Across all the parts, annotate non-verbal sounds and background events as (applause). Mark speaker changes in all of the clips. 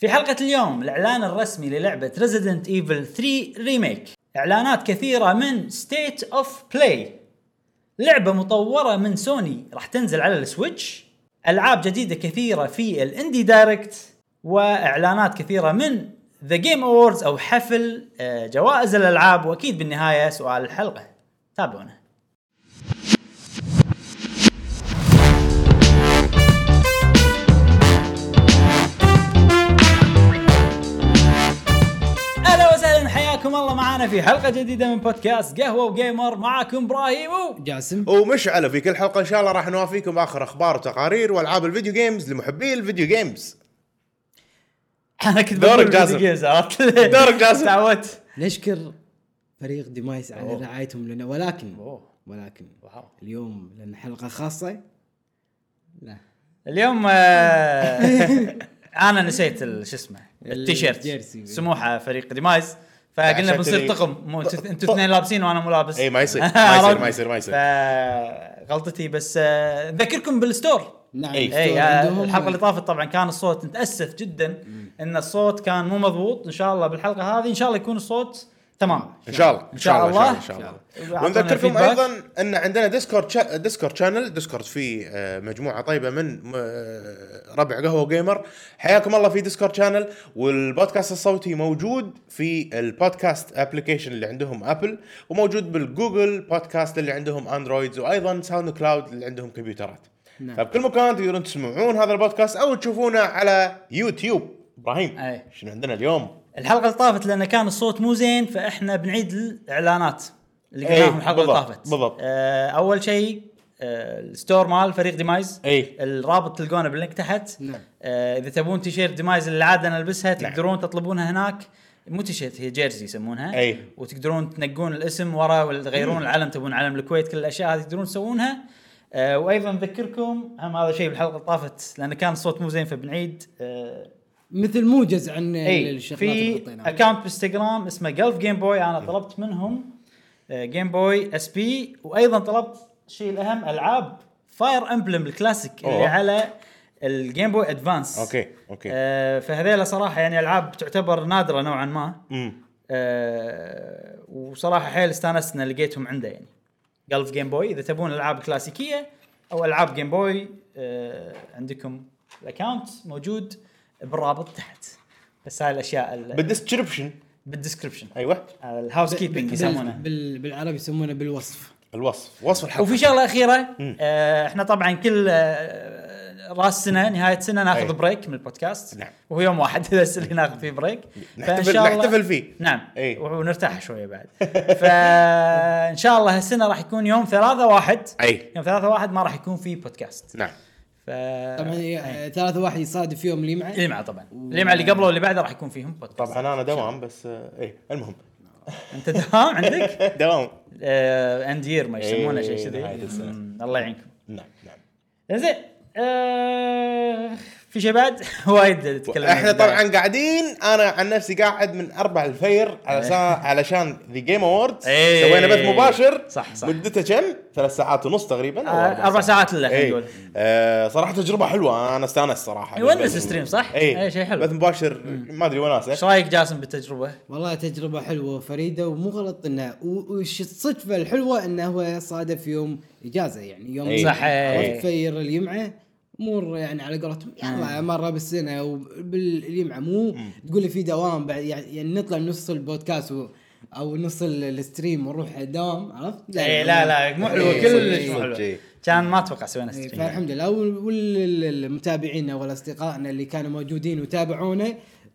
Speaker 1: في حلقة اليوم الإعلان الرسمي للعبة Resident Evil 3 remake إعلانات كثيرة من State of Play. لعبة مطورة من سوني راح تنزل على ال Switch. ألعاب جديدة كثيرة في ال Indie Direct وإعلانات كثيرة من The Game Awards أو حفل آه، جوائز الألعاب. وأكيد بالنهاية سؤال الحلقة. تابعونا. حياكم الله معنا في حلقة جديدة من بودكاست قهوة و gamer معكم إبراهيم و-
Speaker 2: جاسم
Speaker 3: ومشعل في كل حلقة إن شاء الله راح نوافيكم باخر أخبار وتقارير وألعاب ال video games لمحبي ال video
Speaker 1: games (laughs) أنا كنت
Speaker 3: دورك جاسم.
Speaker 1: video games عرفت
Speaker 3: دورك جاسم. (laughs)
Speaker 1: تعودت
Speaker 2: نشكر فريق ديمايس على
Speaker 1: أوه.
Speaker 2: رعايتهم لنا ولكن
Speaker 1: أوه.
Speaker 2: ولكن
Speaker 1: wow.
Speaker 2: اليوم لأن حلقة خاصة لا
Speaker 1: اليوم آه، (laughs) أنا نسيت شو اسمه التيشيرت. سموحة فريق ديمايز فقلنا بنصير طقم. مو أنتوا اثنين لابسين وأنا مو لابس.
Speaker 3: اي (laughs) ما يصير ما يصير ما يصير ما يصير.
Speaker 1: غلطتي بس آه، نذكركم
Speaker 2: بال
Speaker 3: store.
Speaker 2: نعم
Speaker 1: اي آه،
Speaker 2: عندهم-
Speaker 1: الحلقة اللي طافت طبعا كان الصوت نتأسف جدا إن الصوت كان مو مضبوط. إن شاء الله بالحلقة هذه إن شاء الله يكون الصوت تمام
Speaker 3: إن شاء الله
Speaker 1: إن شاء الله.
Speaker 3: إن شاء الله ونذكركم. أيضا أن عندنا Discord cha... Discord channel Discord فيه مجموعة طيبة من آه، ربع قهوة gamer حياكم الله في Discord channel والبودكاست الصوتي موجود في ال podcast application اللي عندهم Apple وموجود بال Google Podcast اللي عندهم Androids وأيضا SoundCloud اللي عندهم كمبيوترات
Speaker 2: نعم.
Speaker 3: فبكل مكان تقدرون تسمعون هذا البودكاست أو تشوفونه على يوتيوب إبراهيم
Speaker 1: أي.
Speaker 3: شنو عندنا اليوم؟
Speaker 1: الحلقة اللي طافت لأن كان الصوت مو زين فإحنا بنعيد الإعلانات اللي
Speaker 3: إيه،
Speaker 1: قلناهم الحلقة اللي طافت
Speaker 3: بالضبط.
Speaker 1: آه أول شيء آه ال store مال فريق ديمايز
Speaker 3: إيه.
Speaker 1: الرابط تلقونه بال link تحت
Speaker 2: نعم.
Speaker 1: آه إذا تبون تيشيرت ديمايز اللي العاده نلبسها
Speaker 3: نعم.
Speaker 1: تقدرون تطلبونها هناك مو تيشيرت هي jersey يسمونها
Speaker 3: أي.
Speaker 1: وتقدرون تنقون الاسم ورا ولا تغيرون العلم تبون علم الكويت كل الأشياء هذه تقدرون تسوونها آه وأيضا نذكركم هم هذا شيء بالحلقة اللي طافت لأن كان الصوت مو زين فبنعيد آه
Speaker 2: مثل موجز عن
Speaker 1: إي
Speaker 2: الشغلات اللي
Speaker 1: في account بانستغرام اسمه Gulf Game Boy أنا طلبت منهم Game Boy SP وأيضا طلبت الشيء الأهم ألعاب Fire Emblem ال classic
Speaker 3: اللي.
Speaker 1: على ال Game Boy
Speaker 3: Advance okay okay.
Speaker 1: آه فهذيلا صراحة يعني ألعاب تعتبر نادرة نوعا ما.
Speaker 3: امم
Speaker 1: آه وصراحة حيل استانست ان لقيتهم عنده يعني. Gulf Game Boy إذا تبون ألعاب كلاسيكية أو ألعاب Game Boy آه عندكم ال account موجود. بالرابط تحت. بس هاي الأشياء ال-
Speaker 3: بال
Speaker 1: description
Speaker 3: بال
Speaker 1: description أيوه.
Speaker 2: ال housekeeping
Speaker 1: يسمونه.
Speaker 2: بال- بالعربي يسمونه بالوصف.
Speaker 3: الوصف. وصف الحلقة.
Speaker 1: وفي شغلة أخيرة آه إحنا طبعا كل آه راس سنة نهاية سنة ناخذ
Speaker 3: أي.
Speaker 1: break من البودكاست.
Speaker 3: نعم.
Speaker 1: وهو يوم واحد بس اللي ناخذ فيه break
Speaker 3: نحتفل
Speaker 1: شاء الله-
Speaker 3: نحتفل فيه.
Speaker 1: نعم.
Speaker 3: أي.
Speaker 1: ونرتاح شوية بعد. (laughs) فإن شاء الله هالسنة راح يكون يوم ثلاثة واحد.
Speaker 3: أي.
Speaker 1: يوم ثلاثة واحد ما راح يكون في بودكاست
Speaker 3: نعم.
Speaker 1: ف
Speaker 2: طبعا هي- ثلاثة واحد يصادف يوم اللي معه
Speaker 1: اللي معه طبعا. اللي معه اللي قبله واللي بعده راح يكون فيهم بودكاست.
Speaker 3: طبعا أنا دوام بس آه، اي المهم. (laughs)
Speaker 1: أنت دوام عندك؟ (laughs)
Speaker 3: دوام.
Speaker 1: end year ما يسمونه شيء
Speaker 3: إيه،
Speaker 1: كذي. الله يعينكم.
Speaker 3: نعم نعم.
Speaker 1: زين. آه في شيء بعد (laughs) وايد نتكلم
Speaker 3: إحنا طبعا قاعدين أنا عن نفسي قاعد من أربع الفجر علشان علشان The Game Awards
Speaker 1: إيه.
Speaker 3: سوينا بث مباشر
Speaker 1: صح، صح.
Speaker 3: مدته كم؟ ثلاث ساعات ونص تقريبا
Speaker 1: آه، أربع ساعات إلا خلينا
Speaker 3: إيه.
Speaker 1: نقول.
Speaker 3: آه صراحة تجربة حلوة أنا استانست صراحة
Speaker 1: يونس
Speaker 3: بالبث.
Speaker 1: stream، صح؟
Speaker 3: اي
Speaker 1: إيه، شيء حلو.
Speaker 3: بث مباشر ما أدري وناسه
Speaker 1: إيش رأيك جاسم بالتجربة؟
Speaker 2: والله تجربة حلوة وفريدة ومو غلط انها و- وش الصدفة الحلوة إنه هو صادف يوم إجازة يعني يوم.
Speaker 1: صح، إي.
Speaker 2: عرفت امور يعني على قولتهم يلا مرة بالسنة وباليمعة مو تقول لي في دوام بعد يعني يعني نطلع نص البودكاست و أو نص ال- ال stream ونروح دوام عرفت؟
Speaker 1: اي لا لا مو حلوة
Speaker 2: إي،
Speaker 1: كلش. مو
Speaker 3: حلوة.
Speaker 1: كان ما أتوقع سوينا
Speaker 2: إيه،
Speaker 1: stream
Speaker 2: فالحمد لله والمتابعين والاصدقائنا اللي كانوا موجودين وتابعونا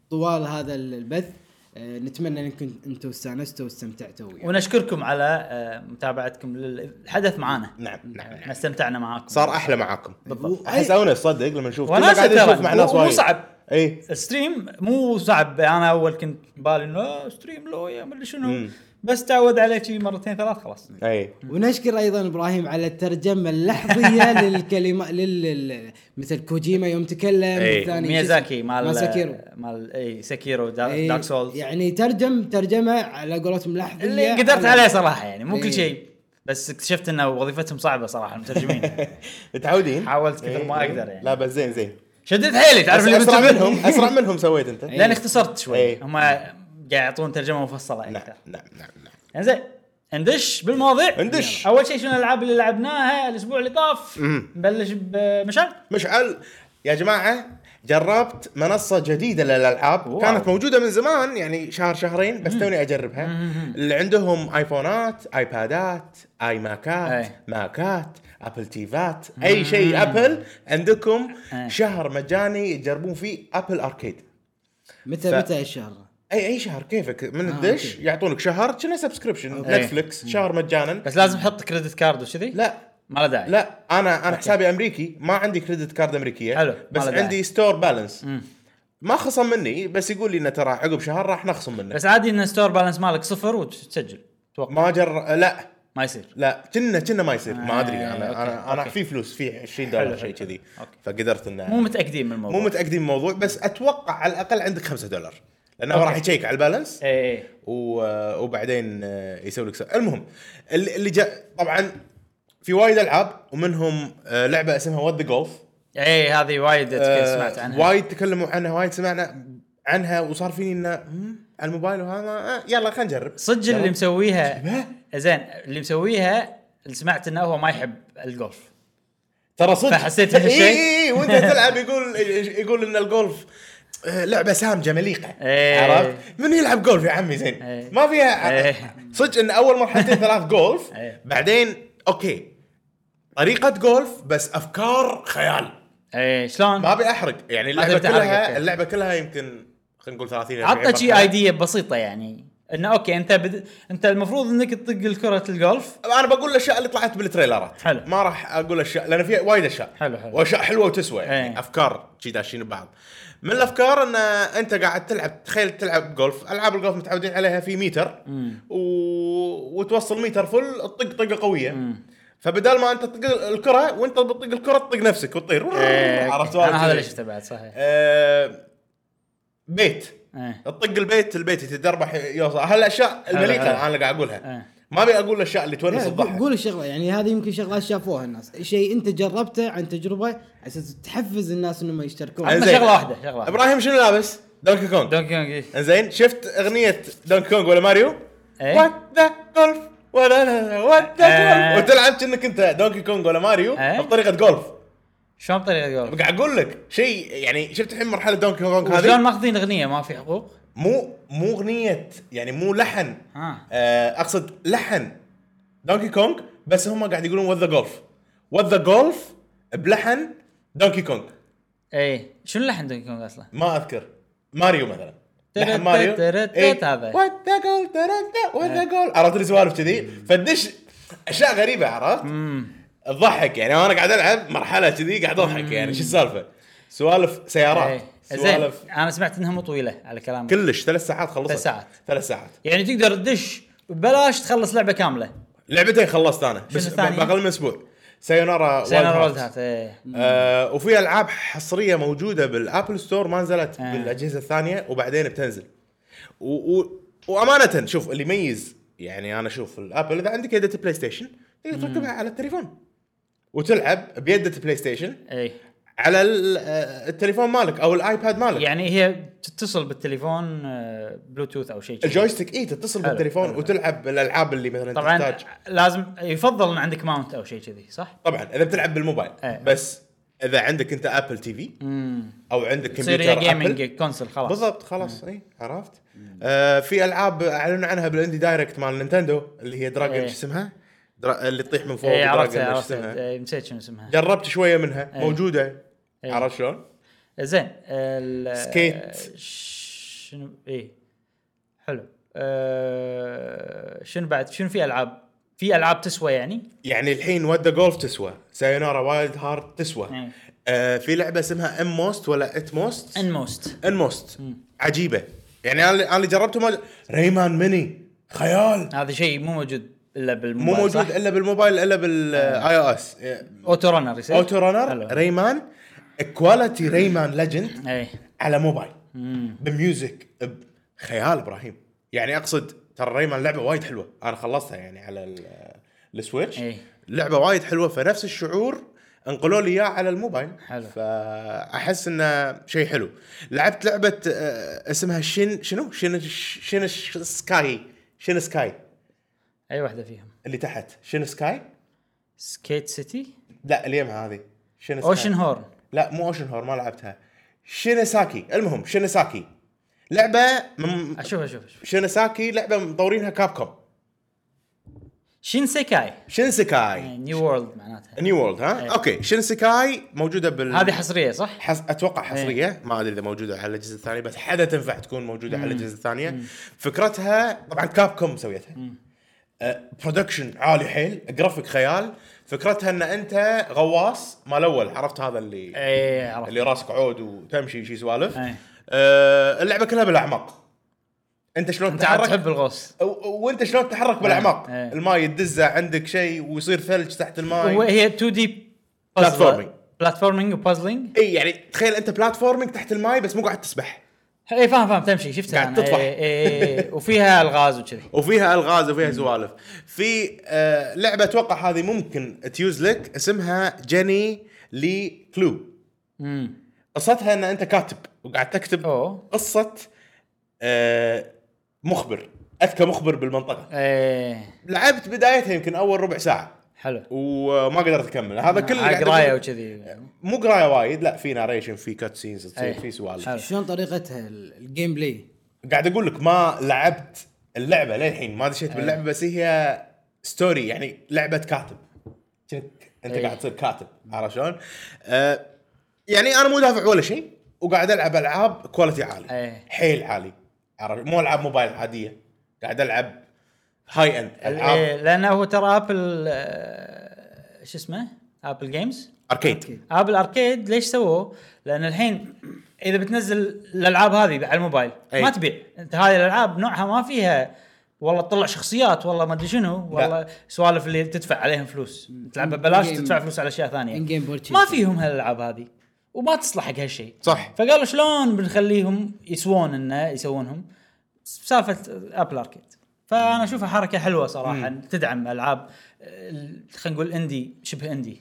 Speaker 2: طوال هذا البث نتمنى انكم أنتم استانستوا واستمتعتوا ويانا.
Speaker 1: ونشكركم على آه، متابعتكم للحدث معنا
Speaker 3: نعم نعم
Speaker 1: إحنا
Speaker 3: نعم.
Speaker 1: استمتعنا معاكم.
Speaker 3: صار أحلى معاكم.
Speaker 1: بالضبط.
Speaker 3: أحس اونس صدق لما نشوف قاعدين
Speaker 1: ترى
Speaker 3: نشوف مع ناس
Speaker 1: مو- مو
Speaker 3: وايد.
Speaker 1: صعب.
Speaker 3: اي
Speaker 1: ال stream مو صعب. أنا أول كنت بالي إنه آه، stream لو يا مدري شنو.
Speaker 3: مم.
Speaker 1: بس تعود عليه شي مرتين ثلاث خلاص.
Speaker 3: أي.
Speaker 2: ونشكر أيضا إبراهيم على الترجمة اللحظية (laughs) للكلمات لل مثل كوجيما يوم تكلم. الثاني
Speaker 1: ميازاكي مال
Speaker 2: مال ساكيرو
Speaker 1: مال أي ساكيرو دا-
Speaker 2: إيه،
Speaker 1: Dark Souls
Speaker 2: يعني ترجم ترجمة على قولتهم لحظية.
Speaker 1: اللي قدرت عليه صراحة يعني مو كل. شيء. بس اكتشفت إنه وظيفتهم صعبة صراحة المترجمين. (laughs)
Speaker 3: متعودين
Speaker 1: حاولت كثر ما. أقدر يعني.
Speaker 3: لا بس زين زين.
Speaker 1: شديت حيلي تعرف اللي أسرع
Speaker 3: منهم أسرع منهم سويت أنت. (laughs)
Speaker 1: لأن اختصرت شوي. هم يعطون ترجمة مفصلة
Speaker 3: نعم
Speaker 1: أكثر
Speaker 3: نعم نعم نعم.
Speaker 1: إنزين ندش بالمواضيع.
Speaker 3: ندش.
Speaker 1: أول شيء شنو الألعاب اللي لعبناها الأسبوع اللي طاف؟ نبلش بمشعل.
Speaker 3: مشعل. يا جماعة جربت منصة جديدة للألعاب.
Speaker 1: واو.
Speaker 3: كانت موجودة من زمان يعني شهر شهرين بس توني أجربها. اللي عندهم آيفونات آيبادات اي ماكات
Speaker 1: أي.
Speaker 3: ماكات أبل تيفات أي شيء أبل عندكم
Speaker 1: أي.
Speaker 3: شهر مجاني تجربون فيه Apple Arcade.
Speaker 2: متى
Speaker 3: ف-
Speaker 2: متى الشهر؟
Speaker 3: اي أي شهر كيفك؟ من
Speaker 2: آه،
Speaker 3: الدش
Speaker 2: okay.
Speaker 3: يعطونك شهر كنه subscription
Speaker 1: okay.
Speaker 3: Netflix شهر مجانا.
Speaker 1: بس لازم تحط credit card وكذي
Speaker 3: لا.
Speaker 1: ما له داعي.
Speaker 3: لا أنا أنا حسابي أمريكي ما عندي كريدت كارد أمريكية
Speaker 1: حلو،
Speaker 3: بس. عندي ستور بالانس ما خصم مني بس يقول لي إنه ترى عقب شهر راح نخصم منك.
Speaker 1: بس عادي إن ستور بالانس مالك صفر وتسجل. أتوقع
Speaker 3: ما جر لا.
Speaker 1: ما يصير.
Speaker 3: لا كنا كنا ما يصير. ما أدري
Speaker 1: آه،
Speaker 3: أنا
Speaker 1: أوكي،
Speaker 3: أنا أنا
Speaker 1: أوكي.
Speaker 3: في فلوس في 20
Speaker 1: حلو،
Speaker 3: دولار شيء. كذي.
Speaker 1: أوكي.
Speaker 3: فقدرت انه
Speaker 1: مو متأكدين من الموضوع.
Speaker 3: مو متأكدين من الموضوع بس أتوقع على الأقل عندك 5 دولار.
Speaker 1: لأنه.
Speaker 3: راح يشيك على البالانس
Speaker 1: اي اي
Speaker 3: و- وبعدين آه، يسوي لك المهم اللي اللي جاء طبعا في وايد ألعاب ومنهم آه، لعبة اسمها What the Golf
Speaker 1: اي إيه، هذه وايد
Speaker 3: آه،
Speaker 1: سمعت عنها
Speaker 3: وايد تكلموا عنها وايد سمعنا عنها وصار فيني إنه "مم، على الموبايل وهذا آه، يلا خلينا نجرب
Speaker 1: صدق اللي. مسويها؟ زين اللي مسويها اللي سمعت إنه هو ما يحب الجولف
Speaker 3: ترى صدق
Speaker 1: فحسيت إنه
Speaker 3: إي-
Speaker 1: شيء؟
Speaker 3: إي- إي، وأنت تلعب يقول يقول إن الجولف لعبة سامجه مليقه
Speaker 1: إيه.
Speaker 3: عرفت؟ من يلعب جولف يا عمي زين
Speaker 1: إيه.
Speaker 3: ما فيها
Speaker 1: إيه.
Speaker 3: صدق إن أول مرحلتين ثلاث (laughs) جولف. بعدين okay طريقة جولف بس أفكار خيال
Speaker 1: اي شلون؟
Speaker 3: ما أبي أحرق يعني
Speaker 1: اللعبة
Speaker 3: كلها. اللعبة كلها يمكن خلينا نقول 30 40
Speaker 1: عطنا شي. idea بسيطة يعني إنه okay أنت بد... أنت المفروض إنك تطق الكرة الجولف
Speaker 3: أنا بقول الأشياء اللي طلعت بالتريلرات
Speaker 1: حلو.
Speaker 3: ما راح أقول أشياء لأن في وايد أشياء
Speaker 1: حلو، حلو.
Speaker 3: وأشياء حلوة وتسوى يعني
Speaker 1: إيه.
Speaker 3: أفكار شي داشين ببعض من الأفكار أن أنت قاعد تلعب تخيل تلعب جولف ألعاب الجولف متعودين عليها في ميتر و... وتوصل ميتر فل تطق طقة قوية فبدال ما أنت تطق الكرة وأنت بتطق الكرة تطق نفسك وتطير
Speaker 1: إيه،
Speaker 3: عرفت.
Speaker 1: أنا هذا. اللي شفته بعد صحيح
Speaker 3: آه، بيت
Speaker 1: إيه.
Speaker 3: تطق البيت البيت يتدربح يوصل هالاشياء
Speaker 1: حلو.
Speaker 3: أنا قاعد أقولها
Speaker 1: إيه.
Speaker 3: ما أبي أقول الأشياء اللي تونس
Speaker 2: لا،
Speaker 3: الضحك
Speaker 2: قول الشغلة يعني هذه يمكن شغلات شافوها الناس شيء أنت جربته عن تجربة على أساس تحفز الناس إنهم يشتركون.
Speaker 1: شغلة واحدة شغلة واحدة
Speaker 3: إبراهيم شنو لابس؟ دونكي كونغ
Speaker 1: دونكي كونغ إيه.
Speaker 3: زين شفت أغنية دونكي كونغ ولا ماريو؟ What the Golf ولا لا What
Speaker 1: the.
Speaker 3: Golf وتلعب كأنك أنت دونكي كونغ ولا ماريو
Speaker 1: إيه.
Speaker 3: بطريقة جولف
Speaker 1: شلون بطريقة جولف؟
Speaker 3: قاعد أقول لك شيء يعني شفت الحين مرحلة دونكي كونغ
Speaker 1: شلون
Speaker 3: هذه
Speaker 1: ماخذين أغنية ما في حقوق؟
Speaker 3: مو مو اغنيه يعني مو لحن
Speaker 1: آه.
Speaker 3: آه أقصد لحن دونكي كونغ بس هم قاعد يقولون What the Golf What the Golf بلحن دونكي كونغ
Speaker 1: اي. شنو لحن دونكي كونغ أصلا؟
Speaker 3: ما أذكر ماريو مثلا لحن ماريو.
Speaker 1: هذا.
Speaker 3: What the Golf What the Golf عرفت لي سوالف كذي فدش أشياء غريبة عرفت؟ تضحك يعني وأنا قاعد ألعب مرحلة كذي قاعد أضحك يعني شو السالفة؟ سوالف سيارات
Speaker 1: إيه. زين
Speaker 3: سوالف.
Speaker 1: أنا سمعت إنها مو طويلة على كلامك.
Speaker 3: كلش ثلاث ساعات خلصت.
Speaker 1: ثلاث ساعات.
Speaker 3: ثلاث ساعات.
Speaker 1: يعني تقدر تدش ببلاش تخلص لعبة كاملة.
Speaker 3: لعبتين خلصت أنا بس؟ بأقل من أسبوع. Sayonara
Speaker 1: Sayonara
Speaker 3: Wild
Speaker 1: Wild
Speaker 3: Hearts.
Speaker 1: هات إيه.
Speaker 3: آه وفي ألعاب حصرية موجودة بال Apple Store ما نزلت
Speaker 1: آه.
Speaker 3: بالأجهزة الثانية وبعدين بتنزل. و و وأمانة شوف اللي يميز يعني أنا أشوف الأبل إذا عندك يده PlayStation تقدر تركبها على التليفون. وتلعب بيده PlayStation
Speaker 1: اي
Speaker 3: على آه، التليفون مالك أو ال iPad مالك
Speaker 1: يعني هي تتصل بالتليفون آه، بلوتوث أو شيء. ال
Speaker 3: joystick إي تتصل
Speaker 1: حلو،
Speaker 3: بالتليفون
Speaker 1: حلو.
Speaker 3: وتلعب الالعاب اللي مثلا
Speaker 1: طبعا
Speaker 3: تحتاج
Speaker 1: لازم يفضل إن عندك mount أو شيء كذي صح؟
Speaker 3: طبعا إذا بتلعب بالموبايل
Speaker 1: إيه.
Speaker 3: بس إذا عندك أنت Apple
Speaker 1: TV
Speaker 3: أو عندك كمبيوتر gaming
Speaker 1: console خلاص
Speaker 3: بالضبط خلاص إي عرفت آه في ألعاب أعلنوا عنها بال Indie Direct مال Nintendo اللي هي
Speaker 1: Dragon.
Speaker 3: شو اسمها؟ درا... اللي تطيح من فوق
Speaker 1: اي عرفت عرفت؟ إيه، نسيت شنو اسمها.
Speaker 3: جربت شوية منها.
Speaker 1: إيه.
Speaker 3: موجودة.
Speaker 1: إيه.
Speaker 3: عرفت شلون؟
Speaker 1: زين ال-
Speaker 3: Skate.
Speaker 1: شنو؟ اي حلو. أه شنو بعد؟ شنو في ألعاب؟ في ألعاب تسوى يعني؟
Speaker 3: يعني الحين What the Golf تسوى. Sayonara Wild Hearts تسوى.
Speaker 1: إيه.
Speaker 3: آه في لعبة اسمها Inmost ولا
Speaker 1: Atmost؟
Speaker 3: Inmost Inmost عجيبة. يعني أنا اللي جربته ما... Rayman Mini خيال.
Speaker 1: هذا شيء مو موجود. الا بالموبايل
Speaker 3: مو موجود
Speaker 1: صح؟
Speaker 3: الا بالموبايل الا بال iOS
Speaker 1: auto runner يصير
Speaker 3: auto
Speaker 1: runner.
Speaker 3: Rayman quality Rayman Legends
Speaker 1: اي
Speaker 3: على موبايل.
Speaker 1: ب
Speaker 3: music بخيال إبراهيم يعني اقصد ترى Rayman لعبه وايد حلوة أنا خلصتها يعني على ال- ال Switch
Speaker 1: إيه.
Speaker 3: لعبه وايد حلوة فنفس الشعور انقلوا لي اياه على الموبايل
Speaker 1: حلو.
Speaker 3: فاحس انه شيء حلو لعبت لعبه آه، اسمها Shin شنو Shin Shinsekai Shinsekai
Speaker 1: أي واحدة فيهم.
Speaker 3: اللي تحت. Shinsekai؟
Speaker 1: Skate City؟
Speaker 3: لا اللي يمها هذه.
Speaker 1: Shinsekai. Oceanhorn.
Speaker 3: لا مو Oceanhorn ما لعبتها. Shinsekai المهم Shinsekai لعبة من
Speaker 1: أشوف أشوف أشوف.
Speaker 3: Shinsekai لعبة مطورينها
Speaker 1: Capcom Shinsekai
Speaker 3: Shinsekai
Speaker 1: new world معناتها.
Speaker 3: new world ها؟
Speaker 1: إيه.
Speaker 3: okay Shinsekai موجودة بال
Speaker 1: هذه حصرية صح؟
Speaker 3: حس... أتوقع حصرية. ما أدري إذا موجودة على الاجهزه الثانية بس حدا تنفع تكون موجودة على الاجهزه الثانية. فكرتها طبعا Capcom مسويتها production عالي حيل جرافيك خيال. فكرتها إن أنت غواص مال أول عرفت هذا اللي
Speaker 1: اي عرفت.
Speaker 3: اللي راسك عود وتمشي شي سوالف.
Speaker 1: إيه.
Speaker 3: آه اللعبة كلها بالأعماق. أنت شلون
Speaker 1: أنت
Speaker 3: تتحرك؟
Speaker 1: تحب الغوص.
Speaker 3: وأنت شلون تتحرك بالأعماق؟
Speaker 1: إيه.
Speaker 3: الماي يدزه عندك شيء ويصير ثلج تحت الماي.
Speaker 1: وهي 2D Platforming.
Speaker 3: platforming
Speaker 1: و puzzling
Speaker 3: إي يعني تخيل أنت platforming تحت الماي بس مو قاعد تسبح.
Speaker 1: اي إيه، فاهم فاهم. تمشي شفتها
Speaker 3: قاعد. تطفح.
Speaker 1: إي- إي- وفيها الغاز وكذي.
Speaker 3: وفيها الغاز وفيها سوالف. في آه لعبة أتوقع هذه ممكن تيوز لك اسمها Jenny
Speaker 1: LeClue.
Speaker 3: قصتها إن أنت كاتب وقاعد تكتب
Speaker 1: أوه.
Speaker 3: قصة آه مخبر. أذكى مخبر بالمنطقة.
Speaker 1: إيه.
Speaker 3: لعبت بدايتها يمكن أول ربع ساعة.
Speaker 1: حلو
Speaker 3: وما قدرت أكمل هذا كله
Speaker 1: على
Speaker 3: قاعد
Speaker 1: قراية
Speaker 3: أقول-
Speaker 1: وكذي
Speaker 3: مو قراية وايد لا في narration في cut scenes تصير. في سوالف.
Speaker 2: شلون طريقتها ال- ال gameplay
Speaker 3: قاعد أقول لك ما لعبت اللعبة للحين ما دشيت. باللعبة بس هي story يعني لعبة كاتب
Speaker 1: أنت.
Speaker 3: قاعد تصير كاتب عرفت شلون؟ آه يعني أنا مو دافع ولا شيء وقاعد ألعب ألعاب quality عالي. حيل عالي عرفت مو ألعاب موبايل عادية قاعد ألعب high
Speaker 1: end
Speaker 3: العاب
Speaker 1: لأنه هو ترى Apple آه، شو اسمه؟ Apple Games
Speaker 3: Arcade
Speaker 1: Apple Arcade ليش سووه؟ لأن الحين إذا بتنزل الألعاب هذه على الموبايل
Speaker 3: أي.
Speaker 1: ما تبيع. انت هذه الألعاب نوعها ما فيها والله تطلع شخصيات والله ما أدري شنو والله سوالف اللي تدفع عليهم فلوس. تلعبها ببلاش تدفع فلوس على أشياء
Speaker 2: ثانية. in-game purchase
Speaker 1: ما فيهم هالألعاب هذه وما تصلح حق هالشيء.
Speaker 3: صح.
Speaker 1: فقالوا شلون بنخليهم يسوون إنه يسوونهم؟ سالفة Apple Arcade فأنا أشوفها حركة حلوة صراحة. تدعم ألعاب آه، خلينا نقول indie شبه indie.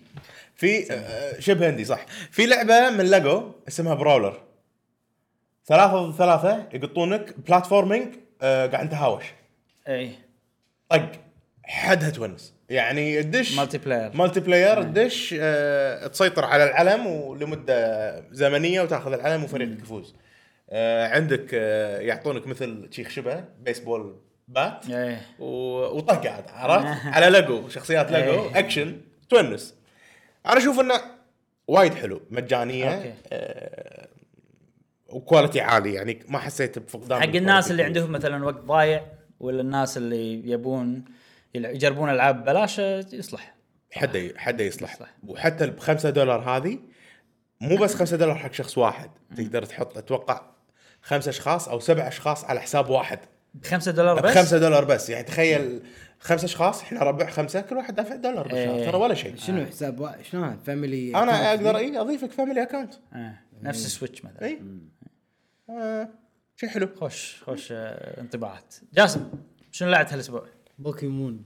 Speaker 3: في آه، شبه indie صح. في لعبة من ليجو اسمها Brawlers ثلاثة ضد ثلاثة يقطونك platforming آه قاعد تهاوش
Speaker 1: اي
Speaker 3: طق. حدها تونس يعني تدش multiplayer multiplayer تدش آه تسيطر على العلم ولمده زمنية وتاخذ العلم وفريقك يفوز. آه عندك آه يعطونك مثل شي شبه بيسبول bat
Speaker 1: إيه
Speaker 3: و- وطق عاد عرفت (laughs) على ليجو شخصيات ليجو
Speaker 1: إيه.
Speaker 3: أكشن تونس أنا أشوف إنه وايد حلو مجانية
Speaker 1: okay.
Speaker 3: آه و quality عالي يعني ما حسيت بفقدان
Speaker 1: حق الناس. اللي عندهم مثلا وقت ضايع ولا الناس اللي يبون يجربون ألعاب ببلاش يصلح
Speaker 3: حدا حدا يصلح
Speaker 1: يصلح.
Speaker 3: وحتى ب 5 دولار هذه مو بس 5 دولار حق شخص واحد تقدر تحط أتوقع خمس أشخاص أو سبع أشخاص على حساب واحد
Speaker 1: ب 5 دولار
Speaker 3: ب
Speaker 1: بس؟
Speaker 3: 5 دولار بس. يعني تخيل خمس أشخاص إحنا ربع خمسة كل واحد دافع دولار بالشهر
Speaker 1: إيه.
Speaker 3: ترى ولا شيء.
Speaker 2: شنو حساب وا- شلون family
Speaker 3: أنا أقدر اي أضيفك family account
Speaker 1: آه. نفس ال Switch مثلا.
Speaker 3: اي آه شيء حلو.
Speaker 1: خوش خوش آه، انطباعات. جاسم شنو لعبت هالأسبوع؟
Speaker 2: بوكيمون.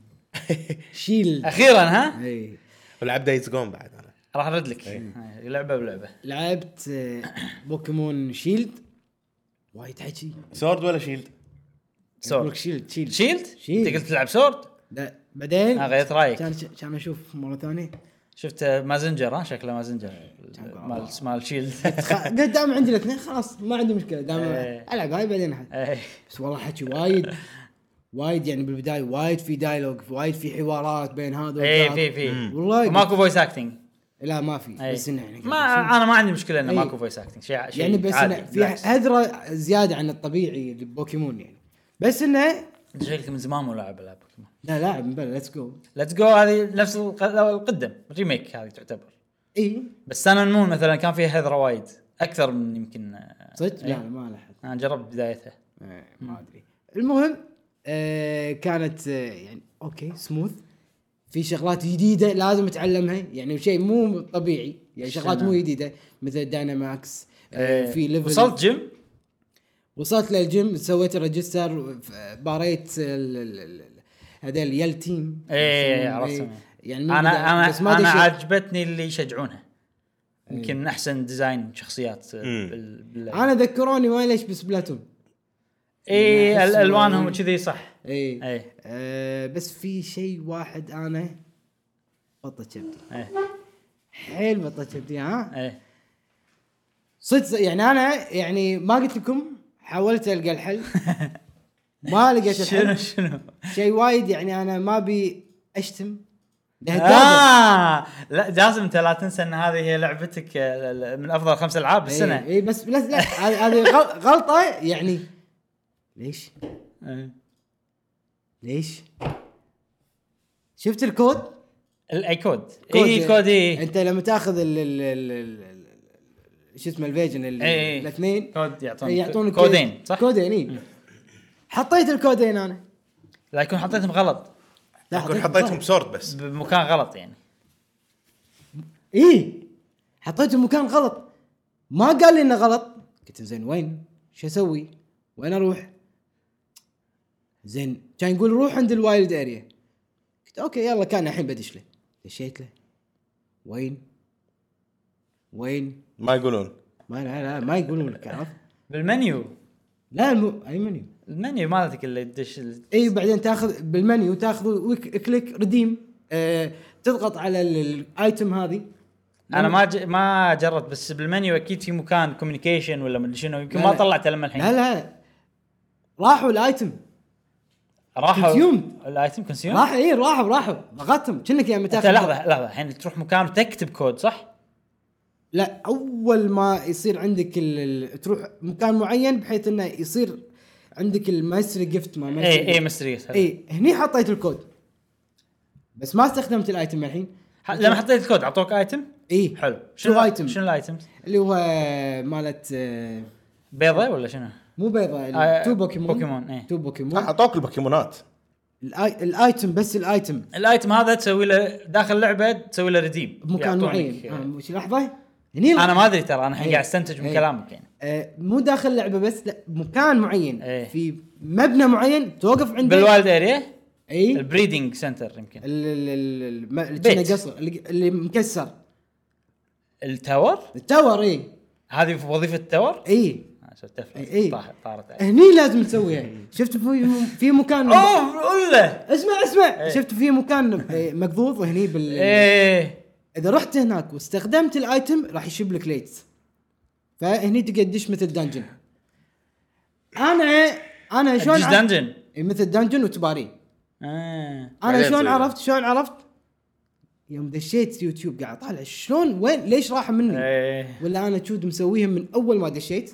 Speaker 2: (laughs) Shield
Speaker 1: أخيرا ها؟
Speaker 2: اي
Speaker 3: ولعب Days Gone بعد أنا.
Speaker 1: راح أرد لك. آه، لعبة بلعبة.
Speaker 2: لعبت آه، Pokemon Shield. وايد حكي.
Speaker 3: Sword ولا
Speaker 1: Shield؟
Speaker 2: Sword Shield Shield
Speaker 1: Shield؟
Speaker 2: Shield.
Speaker 1: أنت قلت تلعب Sword؟
Speaker 2: لا بعدين
Speaker 1: آه غيرت رأيك
Speaker 2: كان كان أشوف مرة ثانية
Speaker 1: شفت مازنجر ها شكله مازنجر مال مال
Speaker 2: Shield قلت دام عندي الاثنين خلاص ما عندي مشكلة دام
Speaker 1: إيه.
Speaker 2: ألعب هاي بعدين أحد.
Speaker 1: إيه.
Speaker 2: بس والله حكي وايد وايد يعني بالبداية وايد في dialogue وايد في حوارات بين هذا
Speaker 1: اي. إيه، في في
Speaker 2: والله
Speaker 1: ماكو voice acting
Speaker 2: لا ما في
Speaker 1: أي.
Speaker 2: بس إنه يعني
Speaker 1: ما أنا ما عندي مشكلة إنه
Speaker 2: أي.
Speaker 1: ماكو voice acting شيء شيء
Speaker 2: يعني بس
Speaker 1: عادي
Speaker 2: انه في. هذرة زيادة عن الطبيعي لبوكيمون يعني بس إنه
Speaker 1: انت شكلك من زمان مو لاعب العاب بوكيمون.
Speaker 2: لا لاعب من بلا Let's Go
Speaker 1: Let's Go هذه نفس الق- القدم remake هذه تعتبر.
Speaker 2: إي.
Speaker 1: بس Sun Moon مثلا كان فيها هذره وايد أكثر من يمكن آه،
Speaker 2: صدق؟
Speaker 1: إيه.
Speaker 2: لا لا، ما لحد
Speaker 1: أنا جربت بدايتها
Speaker 2: إيه، ما أدري. المهم آه كانت آه يعني okay smooth في شغلات جديدة لازم أتعلمها يعني شيء مو طبيعي يعني شغلات مو جديدة مثل Dynamax آه
Speaker 1: إيه.
Speaker 2: في level
Speaker 1: وصلت جيم
Speaker 2: وصلت للجيم سويت register باريت ال- ال- ال- هذول Yell Team.
Speaker 1: إيه،
Speaker 2: يسمونهم،
Speaker 1: عرفتهم.
Speaker 2: يعني أنا
Speaker 1: أنا
Speaker 2: بس ما أنا.
Speaker 1: عجبتني اللي يشجعونها. يمكن أحسن design شخصيات. بال...
Speaker 2: أنا ذكروني ما ليش ب Splatoon
Speaker 1: اي
Speaker 2: أحس
Speaker 1: ألوانهم
Speaker 2: إنه-
Speaker 1: كذي صح.
Speaker 2: اي
Speaker 1: اي
Speaker 2: آه بس في شيء واحد أنا بطة كبدي.
Speaker 1: اي
Speaker 2: حيل بطة كبدي ها؟
Speaker 1: اي
Speaker 2: صدق يعني أنا يعني ما قلت لكم حاولت ألقى الحل (laughs) ما لقيت
Speaker 1: شنو
Speaker 2: الحل
Speaker 1: شنو
Speaker 2: شيء وايد يعني أنا ما أبي أشتم.
Speaker 1: آه لا جاسم انت لا تنسى ان هذه هي لعبتك آه، من أفضل خمس ألعاب بالسنة
Speaker 2: اي بس لا لا هذه هذه غل- غلطة يعني ليش؟
Speaker 1: إي.
Speaker 2: ليش؟ شفت الكود؟
Speaker 1: الاي كود إي كود إي
Speaker 2: أنت لما تأخذ ال- ال- شو اسمه ال version ال-
Speaker 1: إي إي.
Speaker 2: الاثنين
Speaker 1: كود يعطونك
Speaker 2: يعطونك
Speaker 1: كودين صح؟
Speaker 2: كودين اي حطيت الكودين أنا
Speaker 1: لا يكون حطيتهم غلط
Speaker 2: لا
Speaker 3: يكون حطيتهم بسورد بس
Speaker 1: بمكان غلط يعني
Speaker 2: اي حطيته مكان غلط ما قال لي إنه غلط قلت زين وين؟ شو أسوي؟ وين أروح؟ زين كان يقول روح عند ال Wild Area قلت okay يلا كان الحين بدش له دشيت له وين؟ وين؟
Speaker 3: ما يقولون
Speaker 2: ما لا لا ما يقولون لك عرفت؟
Speaker 1: بالمنيو.
Speaker 2: لا المو... أي menu.
Speaker 1: ال menu مالتك اللي تدش
Speaker 2: إي بعدين تاخذ بالمنيو تاخذ ويك click redeem. آه تضغط على ال- ال item هذه.
Speaker 1: أنا ما ج... ما جربت بس بالمنيو أكيد في مكان communication ولا مدري شنو. يمكن
Speaker 2: لا
Speaker 1: ما
Speaker 2: لا.
Speaker 1: طلعته لما الحين.
Speaker 2: لا لا. راحوا ال item
Speaker 1: راحوا.
Speaker 2: ال
Speaker 1: item consume
Speaker 2: راح إي راحوا راحوا. ضغطتهم. كأنك متاخر
Speaker 1: لحظة لحظة. الحين تروح مكان وتكتب كود صح؟
Speaker 2: لا أول ما يصير عندك ال... تروح مكان معين بحيث إنه يصير عندك ال mystery gift ما
Speaker 1: اي اي mystery
Speaker 2: اي هني حطيت الكود. بس ما استخدمت ال item
Speaker 1: الحين. لما حطيت الكود أعطوك item
Speaker 2: اي
Speaker 1: حلو.
Speaker 2: شو item؟
Speaker 1: شنو ال items؟
Speaker 2: اللي هو مالت آه،
Speaker 1: بيضة ولا شنو؟
Speaker 2: مو بيضاء
Speaker 1: آه،
Speaker 2: two Pokemon.
Speaker 1: Pokemon، إيه.
Speaker 2: two Pokemon.
Speaker 3: أعطوك ال Pokemonات.
Speaker 2: الآي... ال item بس ال
Speaker 1: item ال item هذا تسوي له داخل اللعبه تسوي له redeem
Speaker 2: بمكان معين. آه، وش لحظة. هني
Speaker 1: أنا ما أدري ترى أنا الحين
Speaker 2: إيه.
Speaker 1: قاعد أستنتج من
Speaker 2: إيه.
Speaker 1: كلامك يعني.
Speaker 2: آه، مو داخل لعبة بس لا مكان معين.
Speaker 1: إيه.
Speaker 2: في مبنى معين توقف عنده بال
Speaker 1: Wild Area اي
Speaker 2: ال breeding center يمكن. اللي قصر اللي, مكسر.
Speaker 1: ال
Speaker 2: tower؟ ال tower اي
Speaker 1: هذه في وظيفة ال
Speaker 2: tower؟
Speaker 1: اي شفت. طاح- طارت.
Speaker 2: هني لازم تسويها شفت في في مكان
Speaker 1: أوه قول له.
Speaker 2: اسمع اسمع. شفت في مكان مقضوض هني بال
Speaker 1: إيه.
Speaker 2: إذا رحت هناك واستخدمت ال item راح يشب لك ليتس فهني تقدر تدش مثل dungeon أنا أنا شلون
Speaker 1: دش
Speaker 2: ع- dungeon مثل دنجن وتباري.
Speaker 1: آه.
Speaker 3: أنا
Speaker 2: شلون. عرفت؟ شلون عرفت؟ يوم دشيت يوتيوب قاعد أطالع شلون وين ليش راح مني؟
Speaker 1: إيه.
Speaker 2: ولا أنا should مسويها من أول ما دشيت؟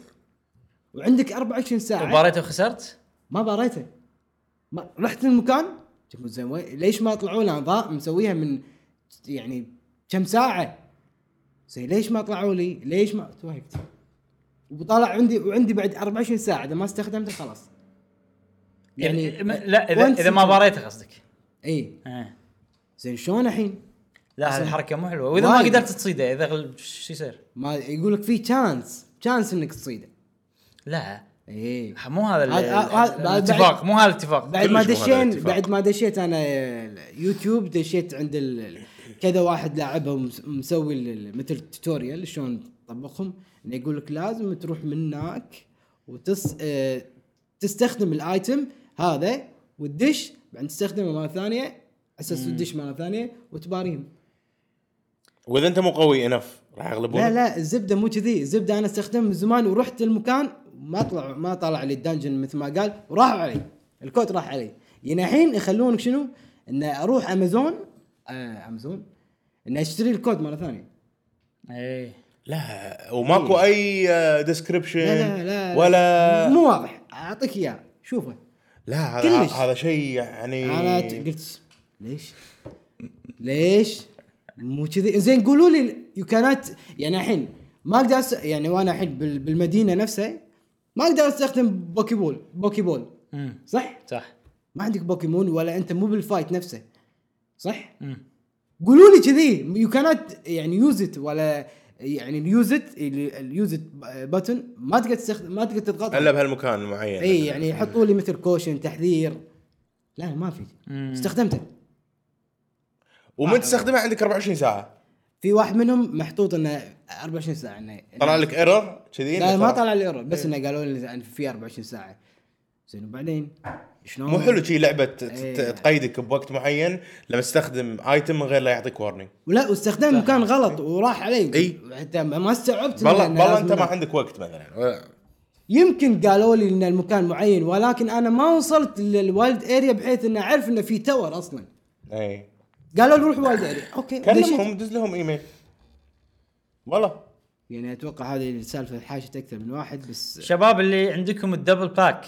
Speaker 2: وعندك 24 ساعة.
Speaker 1: باريته وخسرت؟
Speaker 2: ما باريته. ما رحت المكان قلت زين ليش ما طلعوا لي أعضاء مسويها من يعني كم ساعة؟ زين ليش ما طلعوا لي؟ ليش ما توهقت وطلع عندي وعندي بعد 24 ساعة إذا ما استخدمته خلاص.
Speaker 1: يعني لا اذا إذا ما باريته قصدك.
Speaker 2: اي
Speaker 1: آه.
Speaker 2: زين شلون الحين؟
Speaker 1: لا هذه الحركه مو حلوة. وإذا ما. قدرت تصيده إذا غل... شو يصير؟
Speaker 2: ما يقول لك في chance chance إنك تصيده.
Speaker 1: لا.
Speaker 2: اي
Speaker 1: مو هذا الاتفاق مو هذا الاتفاق.
Speaker 2: بعد ما دشين
Speaker 3: الاتفاق.
Speaker 2: بعد ما دشيت أنا يوتيوب دشيت عند ال- كذا واحد لاعبها ومس- مسوي مثل tutorial شلون تطبقهم إنه يقول لك لازم تروح من هناك وتس آه، تستخدم ال item هذا وتدش بعدين تستخدمه مرة ثانية على أساس تدش مرة ثانية وتباريهم.
Speaker 3: وإذا أنت مو قوي enough راح يغلبونك.
Speaker 2: لا لا الزبدة مو كذي. الزبدة أنا استخدمه من زمان ورحت المكان ما طلع ما طلع لي ال dungeon مثل ما قال وراحوا علي. الكود راح علي. يعني الحين يخلونك شنو؟ ان أروح Amazon Amazon ان اشتري الكود مرة ثانية.
Speaker 1: إيه.
Speaker 3: لا وماكو أي description
Speaker 2: لا لا لا
Speaker 3: ولا
Speaker 2: مو واضح. أعطيك إياه. شوفه.
Speaker 3: لا هذا. هذا شيء يعني
Speaker 2: أنا قلت ليش؟ ليش؟ مو كذي. زين قولوا لي يو كانت يعني الحين ما أقدر أس... يعني وأنا الحين بال- بالمدينة نفسها ما أقدر أستخدم بوكي بول بوكي بول صح؟
Speaker 1: صح.
Speaker 2: ما عندك بوكيمون ولا أنت مو بالفايت نفسه. صح؟
Speaker 1: امم
Speaker 2: قولوا لي كذي يو كانت يعني يوز ات ولا يعني اليوز ات اليوز ات بutton ما تقدر تستخدم ما تقدر تضغط.
Speaker 3: إلا بهالمكان المعين
Speaker 2: إي يعني يحطوا لي مثل كوشن تحذير. لا ما في. استخدمته.
Speaker 3: ومن تستخدمها عندك 24 ساعة؟
Speaker 2: في واحد منهم محطوط إنه 24 ساعة انه
Speaker 3: طلع لك error كذي؟
Speaker 2: لا ما
Speaker 3: طلع-
Speaker 2: لي error بس إنه قالوا لي في 24 ساعة. زين. وبعدين شلون؟
Speaker 3: مو حلو شي لعبة ت- ت-
Speaker 2: إيه.
Speaker 3: تقيدك بوقت معين لما تستخدم item من غير لا يعطيك warning
Speaker 2: ولا واستخدام مكان غلط وراح علي
Speaker 3: إي.
Speaker 2: حتى ما استوعبت
Speaker 3: والله والله أنت ما عندك وقت مثلا.
Speaker 2: يمكن قالوا لي إن المكان معين ولكن أنا ما وصلت لل Wild Area بحيث اني أعرف إنه في tour أصلا.
Speaker 3: إي.
Speaker 2: قالوا لي روح Wild Area (laughs) okay.
Speaker 3: كلمهم دز لهم ايميل والله.
Speaker 2: يعني أتوقع هذه السالفة حاشت أكثر من واحد بس
Speaker 1: شباب اللي عندكم ال double
Speaker 2: pack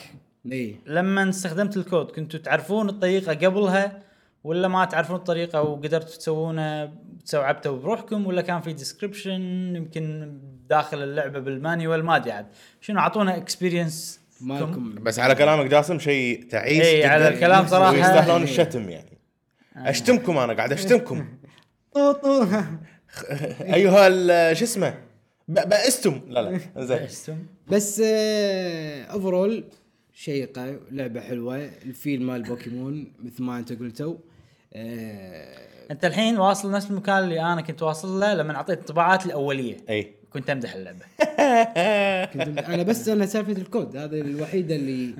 Speaker 2: إي.
Speaker 1: لما استخدمت الكود كنتوا تعرفون الطريقة قبلها ولا ما تعرفون الطريقة وقدرتوا تسوونه استوعبتوا بروحكم ولا كان في description يمكن داخل اللعبة بال manual؟ ما أدري عاد. شنو أعطونا experience
Speaker 2: مالكم؟
Speaker 3: بس على كلامك جاسم شيء تعيس جداً.
Speaker 1: على الكلام صراحة.
Speaker 3: ويستاهلون الشتم يعني. أشتمكم أنا قاعد أشتمكم.
Speaker 2: طو (laughs) طو
Speaker 3: أيها ال- شو اسمه؟ ب- بأستم. لا لا (laughs) زين.
Speaker 2: بس اوفرول شيقة لعبة حلوة. الفيل مال بوكيمون مثل ما انت قلتوا. آه،
Speaker 1: انت الحين واصل نفس المكان اللي أنا كنت واصل له لما اعطيت الطباعات الأولية.
Speaker 3: أي.
Speaker 1: كنت أمدح اللعبة. (laughs)
Speaker 2: كنت أنا بس أنا سالفة الكود هذا الوحيدة اللي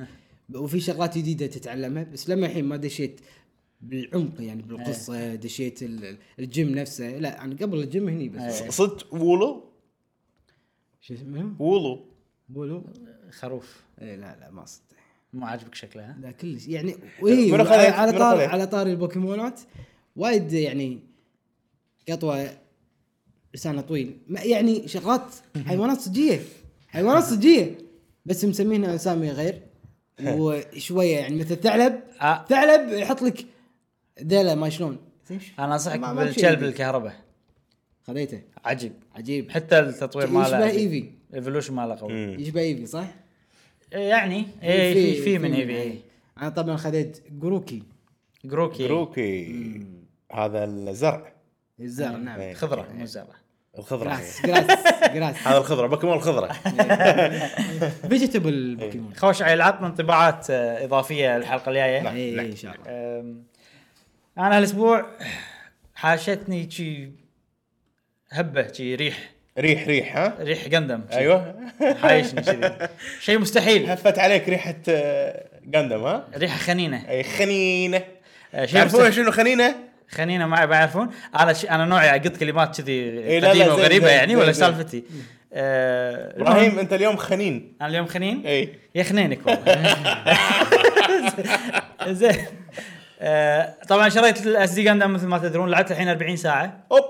Speaker 2: وفي شغلات جديدة تتعلمها. بس لما الحين ما دشيت بالعمق يعني بالقصة دشيت ال- الجيم نفسه. لا أنا قبل الجيم هني بس.
Speaker 3: صدق وولو؟
Speaker 2: شو اسمه؟
Speaker 3: وولو.
Speaker 2: وولو
Speaker 1: خروف.
Speaker 2: اي لا لا ما صدق
Speaker 1: مو عاجبك شكلها؟
Speaker 2: لا كلش يعني (laughs) وإيه
Speaker 3: منو
Speaker 2: على طار؟ على طاري البوكيمونات وايد يعني قطوة لسانه طويل. ما- يعني شغلات حيوانات صجية. حيوانات صجية. بس مسمينها اسامي غير. (laughs) وشوية يعني مثل ثعلب.
Speaker 1: آه.
Speaker 2: ثعلب يحط لك ذيلة ما شلون؟ أنا أنصحك
Speaker 1: بالكلب. الكهرباء
Speaker 2: خذيته.
Speaker 1: عجيب.
Speaker 2: عجيب.
Speaker 1: حتى التطوير ماله
Speaker 2: يشبه. إيفي.
Speaker 1: evolution ماله قوي.
Speaker 2: يشبه إيفي صح؟
Speaker 1: يعني إيه في في من ايفي إيه.
Speaker 2: أنا طبعا خذيت جروكي.
Speaker 1: جروكي.
Speaker 3: جروكي. هذا الزرع.
Speaker 2: الزرع نعم.
Speaker 3: إيه.
Speaker 1: خضره مو زرع
Speaker 3: الخضرة.
Speaker 2: grass grass grass
Speaker 3: هذا الخضرة بوكيمون الخضرة. (laughs)
Speaker 2: vegetable بوكيمون.
Speaker 1: خوش عيل عطنا انطباعات آه، إضافية الحلقة الجاية.
Speaker 3: نعم.
Speaker 2: اي إي، إن شاء الله.
Speaker 1: أنا هالأسبوع حاشتني شي هبة شي ريح.
Speaker 3: ريح ريح ها؟
Speaker 1: ريح جاندم.
Speaker 3: أيوه.
Speaker 1: حايشني كذي. (laughs) شيء مستحيل.
Speaker 3: هفت عليك ريحة آه، جاندم ها؟
Speaker 1: ريحة خنينة.
Speaker 3: أي خنينة.
Speaker 1: آه،
Speaker 3: تعرفون شنو خنينة؟
Speaker 1: خنينة ما يعرفون أنا ش... أنا نوعي اقط كلمات كذي قديمة
Speaker 3: وغريبة
Speaker 1: يعني ولا. سالفتي؟ آه، إبراهيم
Speaker 3: أنت اليوم خنين.
Speaker 1: أنا اليوم خنين؟
Speaker 3: إي.
Speaker 1: يا خنينك والله. (laughs) (laughs) زين. آه، طبعا شريت ال SD Gundam مثل ما تدرون لعبت الحين 40 ساعة.
Speaker 3: أوب.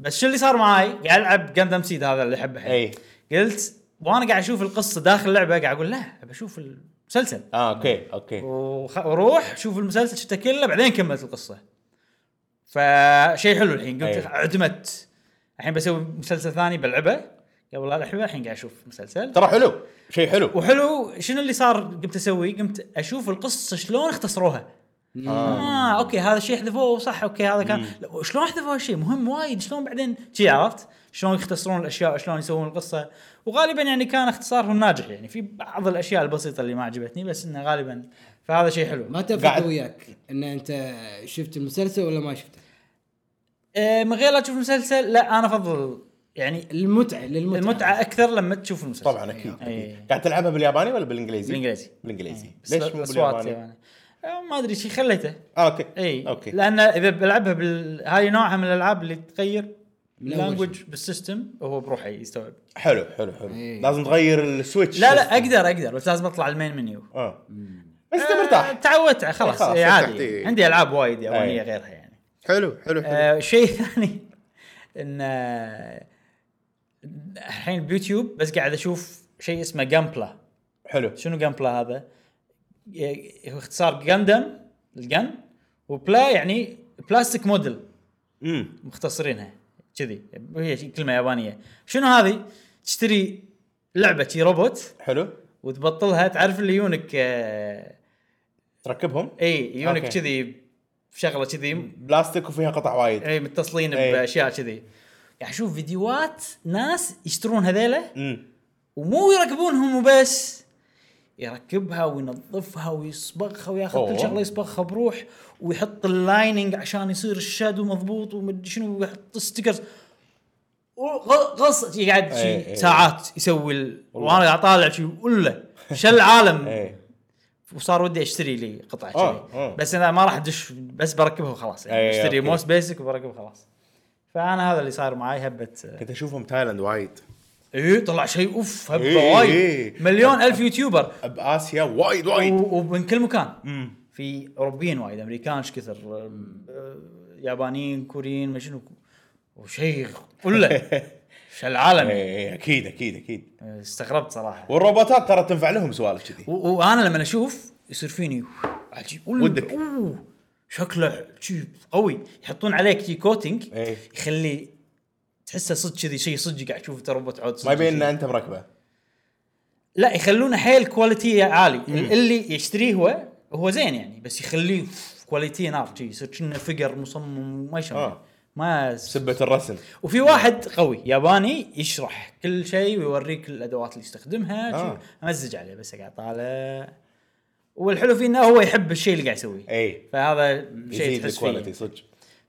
Speaker 1: بس شو اللي صار معاي؟ قاعد ألعب Gundam Seed هذا اللي أحبه
Speaker 3: إي.
Speaker 1: الحين قلت وأنا قاعد أشوف القصة داخل اللعبة قاعد أقول لا ابى أشوف المسلسل.
Speaker 3: آه okay okay.
Speaker 1: وخ... وروح شوف المسلسل شفته كله بعدين كملت القصة. فشيء حلو الحين. قلت
Speaker 3: أي.
Speaker 1: عدمت. الحين بسوي مسلسل ثاني بلعبة. قبل لا الحين الحين قاعد أشوف مسلسل.
Speaker 3: ترى حلو شيء حلو.
Speaker 1: وحلو. شنو اللي صار؟ قمت أسوي؟ قمت أشوف القصة شلون اختصروها.
Speaker 3: آه.
Speaker 1: آه okay هذا الشيء حذفوه صح okay هذا كان. شلون حذفوا هالشيء؟ مهم وايد. شلون بعدين؟ شي عرفت؟ شلون يختصرون الأشياء؟ شلون يسوون القصة؟ وغالبا يعني كان اختصارهم ناجح. يعني في بعض الأشياء البسيطة اللي ما عجبتني بس إنه غالبا فهذا شيء حلو.
Speaker 2: ما تفرق
Speaker 3: قاعد-
Speaker 2: وياك إن أنت شفت المسلسل ولا ما شفته؟
Speaker 1: آه من غير لا تشوف المسلسل لا أنا أفضل يعني
Speaker 2: المتعة للمتعة.
Speaker 1: المتعة أكثر لما تشوف المسلسل.
Speaker 3: طبعا أكيد
Speaker 1: أي.
Speaker 3: أكيد. قاعد تلعبها بالياباني ولا بالإنجليزي؟
Speaker 1: بالإنجليزي.
Speaker 3: بالإنجليزي.
Speaker 1: بس
Speaker 3: ليش مو بالياباني؟
Speaker 1: يعني. ما أدري شي خليته.
Speaker 3: آه okay
Speaker 1: إي.
Speaker 3: okay.
Speaker 1: لأن إذا بلعبها بال هاي نوعها من الألعاب اللي تغير
Speaker 2: language
Speaker 1: بال system وهو بروحه يستوعب.
Speaker 3: حلو حلو حلو.
Speaker 2: إيه.
Speaker 3: لازم تغير ال Switch.
Speaker 1: لا لا أقدر أقدر بس لازم أطلع ال main
Speaker 3: menu. آه. بس انت
Speaker 1: آه،
Speaker 3: مرتاح
Speaker 1: تعودت خلاص,
Speaker 3: خلاص، ارتحت،
Speaker 1: عادي.
Speaker 3: إيه.
Speaker 1: عندي ألعاب وايد
Speaker 3: يابانية.
Speaker 1: غيرها يعني.
Speaker 3: حلو حلو حلو.
Speaker 1: آه شيء ثاني إن آه، الحين بيوتيوب بس قاعد أشوف شيء اسمه جامبلا
Speaker 3: حلو.
Speaker 1: شنو جامبلا هذا؟ اختصار جاندم الجن وبلا يعني plastic model
Speaker 3: امم
Speaker 1: مختصرينها كذي. هي كلمة يابانية. شنو هذه؟ تشتري لعبة شي روبوت
Speaker 3: حلو.
Speaker 1: وتبطلها. تعرف اللي يونك آه
Speaker 3: تركبهم؟
Speaker 1: إي يونك. كذي شغله كذي.
Speaker 3: بلاستيك وفيها قطع وايد.
Speaker 1: إي متصلين
Speaker 3: إي.
Speaker 1: بأشياء كذي. قاعد أشوف فيديوهات ناس يشترون هذيلا
Speaker 3: امم
Speaker 1: ومو يركبونهم وبس. يركبها وينظفها ويصبغها وياخذ. كل شغلة يصبغها بروح ويحط ال lining عشان يصير ال shadow مضبوط ومدري شنو ويحط stickers غص يقعد
Speaker 3: إيه،
Speaker 1: شي
Speaker 3: إيه.
Speaker 1: ساعات يسوي ال... وأنا قاعد أطالع شي ولا شل العالم.
Speaker 3: إيه.
Speaker 1: وصار ودي أشتري لي
Speaker 3: قطعة
Speaker 1: كذي. بس أنا ما راح أدش بس بركبها وخلاص. يعني
Speaker 3: أشتري.
Speaker 1: most basic وبركبها خلاص فأنا هذا اللي صار معي هبة.
Speaker 3: كنت أشوفهم تايلاند وايد.
Speaker 1: اي طلع شيء أوف هبه
Speaker 3: إيه،
Speaker 1: وايد.
Speaker 3: إيه.
Speaker 1: مليون ألف YouTuber.
Speaker 3: باسيا وايد وايد.
Speaker 1: ومن كل مكان. في أوروبيين وايد أمريكان إيش كثر آه، يابانيين كوريين ما شنو وشيء (laughs) شو العالم.
Speaker 3: إيه إيه، أكيد أكيد أكيد.
Speaker 1: استغربت صراحة.
Speaker 3: والروبوتات ترى تنفع لهم سوالف كذي.
Speaker 1: وأنا لما أشوف يصير فيني عجيب
Speaker 3: ودك.
Speaker 1: شكله قوي. يحطون عليك coating
Speaker 3: إيه.
Speaker 1: يخلي تحسه صدق كذي شيء صدق قاعد تشوف روبوت عود
Speaker 3: ما يبين. إن أنت مركبه
Speaker 1: لا يخلونه حيل quality عالي. اللي يشتريه هو هو زين يعني بس يخليه quality نار شي يصير كأنه فقر مصمم ما يشمل
Speaker 3: آه.
Speaker 1: ما
Speaker 3: سبه الرسم.
Speaker 1: وفي واحد قوي ياباني يشرح كل شيء ويوريك الأدوات اللي يستخدمها
Speaker 3: آه.
Speaker 1: أمزج عليه بس قاعد طالع. والحلو فيه إنه هو يحب الشيء اللي قاعد يسويه.
Speaker 3: اي
Speaker 1: فهذا شيء تحس
Speaker 3: ال quality
Speaker 1: فيه
Speaker 3: صدق.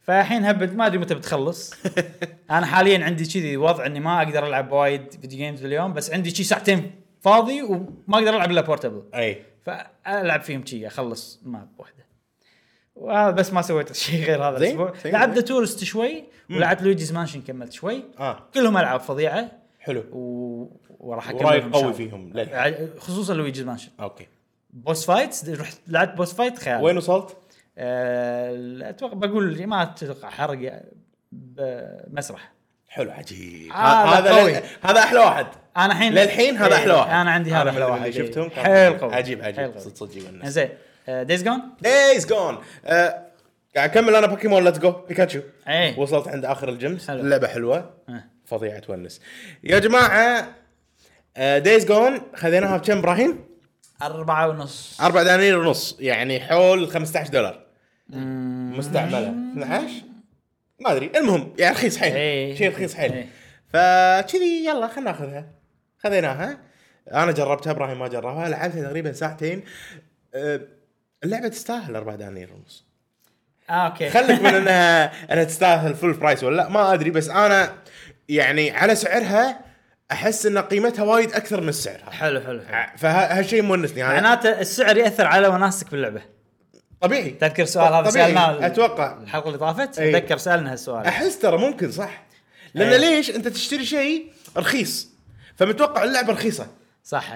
Speaker 1: فالحين هبت ما أدري متى بتخلص. (laughs) أنا حاليا عندي كذي وضع إني ما أقدر ألعب وايد video games باليوم بس عندي شي ساعتين فاضي وما أقدر ألعب إلا portable
Speaker 3: أي.
Speaker 1: فألعب فيهم شي أخلص map واحدة. وهذا بس ما سويت شيء غير هذا
Speaker 3: الأسبوع.
Speaker 1: لعبت
Speaker 3: زين.
Speaker 1: تورست شوي ولعبت Luigi's Mansion كملت شوي.
Speaker 3: آه.
Speaker 1: كلهم ألعاب فظيعة.
Speaker 3: حلو.
Speaker 1: و... وراح شاء
Speaker 3: قوي. فيهم للحين.
Speaker 1: خصوصا Luigi's Mansion
Speaker 3: okay.
Speaker 1: boss fight رحت لعبت boss fight خيال.
Speaker 3: وين وصلت؟
Speaker 1: آه، أتوقع بقول ما أتوقع حرق بمسرح.
Speaker 3: حلو عجيب.
Speaker 1: هذا قوي.
Speaker 3: لل- هذا أحلى واحد.
Speaker 1: أنا الحين
Speaker 3: للحين هذا أحلى واحد.
Speaker 1: أنا عندي هذا
Speaker 3: أحلى
Speaker 1: واحد.
Speaker 3: شفتهم
Speaker 1: حيل قوي.
Speaker 3: عجيب عجيب. صدق صدق
Speaker 1: زين Days Gone
Speaker 3: Days Gone قاعد أكمل أنا Pokémon Let's Go Pikachu
Speaker 1: إيه.
Speaker 3: وصلت عند آخر ال gyms.
Speaker 1: حلو.
Speaker 3: اللعبه حلوة.
Speaker 1: آه.
Speaker 3: فظيعة تونس. يا جماعة Days Gone خذيناها بكم إبراهيم؟
Speaker 1: أربعة ونص.
Speaker 3: أربع دنانير ونص. يعني حول 15 دولار. مستعملة. 12 ما أدري. المهم يعني رخيص حيل.
Speaker 1: إيه.
Speaker 3: شيء رخيص حيل.
Speaker 1: إيه.
Speaker 3: فكذي يلا خلينا ناخذها. خذيناها. أنا جربتها إبراهيم ما جربها. لعبتها تقريبا ساعتين. أه، اللعبة تستاهل أربع دنانير ونص.
Speaker 1: آه okay.
Speaker 3: خليك من (laughs) إنها إنها تستاهل full price ولا لا؟ ما أدري بس أنا يعني على سعرها أحس إن قيمتها وايد أكثر من السعر
Speaker 1: حلو حلو حلو.
Speaker 3: فهالشيء مونسني. أنا
Speaker 1: معناته السعر يأثر على وناسك باللعبه
Speaker 3: طبيعي.
Speaker 1: تذكر السؤال هذا. سالناه
Speaker 3: أتوقع.
Speaker 1: الحلقة اللي طافت. اتذكر سألنا هالسؤال.
Speaker 3: أحس ترى ممكن صح؟ لأن
Speaker 1: إيه.
Speaker 3: ليش أنت تشتري شيء رخيص؟ فمتوقع اللعبة رخيصة.
Speaker 1: صح.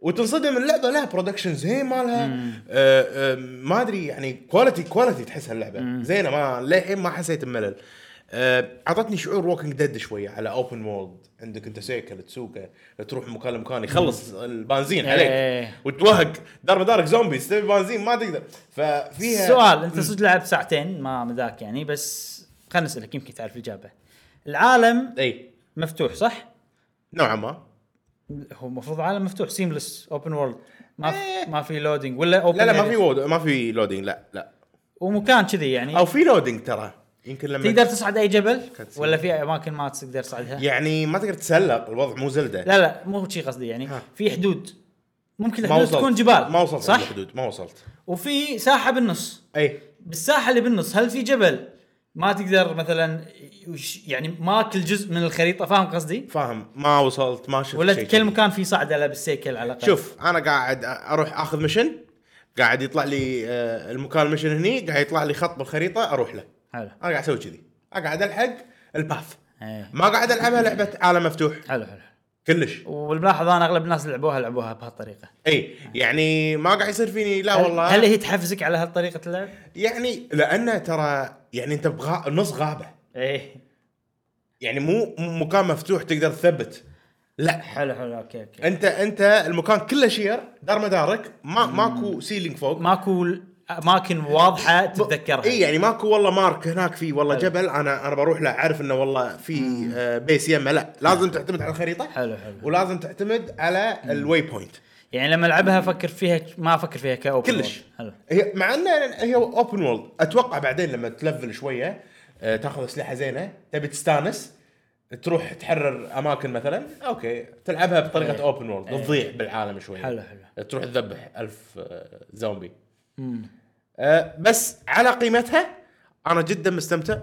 Speaker 3: وتنصدم اللعبة لها production زين مالها. آه آه ما أدري يعني quality quality تحسها اللعبه زينة ما للحين ما حسيت بملل. آه، أعطتني شعور Walking Dead شوية على open world عندك انت سيكل تسوقه تروح من مكان لمكان يخلص البنزين عليك
Speaker 1: إيه.
Speaker 3: وتوهق دار مدارك zombies تبي بنزين ما تقدر. ففيها
Speaker 1: سؤال انت صدق لعبت ساعتين ما مذاك يعني بس خلينا نسألك يمكن تعرف الإجابة. العالم
Speaker 3: إي.
Speaker 1: مفتوح صح؟
Speaker 3: نوعا ما.
Speaker 1: هو المفروض عالم مفتوح seamless open world ما في
Speaker 3: إيه.
Speaker 1: ما في loading ولا open
Speaker 3: لا لا ما في ما في loading لا لا.
Speaker 1: ومكان كذي يعني.
Speaker 3: أو في loading ترى. يمكن لما
Speaker 1: تقدر تصعد أي جبل؟ ولا في أماكن ما تقدر تصعدها؟
Speaker 3: يعني ما تقدر تسلق الوضع مو Zelda.
Speaker 1: لا لا مو شي قصدي يعني.
Speaker 3: ها.
Speaker 1: في حدود. ممكن
Speaker 3: ما
Speaker 1: الحدود
Speaker 3: وصلت.
Speaker 1: تكون جبال.
Speaker 3: ما وصلت
Speaker 1: صح؟
Speaker 3: الحدود ما وصلت.
Speaker 1: وفي ساحة بالنص.
Speaker 3: أي.
Speaker 1: بالساحة اللي بالنص هل في جبل ما تقدر مثلا يعني ما كل جزء من الخريطة؟ فاهم قصدي؟
Speaker 3: فاهم. ما وصلت ما شفت
Speaker 1: ولا
Speaker 3: شيء
Speaker 1: كل. مكان في صعده له بالسيكل على الأقل.
Speaker 3: شوف أنا قاعد أروح آخذ مشن قاعد يطلع لي آه، المكان المشن هني قاعد يطلع لي خط بالخريطة أروح له.
Speaker 1: حلو.
Speaker 3: أنا قاعد أسوي كذي. اقعد ألحق ال
Speaker 1: path. إيه.
Speaker 3: ما قاعد ألعبها لعبة عالم مفتوح.
Speaker 1: حلو حلو.
Speaker 3: كلش.
Speaker 1: والملاحظ أنا أغلب الناس اللي لعبوها لعبوها بهالطريقة.
Speaker 3: إي يعني ما قاعد يصير فيني. لا
Speaker 1: هل-
Speaker 3: والله.
Speaker 1: هل هي تحفزك على هالطريقة اللعب؟
Speaker 3: يعني لأنه ترى يعني أنت بغا... نص غابة.
Speaker 1: إيه.
Speaker 3: يعني مو مكان مفتوح تقدر تثبت. لا.
Speaker 1: حلو حلو. okay okay.
Speaker 3: أنت أنت المكان كله شير دار مدارك ما ماكو ceiling فوق.
Speaker 1: ماكو أماكن واضحة تتذكرها.
Speaker 3: إي يعني ماكو والله mark هناك في والله جبل أنا أنا بروح له عارف إنه والله في آه، base يمه. لا لازم تعتمد على الخريطة.
Speaker 1: حلو حلو.
Speaker 3: ولازم تعتمد على ال waypoint
Speaker 1: يعني لما ألعبها أفكر فيها ما أفكر فيها ك open
Speaker 3: كلش.
Speaker 1: حلو.
Speaker 3: هي مع انه هي open world أتوقع بعدين لما تلفل شوية آه، تاخذ أسلحة زينة تبي تستانس تروح تحرر أماكن مثلا okay تلعبها بطريقة
Speaker 1: إيه.
Speaker 3: open world
Speaker 1: إيه.
Speaker 3: تضيع بالعالم شوي
Speaker 1: حلو حلو.
Speaker 3: تروح تذبح ألف آه، زومبي آه، بس على قيمتها أنا جدا مستمتع.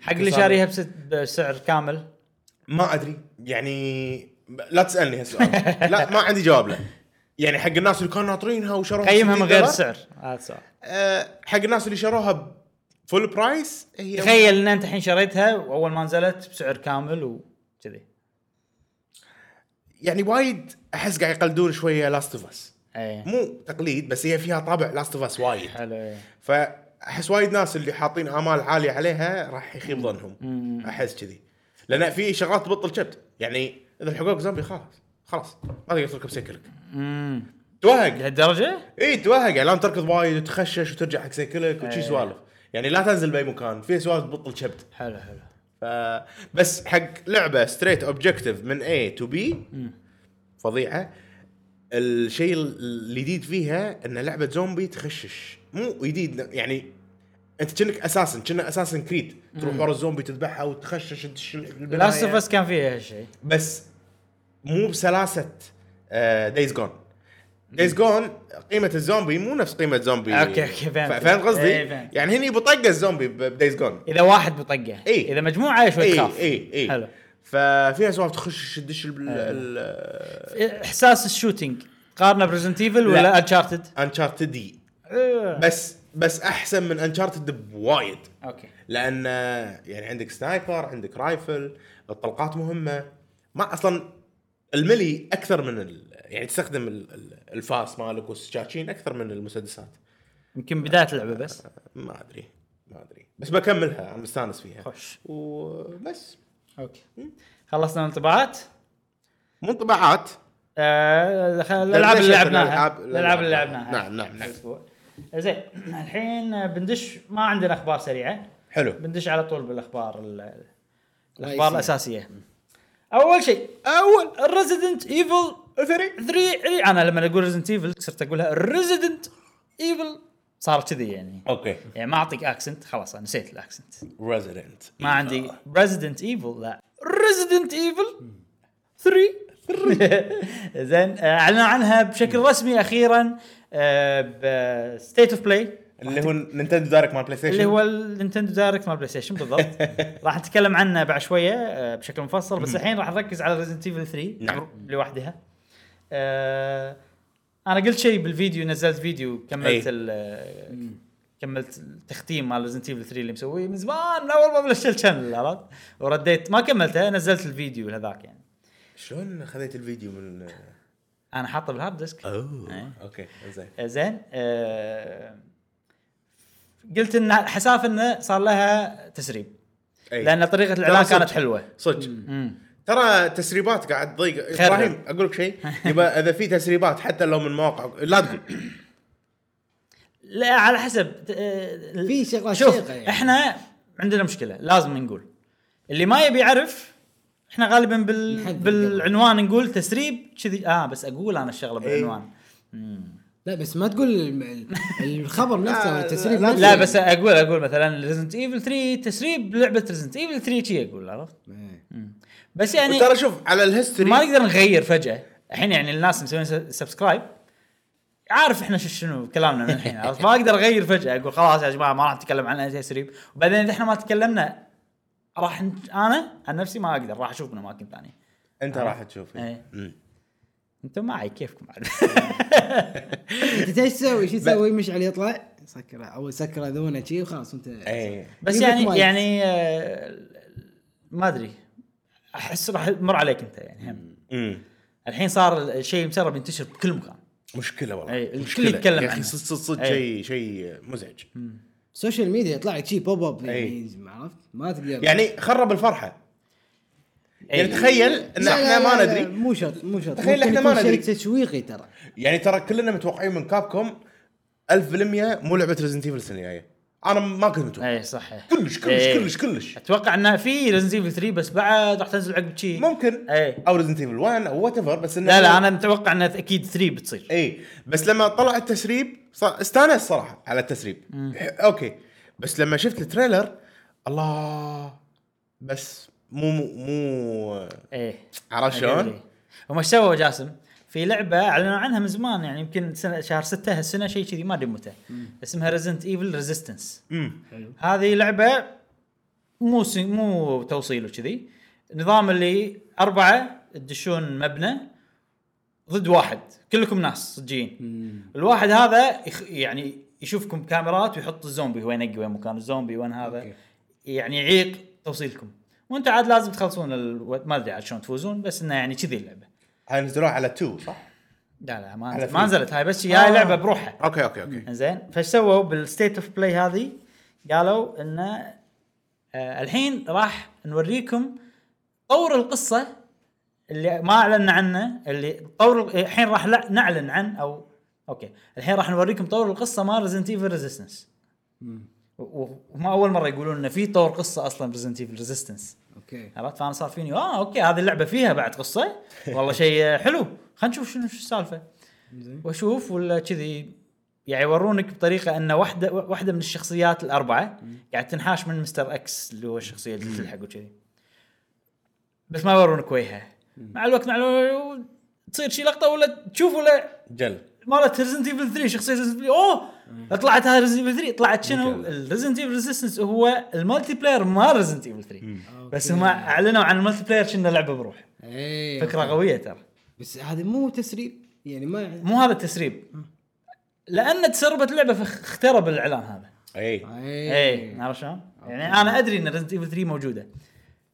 Speaker 1: حق اللي شاريها بست- بسعر كامل.
Speaker 3: ما أدري يعني لا تسألني هالسؤال. لا ما عندي جواب له. يعني حق الناس اللي كانوا ناطرينها وشروها
Speaker 1: قيمها من
Speaker 3: 60
Speaker 1: غير
Speaker 3: دولار،
Speaker 1: السعر هذا السؤال.
Speaker 3: آه، حق الناس اللي شروها full price هي
Speaker 1: تخيل إن أنت الحين شريتها وأول ما نزلت بسعر كامل وكذي
Speaker 3: يعني وايد أحس قاعد يقلدون شوية Last of Us
Speaker 1: إيه.
Speaker 3: مو تقليد بس هي فيها طابع Last of Us وايد.
Speaker 1: حلو إيه.
Speaker 3: فأحس وايد ناس اللي حاطين امال عالية عليها راح يخيب ظنهم. أحس كذي. لأن في شغلات تبط الكبد يعني إذا لحقوك زومبي خلاص. خلاص. ما تقدر تركب سيكلك توهق.
Speaker 1: لهالدرجة؟
Speaker 3: إي توهق. يعني لازم تركض وايد وتخشش وترجع حق سيكلك وشي
Speaker 1: إيه.
Speaker 3: سوالف. يعني لا تنزل بأي مكان. في سوالف تبط الكبد
Speaker 1: حلو حلو.
Speaker 3: ف بس حق لعبة straight objective من A to B فظيعة. الشيء الجديد فيها إن لعبة زومبي تخشش. مو جديد يعني أنت كأنك Assassin's كنا Assassin's Creed. تروح ورا الزومبي تذبحها وتخشش تدش البناية.
Speaker 1: Last of Us كان فيها هالشيء
Speaker 3: بس مو بسلاسة Days Gone Days Gone قيمة الزومبي مو نفس قيمة زومبي.
Speaker 1: أوكي، أوكي، فهمت.
Speaker 3: فهمت قصدي؟
Speaker 1: إيه، فهمت.
Speaker 3: يعني هني بطقة الزومبي ب Days
Speaker 1: Gone إذا واحد بطقة.
Speaker 3: إيه.
Speaker 1: إذا مجموعة شوي
Speaker 3: اي
Speaker 1: تخاف
Speaker 3: اي اي
Speaker 1: حلو.
Speaker 3: ففيها سوالف تخش تدش ال
Speaker 1: إحساس ال shooting. قارنه ب Resident Evil ولا
Speaker 3: لا.
Speaker 1: Uncharted؟
Speaker 3: Uncharted دي بس بس أحسن من Uncharted بوايد
Speaker 1: أوكي.
Speaker 3: لأن يعني عندك sniper عندك rifle الطلقات مهمة. ما أصلا ال melee أكثر من ال... يعني تستخدم ال- ال- الفاس مالك والسكاكين أكثر من المسدسات.
Speaker 1: يمكن بداية اللعبة بس.
Speaker 3: ما أدري. ما أدري. بس بكملها. أنا مستانس فيها.
Speaker 1: خوش.
Speaker 3: وبس.
Speaker 1: أوكي. خلصنا الانطباعات
Speaker 3: مو انطباعات.
Speaker 1: آه، خل- الألعاب اللي لعبناها.
Speaker 3: الألعاب-
Speaker 1: الألعاب اللي لعبناها.
Speaker 3: نعم نعم نعم.
Speaker 1: زين الحين بندش. ما عندنا أخبار سريعة.
Speaker 3: حلو.
Speaker 1: بندش على طول بالأخبار ال- الأخبار
Speaker 2: رئيسية.
Speaker 1: الأساسية. أول شيء
Speaker 3: أول.
Speaker 1: Resident Evil
Speaker 3: three.
Speaker 1: 3 أنا لما أقول Resident Evil صرت أقولها Resident Evil صار كذي يعني.
Speaker 3: أوكي.
Speaker 1: يعني ما أعطيك accent خلاص أنا نسيت ال
Speaker 3: accent Resident
Speaker 1: ما عندي Resident Evil لا. Resident Evil 3 زين آه، أعلنوا عنها بشكل رسمي أخيرا ب State of Play
Speaker 3: اللي هو Nintendo Direct مال PlayStation
Speaker 1: اللي هو ال Nintendo Direct مال PlayStation بالضبط. (laughs) راح نتكلم عنه بعد شوية آه، بشكل مفصل بس الحين راح نركز على Resident Evil 3
Speaker 3: نعم.
Speaker 1: لوحدها. آه، أنا قلت شيء بالفيديو نزلت فيديو كملت
Speaker 3: أي.
Speaker 1: ال- كملت التختيم مال Resident Evil 3 اللي مسويه من زمان من أول ما بلشت ال channel عرفت ورديت ما كملته نزلت الفيديو هذاك يعني
Speaker 3: شلون خذيت الفيديو من
Speaker 1: أنا حاطه بال hard
Speaker 3: disk أوه
Speaker 1: إيه.
Speaker 3: أوكي زين
Speaker 1: آه، زين آه، قلت إن حساف إنه صار لها تسريب
Speaker 3: أي.
Speaker 1: لأن طريقة الاعلان. كانت حلوة
Speaker 3: صدق. ترى تسريبات قاعد تضيق. إبراهيم أقول لك شيء (laughs) يبقى إذا في تسريبات حتى لو من مواقع لا تقول
Speaker 1: لا على حسب
Speaker 2: في شغلات
Speaker 1: شوف
Speaker 2: يعني.
Speaker 1: إحنا عندنا مشكلة لازم نقول اللي ما يبي يعرف إحنا غالبا بال... بالعنوان نقول تسريب كذي آه بس أقول أنا الشغلة
Speaker 3: إيه.
Speaker 1: بالعنوان.
Speaker 2: لا بس ما تقول الخبر (laughs) نفسه
Speaker 3: لا،
Speaker 2: التسريب
Speaker 3: لا،
Speaker 2: نفسه.
Speaker 1: لا بس أقول أقول مثلا Resident Evil 3 تسريب لعبة Resident Evil 3 شي أقول عرفت
Speaker 2: إيه.
Speaker 1: بس يعني
Speaker 3: ترى شوف على ال history
Speaker 1: ما نقدر نغير فجأة. الحين يعني الناس مسوين subscribe عارف إحنا شو- شنو كلامنا من الحين ما أقدر أغير فجأة أقول خلاص يا جماعة ما راح نتكلم عن أي تسريب وبعدين إذا إحنا ما تكلمنا راح أنا عن نفسي ما أقدر راح أشوف من أماكن ثانية.
Speaker 3: أنت راح تشوف.
Speaker 1: إيه.
Speaker 3: مم.
Speaker 1: أنتم معي كيفكم عاد
Speaker 2: أنت (laughs) إيش تسوي؟ شو تسوي؟ مشعل يطلع سكره أو سكره ذونه شي وخلاص انت
Speaker 3: اي
Speaker 1: بس يعني. يعني آه، ما أدري. أحس راح يمر عليك أنت يعني هم.
Speaker 3: مم.
Speaker 1: الحين صار الشيء مسرب ينتشر بكل مكان
Speaker 3: مشكلة والله
Speaker 1: إي، الكل يتكلم
Speaker 3: يا أخي
Speaker 1: عنها.
Speaker 3: صدق صدق صدق. شيء شيء مزعج
Speaker 2: ال social media يطلع لك شي pop
Speaker 3: up.
Speaker 2: يعني عرفت ما تقدر
Speaker 3: يعني خرب الفرحة يعني. تخيل إن
Speaker 2: لا،
Speaker 3: إحنا
Speaker 2: لا،
Speaker 3: ما ندري
Speaker 2: مو شرط مو شرط
Speaker 3: تخيل إحنا ما
Speaker 2: يكون شيء
Speaker 3: ندري.
Speaker 2: تشويقي ترى
Speaker 3: يعني ترى كلنا متوقعين من Capcom 1000% مو لعبة Resident Evil السنة الجاية أنا ما كنت متوقع
Speaker 1: اي صح
Speaker 3: كلش كلش
Speaker 1: إيه.
Speaker 3: كلش كلش.
Speaker 1: أتوقع إنه في Resident Evil 3 بس بعد راح تنزل عقب شي.
Speaker 3: ممكن.
Speaker 1: اي
Speaker 3: أو Resident Evil 1 أو whatever بس إنه
Speaker 1: لا لا أنا متوقع إنه أكيد 3 بتصير.
Speaker 3: اي بس لما طلع التسريب صار استانس صراحة على التسريب. ح- أوكي. بس لما شفت ال trailer الله. بس مو مو
Speaker 1: إيه.
Speaker 3: عرفت. شلون؟
Speaker 1: هم إيش سووا جاسم؟ في لعبة أعلنوا عنها من زمان يعني يمكن سنة شهر 6 هالسنة شيء كذي ما أدري متى. اسمها Resident Evil Resistance
Speaker 3: امم
Speaker 2: حلو.
Speaker 1: هذه لعبة مو سي مو توصيل وكذي. نظام اللي أربعة تدشون مبنى ضد واحد. كلكم ناس صجيين الواحد هذا يخ يعني يشوفكم كاميرات ويحط الزومبي هو ينقي وين مكان الزومبي وين هذا.
Speaker 2: أوكي.
Speaker 1: يعني يعيق توصيلكم. وأنتم عاد لازم تخلصون ال... ما أدري عاد شلون تفوزون بس إنه يعني كذي اللعبة.
Speaker 3: هاي نزلوها على 2 صح؟
Speaker 1: لا لا ما نزلت ما. نزلت هاي بس هي
Speaker 3: آه.
Speaker 1: لعبة بروحها.
Speaker 3: أوكي أوكي أوكي.
Speaker 1: زين فايش سووا بال State of Play هذه؟ قالوا انه آه الحين راح نوريكم طور القصة اللي ما اعلنا عنه اللي طور الحين راح لا- نعلن عن أو أوكي. الحين راح نوريكم طور القصة مال Resident Evil Resistance وما أول مرة يقولون انه في طور قصة أصلا Resident Evil Resistance
Speaker 2: أوكي.
Speaker 1: عرفت؟ فأنا صار فيني آه أوكي هذه اللعبة فيها بعد قصة. (laughs) والله شيء حلو. خلينا نشوف شنو شو
Speaker 2: السالفة.
Speaker 1: وأشوف ولا كذي يعني يورونك بطريقة أن واحدة واحدة من الشخصيات الأربعة قاعد تنحاش من Mr. X اللي هو الشخصية اللي تلحق وكذي. بس ما يورونك وجهها. مع الوقت مع الوقت تصير شي لقطة ولا تشوف ولا
Speaker 3: Jill.
Speaker 1: مالت Resident Evil 3 شخصية Resident أوه! طلعت هاي Resident Evil 3 طلعت شنو.
Speaker 3: ال
Speaker 1: Resident Evil Resistance هو ال multiplayer مال Resident Evil 3 بس هم أعلنوا عن ال multiplayer شنو لعبة بروح.
Speaker 2: إيه
Speaker 1: فكرة قوية ترى.
Speaker 2: بس هذا مو تسريب يعني ما
Speaker 1: مو هذا التسريب. لأن تسربت اللعبة فاخترب الإعلان هذا.
Speaker 3: اي
Speaker 1: إيه. عرفت شلون؟ يعني أنا أدري إن Resident Evil 3 موجودة.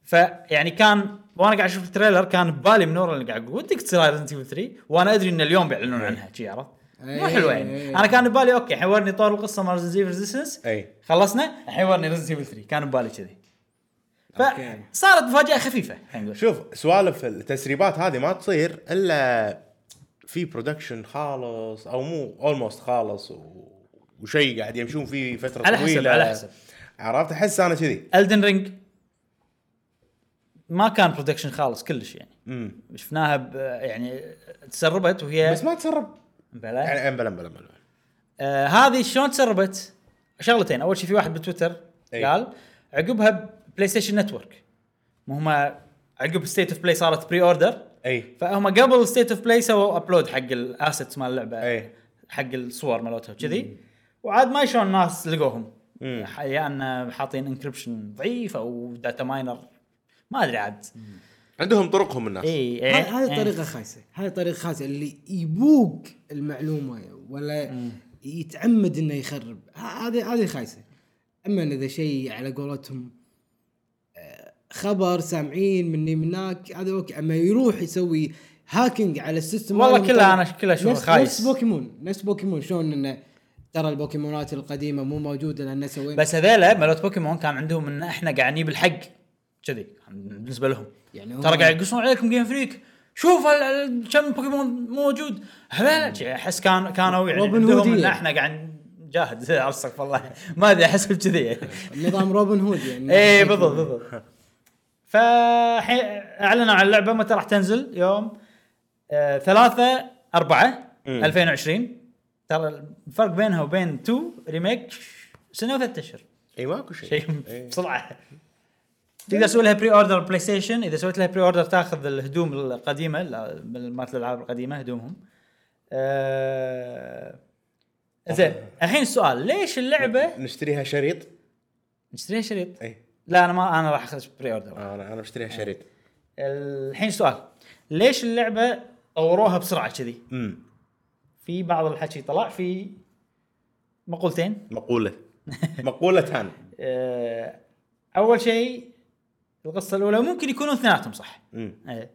Speaker 1: فيعني كان وأنا قاعد أشوف ال trailer كان ببالي من ورا اللي قاعد أقول ودك تصير Resident Evil 3 وأنا أدري إن اليوم بيعلنون عنها شي عرفت؟ مو
Speaker 2: إيه،
Speaker 1: حلوة يعني
Speaker 2: إيه.
Speaker 1: أنا كان ببالي أوكي الحين ورني طور القصة مال Resident Evil Resistance
Speaker 3: أي.
Speaker 1: خلصنا الحين ورني Resident Evil 3 كان ببالي كذي. فصارت مفاجأة خفيفة نقول.
Speaker 3: شوف سوالف التسريبات هذه ما تصير إلا في production خالص أو مو almost خالص و... وشيء قاعد يمشون فيه فترة
Speaker 1: على حسب
Speaker 3: طويلة.
Speaker 1: على حسب.
Speaker 3: عرفت؟ أحس أنا كذي.
Speaker 1: Elden Ring ما كان production خالص كلش يعني.
Speaker 3: امم
Speaker 1: شفناها يعني تسربت وهي
Speaker 3: بس ما تسرب.
Speaker 1: بلا
Speaker 3: يعني بلا بلا بلا
Speaker 1: آه هذه شلون تسربت؟ شغلتين. أول شيء في واحد بتويتر
Speaker 3: أي.
Speaker 1: قال عقبها PlayStation Network هم عقب State of Play صارت pre-order
Speaker 3: إي.
Speaker 1: فهم قبل State of Play سووا upload حق ال assets مال اللعبة
Speaker 3: أي.
Speaker 1: حق الصور مالتها وكذي. وعاد ما شلون الناس لقوهم.
Speaker 3: مم.
Speaker 1: يا ان حاطين encryption ضعيف أو data miner ما أدري عاد.
Speaker 3: عندهم طرقهم الناس.
Speaker 1: اي
Speaker 2: ه- هذه طريقة خايسة. هذه طريقة خايسة. اللي يبوق المعلومة ولا يتعمد إنه يخرب هذه هذه خايسة. أما إذا شيء على قولتهم آه، خبر سامعين مني من هناك هذا okay. أما يروح يسوي hacking على ال
Speaker 1: system
Speaker 2: والله
Speaker 1: كلها أنا كلها
Speaker 2: نفس-
Speaker 1: خايس.
Speaker 2: نفس بوكيمون. نفس بوكيمون. شلون انه ترى البوكيمونات القديمة مو موجودة لأن سوينا.
Speaker 1: بس هذيلا مالت بوكيمون كان عندهم إن إحنا قاعد نجيب الحق. كذي بالنسبة لهم.
Speaker 2: يعني هم-
Speaker 1: ترى قاعد يقصون عليكم Game Freak شوف كم بوكيمون مو موجود شي أحس كان كانوا يعني
Speaker 2: روبن هودية.
Speaker 1: إن إحنا قاعد نجاهد. (laughs) استغفر الله ما أدري أحس بكذي.
Speaker 2: نظام روبن هود يعني. (laughs)
Speaker 1: إيه بالضبط بالضبط. فالحين أعلنوا عن اللعبة متى راح تنزل؟ يوم آه 3 4
Speaker 3: مم.
Speaker 1: 2020 ترى الفرق بينها وبين 2 remake سنة وثلاث أشهر.
Speaker 3: اي ماكو شيء.
Speaker 1: شيء
Speaker 3: إي.
Speaker 1: بسرعة. تقدر تسوي لها pre-order PlayStation إذا سويت لها pre-order تاخذ الهدوم القديمة ال- مالت الالعاب القديمة هدومهم. آه... زين الحين السؤال ليش اللعبة
Speaker 3: نشتريها شريط؟
Speaker 1: نشتريها شريط؟
Speaker 3: إي.
Speaker 1: لا أنا ما أنا راح اخذ pre-order
Speaker 3: أنا أنا بشتريها شريط.
Speaker 1: الحين السؤال ليش اللعبة طوروها بسرعة كذي؟
Speaker 3: امم
Speaker 1: في بعض الحكي طلع في مقولتين.
Speaker 3: مقولة. مقولتان (laughs)
Speaker 1: آه، أول شيء القصة الأولى ممكن يكونون اثنيناتهم صح
Speaker 3: امم
Speaker 1: إيه.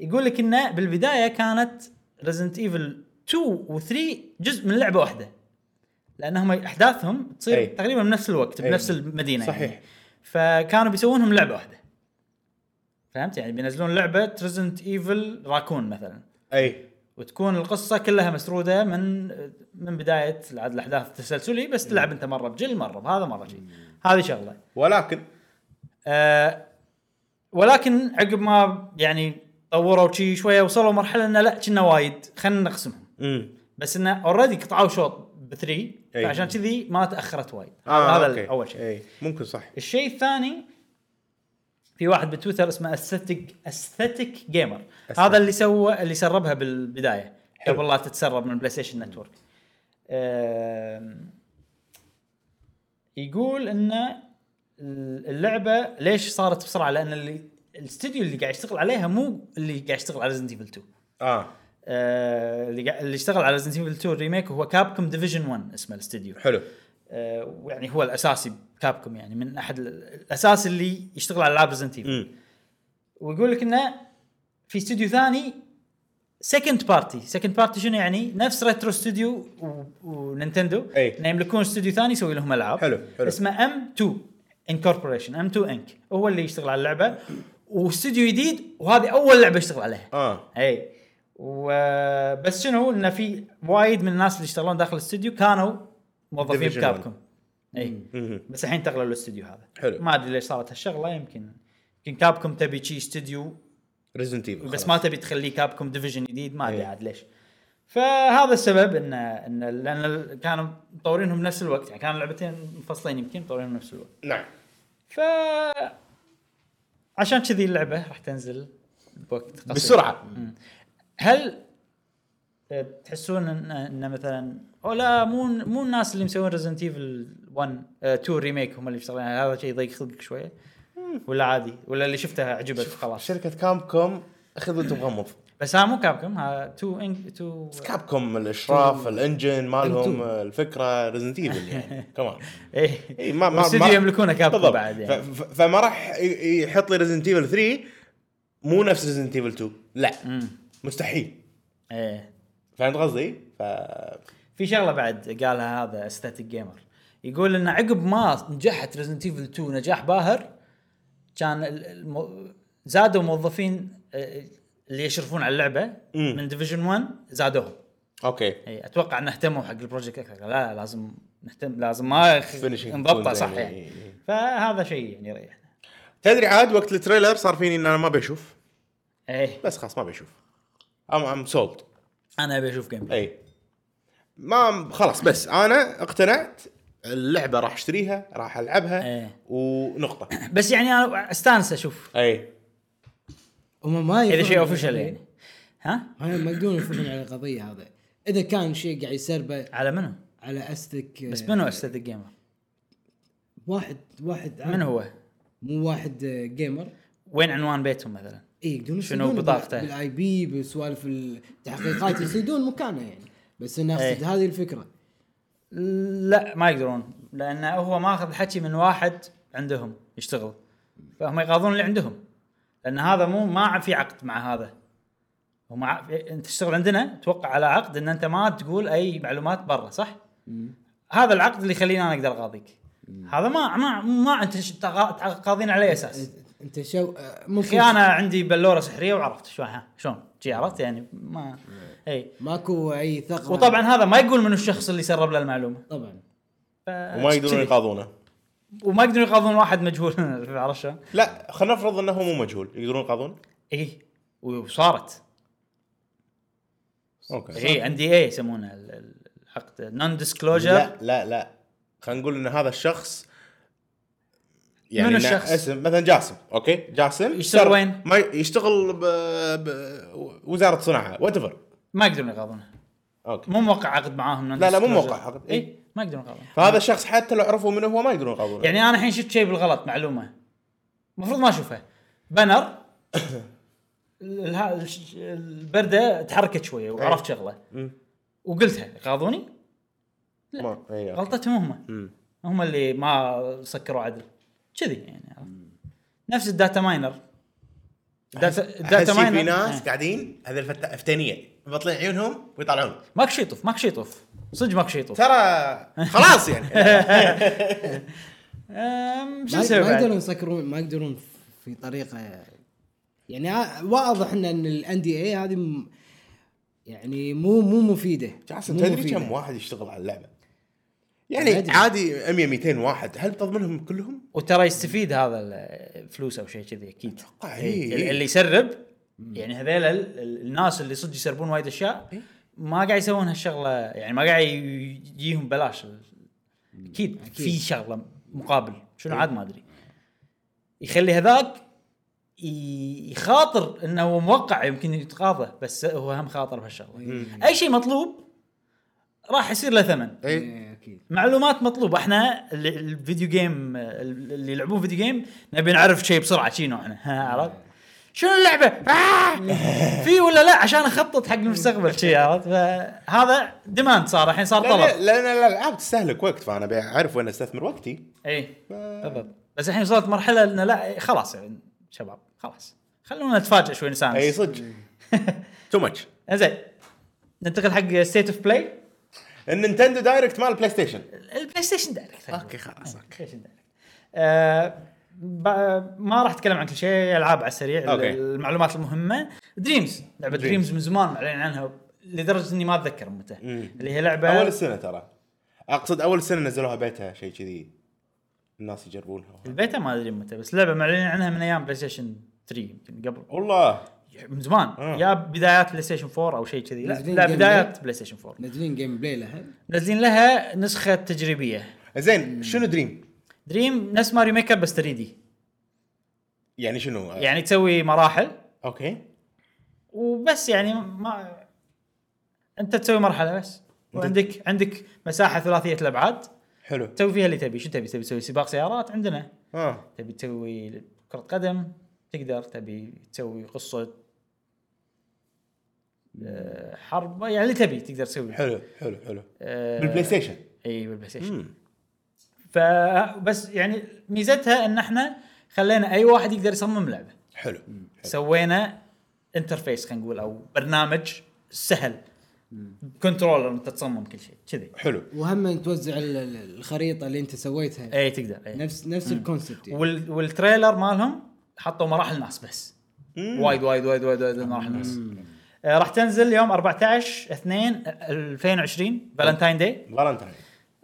Speaker 1: يقول لك انه بالبداية كانت Resident Evil 2 و3 جزء من لعبة واحدة لأنهم أحداثهم تصير
Speaker 3: أي.
Speaker 1: تقريبا بنفس الوقت
Speaker 3: أي.
Speaker 1: بنفس المدينة
Speaker 3: صحيح.
Speaker 1: يعني. فكانوا بيسوونهم لعبة واحدة فهمت يعني بينزلون لعبة Resident Evil Raccoon مثلا
Speaker 3: أي
Speaker 1: وتكون القصة كلها مسرودة من من بداية العد- الأحداث التسلسلي بس تلعب أنت مرة ب Jill مرة بهذا مرة شيء هذه شغلة
Speaker 3: ولكن
Speaker 1: آه ولكن عقب ما يعني طوروا شي شوية وصلوا مرحلة إنه لا كنا وايد. خلينا نقسمهم.
Speaker 3: امم
Speaker 1: بس إنه already قطعوا شوط ب 3
Speaker 3: أي.
Speaker 1: فعشان كذي ما تأخرت وايد.
Speaker 3: آه
Speaker 1: هذا
Speaker 3: okay.
Speaker 1: اول شيء.
Speaker 3: إي. ممكن صح.
Speaker 1: الشيء الثاني في واحد بتويتر اسمه Static Static Gamer هذا اللي سوى اللي سربها
Speaker 3: بالبداية.
Speaker 1: قبل لا تتسرب من PlayStation Network آم، يقول ان اللعبة ليش صارت بسرعة؟ لأن اللي الاستوديو اللي قاعد يشتغل عليها مو اللي قاعد يشتغل على Resident Evil 2 آه. اللي قاعد- اللي اشتغل على Resident Evil 2 remake هو Capcom Division 1 اسمه الاستوديو
Speaker 3: حلو.
Speaker 1: آه، ويعني هو الأساسي ب Capcom يعني من أحد ال- الأساس اللي يشتغل على العاب Resident
Speaker 3: Evil
Speaker 1: ويقول لك إنه في استوديو ثاني second party second party شنو يعني؟ نفس Retro Studio و- و
Speaker 3: Nintendo
Speaker 1: أي. يملكون استوديو ثاني يسوي لهم ألعاب.
Speaker 3: حلو، حلو.
Speaker 1: اسمه M2 Incorporation M2 Inc هو اللي يشتغل على اللعبة. واستوديو جديد وهذه أول لعبة يشتغل عليها.
Speaker 3: آه.
Speaker 1: اي وبس شنو؟ انه في وايد من الناس اللي يشتغلون داخل الاستوديو كانوا موظفين
Speaker 3: ب
Speaker 1: Capcom اي. بس الحين انتقلوا للاستوديو هذا.
Speaker 3: حلو.
Speaker 1: ما أدري ليش صارت هالشغلة يمكن يمكن Capcom تبي شي استوديو
Speaker 3: Resident
Speaker 1: بس ما تبي تخليه Capcom division جديد ما أدري
Speaker 3: إيه.
Speaker 1: عاد ليش. فهذا السبب إن إن لأن كانوا مطورينهم بنفس الوقت. يعني كانوا اللعبتين منفصلين يمكن مطورينهم بنفس الوقت.
Speaker 3: نعم.
Speaker 1: ف عشان كذي اللعبة راح تنزل بوقت قصير.
Speaker 3: بسرعة.
Speaker 1: هل تحسون ان مثلا أو لا مو مو الناس اللي مسوين ريزنت ايفل 1 آه، 2 ريميك هم اللي يشتغلون هذا شيء يضيق خلقك شوية؟ ولا عادي؟ ولا اللي شفته عجبك خلاص؟
Speaker 3: شركة كام كوم اخذ انت مغمض
Speaker 1: بس ها مو كابكم ها 2 انك 2
Speaker 3: كاب كوم الإشراف الإنجن مالهم. الفكرة ريزنت ايفل يعني. (laughs) كمان اي ما ما
Speaker 1: واستديو
Speaker 3: ما-
Speaker 1: يملكونه كابكم بعد يعني.
Speaker 3: ف- فما راح يحط لي ريزنت ايفل 3 مو نفس ريزنت ايفل 2 لا.
Speaker 1: مم.
Speaker 3: مستحيل.
Speaker 1: إيه.
Speaker 3: فهمت قصدي؟ ف
Speaker 1: في شغلة بعد قالها هذا Static Gamer يقول إن عقب ما نجحت Resident Evil 2 نجاح باهر كان الم... زادوا موظفين آه، اللي يشرفون على اللعبة
Speaker 3: مم.
Speaker 1: من Division 1 زادوهم.
Speaker 3: okay.
Speaker 1: إي أتوقع ان اهتموا حق ال project أكثر. لا, لا لازم نهتم لازم ما نضبطه صح يعني. فهذا شيء يعني يريحنا
Speaker 3: تدري عاد وقت ال trailer صار فيني إن أنا ما بشوف.
Speaker 1: إيه
Speaker 3: بس خلاص ما بشوف. I'm I'm
Speaker 1: sold أنا أبي أشوف game.
Speaker 3: إي. ما خلاص بس أنا اقتنعت اللعبة راح أشتريها راح ألعبها
Speaker 1: إيه.
Speaker 3: ونقطة.
Speaker 1: بس يعني أنا أستانس أشوف.
Speaker 3: إي.
Speaker 2: هم ما إذا
Speaker 1: شيء official
Speaker 2: القضية.
Speaker 1: يعني ها
Speaker 2: هاي ما يقدرون يفرقون على القضية هذا إذا كان شيء قاعد يسربه
Speaker 1: على منو؟
Speaker 2: على Aesthetic
Speaker 1: بس منو Aesthetic Gamer؟
Speaker 2: واحد واحد.
Speaker 1: من هو؟
Speaker 2: مو واحد آه، gamer
Speaker 1: وين عنوان بيتهم مثلا؟
Speaker 2: اي يقدرون
Speaker 1: شنو بطاقته؟
Speaker 2: بال IP بسوالف التحقيقات (coughs) يصيدون مكانه يعني بس أنا أقصد
Speaker 1: إيه.
Speaker 2: هذه الفكرة
Speaker 1: لا ما يقدرون لأن هو ماخذ الحكي من واحد عندهم يشتغل فهم يقاضون اللي عندهم لأن هذا مو ما في عقد مع هذا. هم ع- أنت تشتغل عندنا توقع على عقد إن أنت ما تقول أي معلومات برا صح؟ هذا العقد اللي يخليني أنا أقدر أقاضيك. هذا ما ما ما أنت تقاضين على أي أساس.
Speaker 2: انت شو آه، ممكن
Speaker 1: أخي أنا عندي بلورة سحرية وعرفت شلون ها شلون؟ جي عرفت يعني ما اي
Speaker 2: ماكو أي ثقة.
Speaker 1: وطبعا هذا ما يقول من الشخص اللي سرب له المعلومة.
Speaker 2: طبعا.
Speaker 1: ف-
Speaker 3: وما يقدرون. يقاضونه.
Speaker 1: وما يقدرون يقاضون واحد مجهول. (laughs) عرفت شلون؟
Speaker 3: لا خلينا نفرض إنه هو مو مجهول. يقدرون يقاضون؟
Speaker 1: إي. وصارت. Okay. إي N DA يسمونه ال- ال- العقد non-disclosure
Speaker 3: لا لا لا. خلينا نقول إن هذا الشخص يعني إنه
Speaker 1: الشخص؟
Speaker 3: اسم مثلا جاسم. okay؟ جاسم.
Speaker 1: يشتغل وين؟
Speaker 3: ما يشتغل ب... ب... وزارة صناعه وات
Speaker 1: ما يقدرون يقاضونه.
Speaker 3: Okay.
Speaker 1: مو موقع عقد معاهم
Speaker 3: لا، لا، مو موقع عقد.
Speaker 1: إي. ما يقدرون يقاضونه
Speaker 3: فهذا الشخص حتى لو عرفوا منه هو ما يقدرون يقاضونه
Speaker 1: يعني أنا الحين شفت شيء بالغلط معلومة. المفروض ما اشوفها الش- البردة تحركت شوية وعرفت شغله.
Speaker 3: مم.
Speaker 1: وقلتها يقاضوني
Speaker 3: ما اي
Speaker 1: غلطتهم هم.
Speaker 3: مم.
Speaker 1: هم اللي ما سكروا عدل. كذي يعني. عرفت؟ نفس ال data miner.
Speaker 3: ال
Speaker 1: data ال data
Speaker 3: في
Speaker 1: miner؟
Speaker 3: ناس
Speaker 1: آه.
Speaker 3: قاعدين هذه الفت- فتانيه مبطلين عيونهم ويطلعون
Speaker 1: ماك شي يطوف ماك يطوف. صدق ماك شي يطوف
Speaker 3: ترى خلاص يعني (laughs)
Speaker 1: شو
Speaker 2: ما,
Speaker 1: نسوي
Speaker 2: ما؟ يقدرون يسكرون ما يقدرون في طريقة يعني واضح ان إن الان دي اي هذه يعني مو مو مفيدة
Speaker 3: جاسم تدري
Speaker 2: مفيدة.
Speaker 3: كم واحد يشتغل على اللعبة؟ يعني. عادي 100 200 واحد هل بتضمنهم كلهم؟
Speaker 1: وترى يستفيد هذا الفلوس أو شيء كذي أكيد
Speaker 3: أتوقع
Speaker 1: إيه.
Speaker 3: إيه.
Speaker 1: ال- اللي يسرب يعني هذيل ال- ال- الناس اللي صدق يسربون وايد أشياء
Speaker 3: إيه.
Speaker 1: ما قاعد يسوون هالشغلة يعني ما قاعد يجيهم بلاش. أكيد في شغلة مقابل. شنو. عاد ما أدري. يخلي هذاك يخاطر إنه هو موقع يمكن يتقاضى بس هو هم خاطر بهالشغلة. أي. شيء مطلوب راح يصير له ثمن.
Speaker 2: أي. أكيد.
Speaker 1: معلومات مطلوبة. إحنا ال video game اللي يلعبون video game نبي نعرف شيء بسرعة شي نوعنا. ها (laughs) عرفت؟ شنو اللعبة؟ آه! في ولا لا؟ عشان أخطط حق المستقبل. شي عرفت؟ فهذا demand صار الحين صار
Speaker 3: لأن
Speaker 1: طلب.
Speaker 3: لأن الألعاب تستهلك وقت فأنا ابي أعرف وين أستثمر وقتي.
Speaker 1: إي. بالضبط. بس الحين وصلت مرحلة إنه لا خلاص يعني شباب خلاص. خلونا نتفاجئ شوي نستانس
Speaker 3: إي صدق. too much
Speaker 1: زين ننتقل حق State of Play
Speaker 3: ال Nintendo Direct مال ال PlayStation
Speaker 1: ال PlayStation Direct
Speaker 3: Okay. خلاص
Speaker 1: okay ما راح أتكلم عن كل شيء ألعاب على السريع
Speaker 3: okay.
Speaker 1: المعلومات المهمة. Dreams لعبة.
Speaker 3: Dreams
Speaker 1: من زمان معلن عنها لدرجة إني ما أتذكر متى.
Speaker 3: مم.
Speaker 1: اللي هي لعبة
Speaker 3: أول السنة ترى. أقصد أول السنة نزلوها بيتها شيء كذي. الناس يجربونها.
Speaker 1: البيتا ما أدري متى بس لعبة معلنين عنها من أيام PlayStation 3 يمكن قبل.
Speaker 3: والله.
Speaker 1: من زمان.
Speaker 3: آه.
Speaker 1: يا بدايات PlayStation 4 أو شيء كذي. لا, لا بدايات PlayStation 4
Speaker 2: نازلين gameplay لها؟
Speaker 1: نازلين لها نسخة تجريبية.
Speaker 3: زين شنو Dream؟
Speaker 1: Dream نفس Mario Maker بس 3D.
Speaker 3: يعني شنو؟
Speaker 1: يعني تسوي مراحل.
Speaker 3: Okay.
Speaker 1: وبس يعني ما أنت تسوي مرحلة بس. وعندك عندك مساحة ثلاثية الأبعاد.
Speaker 3: حلو.
Speaker 1: تسوي فيها اللي تبي. شو تبي؟ تبي تسوي سباق سيارات عندنا.
Speaker 3: آه.
Speaker 1: تبي تسوي كرة قدم تقدر. تبي تسوي قصة آه، حرب يعني اللي تبي تقدر تسوي.
Speaker 3: حلو حلو حلو.
Speaker 1: آه،
Speaker 3: بال PlayStation.
Speaker 1: اي بال PlayStation.
Speaker 3: مم.
Speaker 1: فبس يعني ميزتها ان إحنا خلينا أي واحد يقدر يصمم لعبة.
Speaker 3: حلو.
Speaker 1: سوينا interface خلينا نقول أو برنامج سهل. Controller أنت تصمم كل شيء كذي.
Speaker 3: حلو.
Speaker 2: وهم توزع ال- ال- الخريطة اللي أنت سويتها.
Speaker 1: اي تقدر أي.
Speaker 2: نفس نفس ال concept يعني.
Speaker 1: وال وال trailer مالهم حطوا مراحل ناس بس.
Speaker 3: مم.
Speaker 1: وايد وايد وايد وايد وايد مراحل ناس. آه راح تنزل يوم 14 2 2020 Valentine Day
Speaker 3: Valentine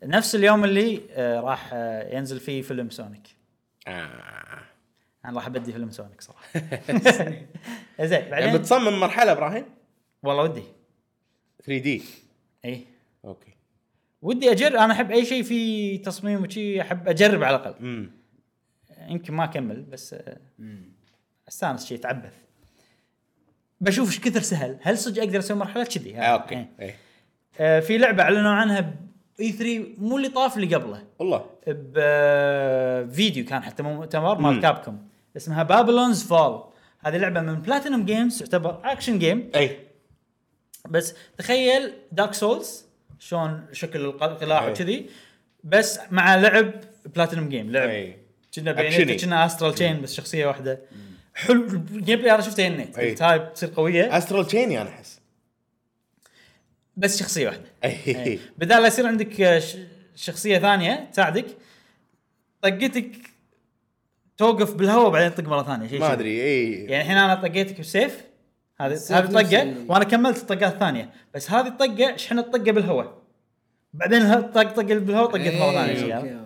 Speaker 1: نفس اليوم اللي آه راح آه ينزل فيه فيلم Sonic.
Speaker 3: آه.
Speaker 1: أنا راح أبدي فيلم Sonic صراحة. (laughs) (laughs) زين
Speaker 3: يعني
Speaker 1: بعدين
Speaker 3: بتصمم مرحلة إبراهيم؟
Speaker 1: والله ودي.
Speaker 3: 3D؟
Speaker 1: اي
Speaker 3: okay.
Speaker 1: ودي اجرب أنا أحب أي شيء فيه تصميم وشي أحب أجرب على الأقل.
Speaker 3: امم
Speaker 1: يمكن ما أكمل بس آه، أستانس شيء تعبث بشوف إيش كثر سهل. هل صدق أقدر أسوي مرحلة كذي؟
Speaker 3: آه، okay.
Speaker 1: إيه.
Speaker 3: اي
Speaker 1: آه في لعبة أعلنوا عنها E3 مو اللي طاف اللي قبله.
Speaker 3: والله.
Speaker 1: بفيديو كان حتى مو مؤتمر مال
Speaker 3: مم.
Speaker 1: Capcom اسمها Babylon's Fall هذه لعبة من PlatinumGames تعتبر action game
Speaker 3: أي.
Speaker 1: بس تخيل Dark Souls شلون شكل القلاع. وكذي بس مع لعب بلاتينوم جيم لعب كنا. بينيتا كنا استرال تشين بس شخصية واحدة. حلو ال gameplay أنا شفته. قلت هاي بتصير قوية.
Speaker 3: Astral Chain أنا احس
Speaker 1: بس شخصية واحدة.
Speaker 3: أي.
Speaker 1: إيه. بدال لا يصير عندك آه، ش- شخصية ثانية تساعدك طقتك توقف بالهواء بعدين تطق مرة ثانية شيء
Speaker 3: ما. أدري اي
Speaker 1: يعني الحين أنا طقيتك بسيف هذه هذه
Speaker 2: طقة
Speaker 1: وأنا كملت الطقات الثانية. بس هذه الطقة شحنت طقه بالهواء. بعدين طق طق بالهواء طقت مرة ثانية
Speaker 2: إيه،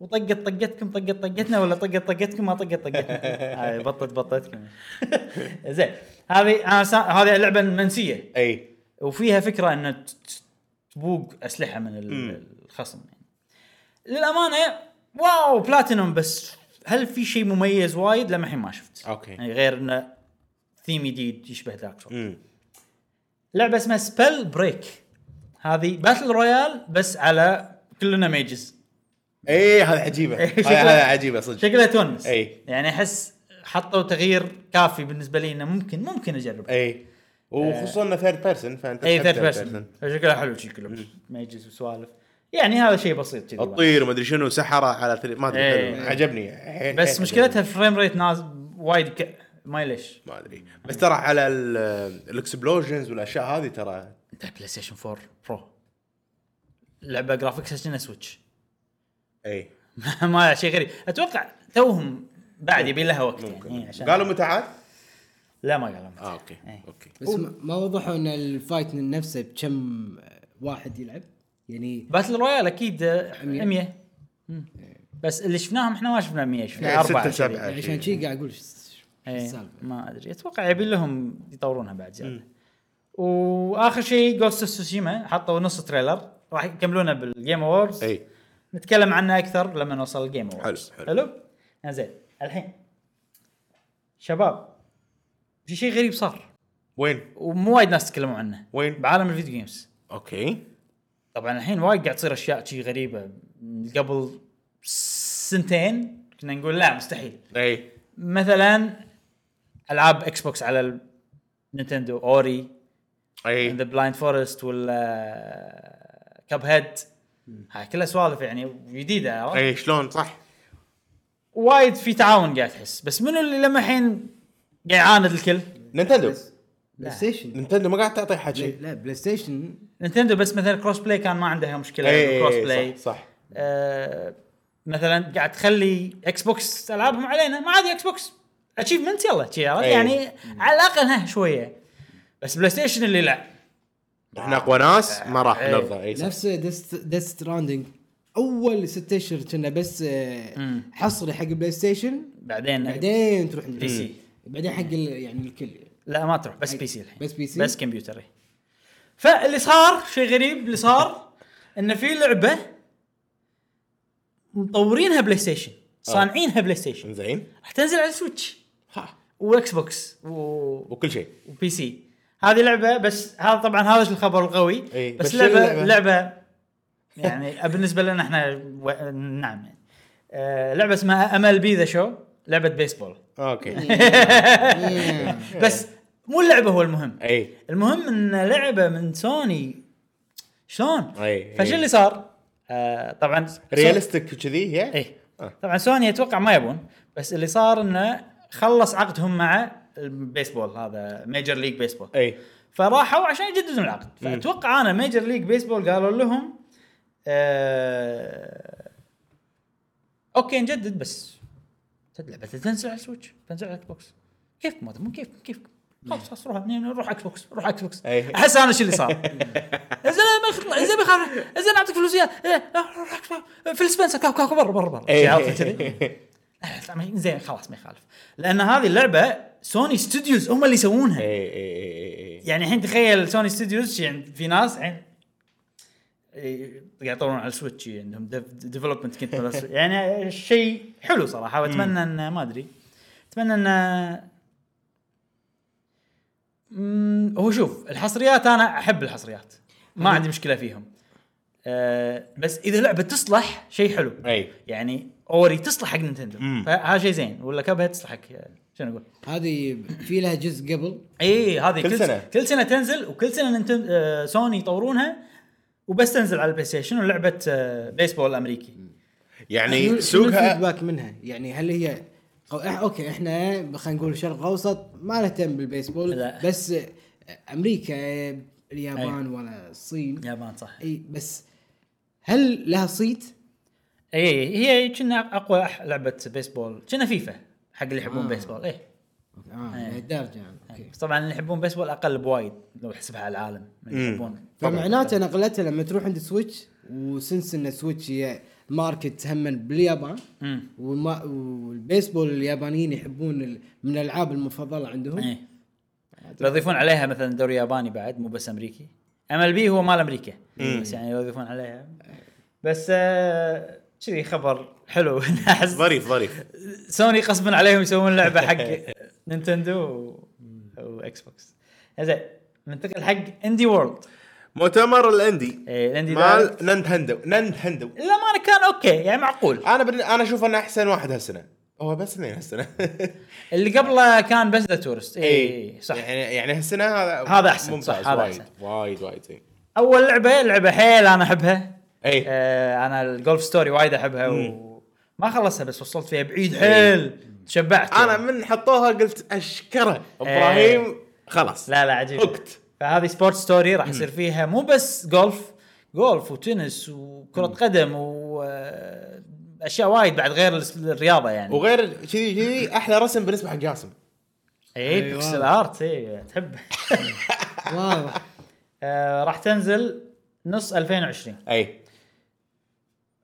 Speaker 1: وطقت طقتكم طقت طقتنا ولا طقت طقتكم ما طقت طقتنا. (laughs) هاي بطت بطتكم. (laughs) زين هذه أنا سا... هذه لعبه منسيه
Speaker 3: أي.
Speaker 1: وفيها فكرة إن تبوق أسلحة من. الخصم يعني. للأمانة واو بلاتينوم بس هل في شيء مميز وايد؟ لما الحين ما شفت.
Speaker 3: Okay.
Speaker 1: يعني غير انه ثيم جديد يشبه Dark
Speaker 3: Souls.
Speaker 1: لعبة اسمها Spellbreak هذه battle royale بس على كلنا mages
Speaker 3: اي هذا
Speaker 1: عجيبة. (laughs)
Speaker 3: هذا عجيبة صدق.
Speaker 1: شكلها تونس.
Speaker 3: أي.
Speaker 1: يعني أحس حطوا تغيير كافي بالنسبة لي إنه ممكن ممكن أجرب.
Speaker 3: اي وخصوصا إنه third person فأنت
Speaker 1: اي third person شكلها حلو شكله mages وسوالف يعني هذا شيء بسيط كذي.
Speaker 3: تطير وما أدري شنو سحرة على ثري ما
Speaker 1: أدري.
Speaker 3: حلو. عجبني.
Speaker 1: بس مشكلتها ال frame rate نازل وايد ك... ما ليش
Speaker 3: ما أدري. بس ترى على ال explosions والأشياء هذه ترى
Speaker 1: انت PlayStation 4 Pro لعبه graphics كنا Switch
Speaker 3: اي
Speaker 1: ما شيء غريب. أتوقع توهم بعد يبي لها وقت.
Speaker 3: ممكن.
Speaker 1: يعني عشان
Speaker 3: قالوا متى عاد؟
Speaker 1: لا ما قالوا متى.
Speaker 3: آه okay
Speaker 1: إيه.
Speaker 3: okay.
Speaker 2: بس ما ما وضحوا إن ال fight نفسه بكم واحد يلعب؟ يعني
Speaker 1: battle royale أكيد آه،
Speaker 2: مية.
Speaker 1: 100 مم. بس اللي شفناهم إحنا ما شفنا 100 شفنا
Speaker 3: يعني أربعة.
Speaker 2: يعني عشان شي قاعد أقول إيش
Speaker 1: إيه،
Speaker 2: السالفة.
Speaker 1: ما أدري. أتوقع يبي لهم يطورونها بعد زيادة. وآخر شيء Ghost of Tsushima حطوا نص trailer. راح يكملونه بال Game
Speaker 3: Awards إي.
Speaker 1: نتكلم عنه أكثر لما نوصل ال Game Awards
Speaker 3: حلو، حلو.
Speaker 1: حلو؟ زين. الحين. شباب. في شيء غريب صار.
Speaker 3: وين؟
Speaker 1: ومو وايد ناس تكلموا عنه.
Speaker 3: وين؟
Speaker 1: بعالم ال video
Speaker 3: games okay.
Speaker 1: طبعا الحين وايد قاعد تصير أشياء شي غريبة. قبل سنتين كنا نقول لا مستحيل.
Speaker 3: إي.
Speaker 1: مثلا ألعاب Xbox على ال Nintendo
Speaker 3: Ori
Speaker 1: إي. the Blind Forest ولا Cuphead هاي كلها سوالف يعني جديدة؟
Speaker 3: إي شلون؟ صح.
Speaker 1: وايد في تعاون قاعد تحس. بس منو اللي لما الحين قاعد يعاند الكل؟
Speaker 2: Nintendo. PlayStation
Speaker 3: Nintendo ما قاعد تعطي حد شيء
Speaker 2: لا PlayStation
Speaker 1: Nintendo بس مثلا cross play كان ما عندها مشكلة
Speaker 3: اي
Speaker 1: cross
Speaker 3: اي
Speaker 1: play
Speaker 3: صح صح.
Speaker 1: آه مثلا قاعد تخلي Xbox ألعابهم علينا. ما عادي Xbox achievement يلا؟
Speaker 3: أي.
Speaker 1: يعني على الأقل ها شوية. بس PlayStation اللي لا.
Speaker 3: إحنا أقوى ناس ما راح
Speaker 1: إي.
Speaker 3: نرضى. اي صح.
Speaker 2: نفس Death Stranding أول ست أشهر كنا بس آه،. حصري حق PlayStation
Speaker 1: بعدين
Speaker 2: بعدين تروح عند
Speaker 1: PC.
Speaker 2: بعدين حق ال- يعني الكل.
Speaker 1: لا ما تروح بس PC الحين.
Speaker 2: بس PC؟
Speaker 1: بس كمبيوتر إي. فاللي صار شيء غريب اللي صار انه في لعبة مطورينها PlayStation صانعينها PlayStation
Speaker 3: زين
Speaker 1: راح تنزل على Switch
Speaker 3: ها.
Speaker 1: و Xbox و...
Speaker 3: وكل شيء.
Speaker 1: و PC هذه لعبة بس هذا طبعا هذا الخبر القوي
Speaker 3: إي،
Speaker 1: بس,
Speaker 3: بس
Speaker 1: لعبه؟ لعبة يعني بالنسبة لنا إحنا و... نعم. يعني. آه لعبة اسمها MLB The Show لعبة بيسبول.
Speaker 3: okay.
Speaker 1: بس مو اللعبة هو المهم.
Speaker 3: أي.
Speaker 1: المهم إن لعبة من سوني. شلون؟
Speaker 3: أي،
Speaker 1: فشو. اللي صار؟ آه طبعا
Speaker 3: realistic كذي هي
Speaker 1: اي
Speaker 3: آه.
Speaker 1: طبعا سوني أتوقع ما يبون بس اللي صار إنه خلص عقدهم مع البيسبول هذا Major League Baseball
Speaker 3: أي.
Speaker 1: فراحوا عشان يجددون العقد. فأتوقع أنا Major League Baseball قالوا لهم آه okay نجدد بس. اللعبه تنزل على ال Switch تنزل على ال Xbox. كيف ما مو كيف كيف؟ خلاص خلاص روح نروح Xbox روح
Speaker 3: Xbox.
Speaker 1: أحس أنا شو اللي صار؟ زين ما يخ- زين ما يخالف زين أعطيك فلوس. إيه، روح Xbox. Phil Spencer كاو كاو برا برا برا. عرفت كذي؟ (laughs) زين خلاص ما يخالف. لأن هذه اللعبة Sony Studios هم اللي يسوونها.
Speaker 3: أي أي أي أي.
Speaker 1: يعني الحين تخيل Sony Studios يعني في ناس إيه، يطورون على ال Switch عندهم. development kit. يعني شيء حلو صراحة وأتمنى ان ما أدري. أتمنى ان هو شوف الحصريات أنا أحب الحصريات. ما عندي مشكلة فيهم. أه بس إذا لعبة تصلح شيء حلو.
Speaker 3: أي.
Speaker 1: يعني Ori تصلح حق
Speaker 3: Nintendo.
Speaker 1: فهذا شيء زين. ولا Cuphead تصلح حق شنو أقول؟
Speaker 2: هذه في لها جزء قبل.
Speaker 1: اي هذه
Speaker 3: كل. سنة.
Speaker 1: كل سنة تنزل وكل سنة ننتن... آه سوني يطورونها. وبس تنزل على ال PlayStation ولعبة آه بيسبول امريكي
Speaker 3: يعني سوقها
Speaker 2: ال feedback منها؟ يعني هل هي okay إحنا خلينا نقول الشرق الأوسط ما نهتم بالبيسبول
Speaker 1: لا.
Speaker 2: بس آه، أمريكا آه، اليابان ولا الصين.
Speaker 1: يابان صح.
Speaker 2: أي بس هل لها صيت؟
Speaker 1: أي هي كنا أقوى لعبة بيسبول. كنا فيفا حق اللي يحبون
Speaker 2: آه.
Speaker 1: بيسبول أي.
Speaker 2: آه لهالدرجة يعني. okay.
Speaker 1: بس طبعا اللي يحبون بيسبول أقل بوايد لو تحسبها على العالم اللي. يحبون.
Speaker 2: فمعناته نقلتها لما تروح عند Switch و since ان Switch هي ماركت هم باليابان والما والبيسبول اليابانيين يحبون من الألعاب المفضلة عندهم.
Speaker 1: إيه. لو يضيفون عليها مثلا دوري ياباني بعد مو بس أمريكي. MLB هو مال أمريكا. بس يعني لو يضيفون عليها. بس آه، كذي خبر حلو. (laughs) احس
Speaker 3: ظريف ظريف.
Speaker 1: سوني غصبا عليهم يسوون لعبة حق (laughs) Nintendo. و Xbox زين ننتقل حق Indie World
Speaker 3: مؤتمر ال indie.
Speaker 1: إيه، ال indie
Speaker 3: مال
Speaker 1: Direct.
Speaker 3: Nintendo. Nintendo
Speaker 1: للامانه كان okay يعني معقول.
Speaker 3: أنا بن... أنا أشوف إنه أحسن واحد هالسنة. هو بس اثنين هالسنة. (laughs)
Speaker 1: اللي قبله كان بس The Touryst اي
Speaker 3: اي
Speaker 1: صح.
Speaker 3: يعني يعني هالسنة هذا
Speaker 1: هذا أحسن،
Speaker 3: ممتاز
Speaker 1: صح، هذا
Speaker 3: وايد. وايد وايد زين
Speaker 1: أول لعبة لعبة حيل أنا أحبها.
Speaker 3: اي
Speaker 1: آه أنا ال Golf Story وايد أحبها وما خلصتها بس وصلت فيها بعيد حيل. تشبعت
Speaker 3: أنا
Speaker 1: يعني.
Speaker 3: من حطوها قلت أشكره. إبراهيم خلاص.
Speaker 1: لا لا عجيب.
Speaker 3: هكت.
Speaker 1: فهذه Sports Story راح يصير فيها مو بس جولف جولف وتنس وكرة قدم واشياء وايد بعد غير الرياضة يعني.
Speaker 3: وغير كذي كذي أحلى رسم بالنسبة حق جاسم.
Speaker 1: اي
Speaker 2: أيوة.
Speaker 1: pixel art اي تحب. (laughs)
Speaker 2: واضح
Speaker 1: آه راح تنزل نص 2020
Speaker 3: أي.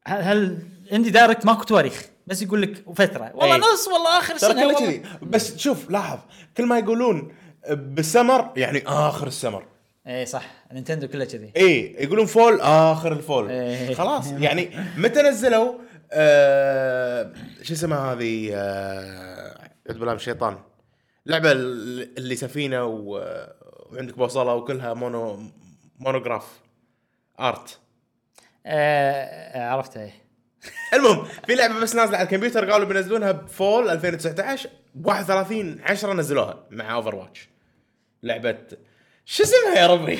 Speaker 1: هل, هل Indie Direct ماكو تواريخ؟ بس يقول لك فترة. والله
Speaker 3: أي.
Speaker 1: نص والله آخر
Speaker 3: كله
Speaker 1: والله.
Speaker 3: كذي. بس شوف لاحظ كل ما يقولون بالسمر يعني آخر السمر.
Speaker 1: اي صح. Nintendo كلها كذي.
Speaker 3: اي يقولون fall آخر ال fall.
Speaker 1: إيه.
Speaker 3: خلاص. (laughs) يعني متى نزلوا آه شو اسمها هذه آه أعوذ بالله من الشيطان؟ لعبة ال- اللي سفينة و... وعندك بوصلة وكلها mono monograph art.
Speaker 1: آه عرفتها إيه (laughs)
Speaker 3: المهم في لعبة بس نازلة على الكمبيوتر قالوا بينزلونها ب fall 2019 ب 31 10 نزلوها مع Overwatch لعبة شو اسمها يا ربي؟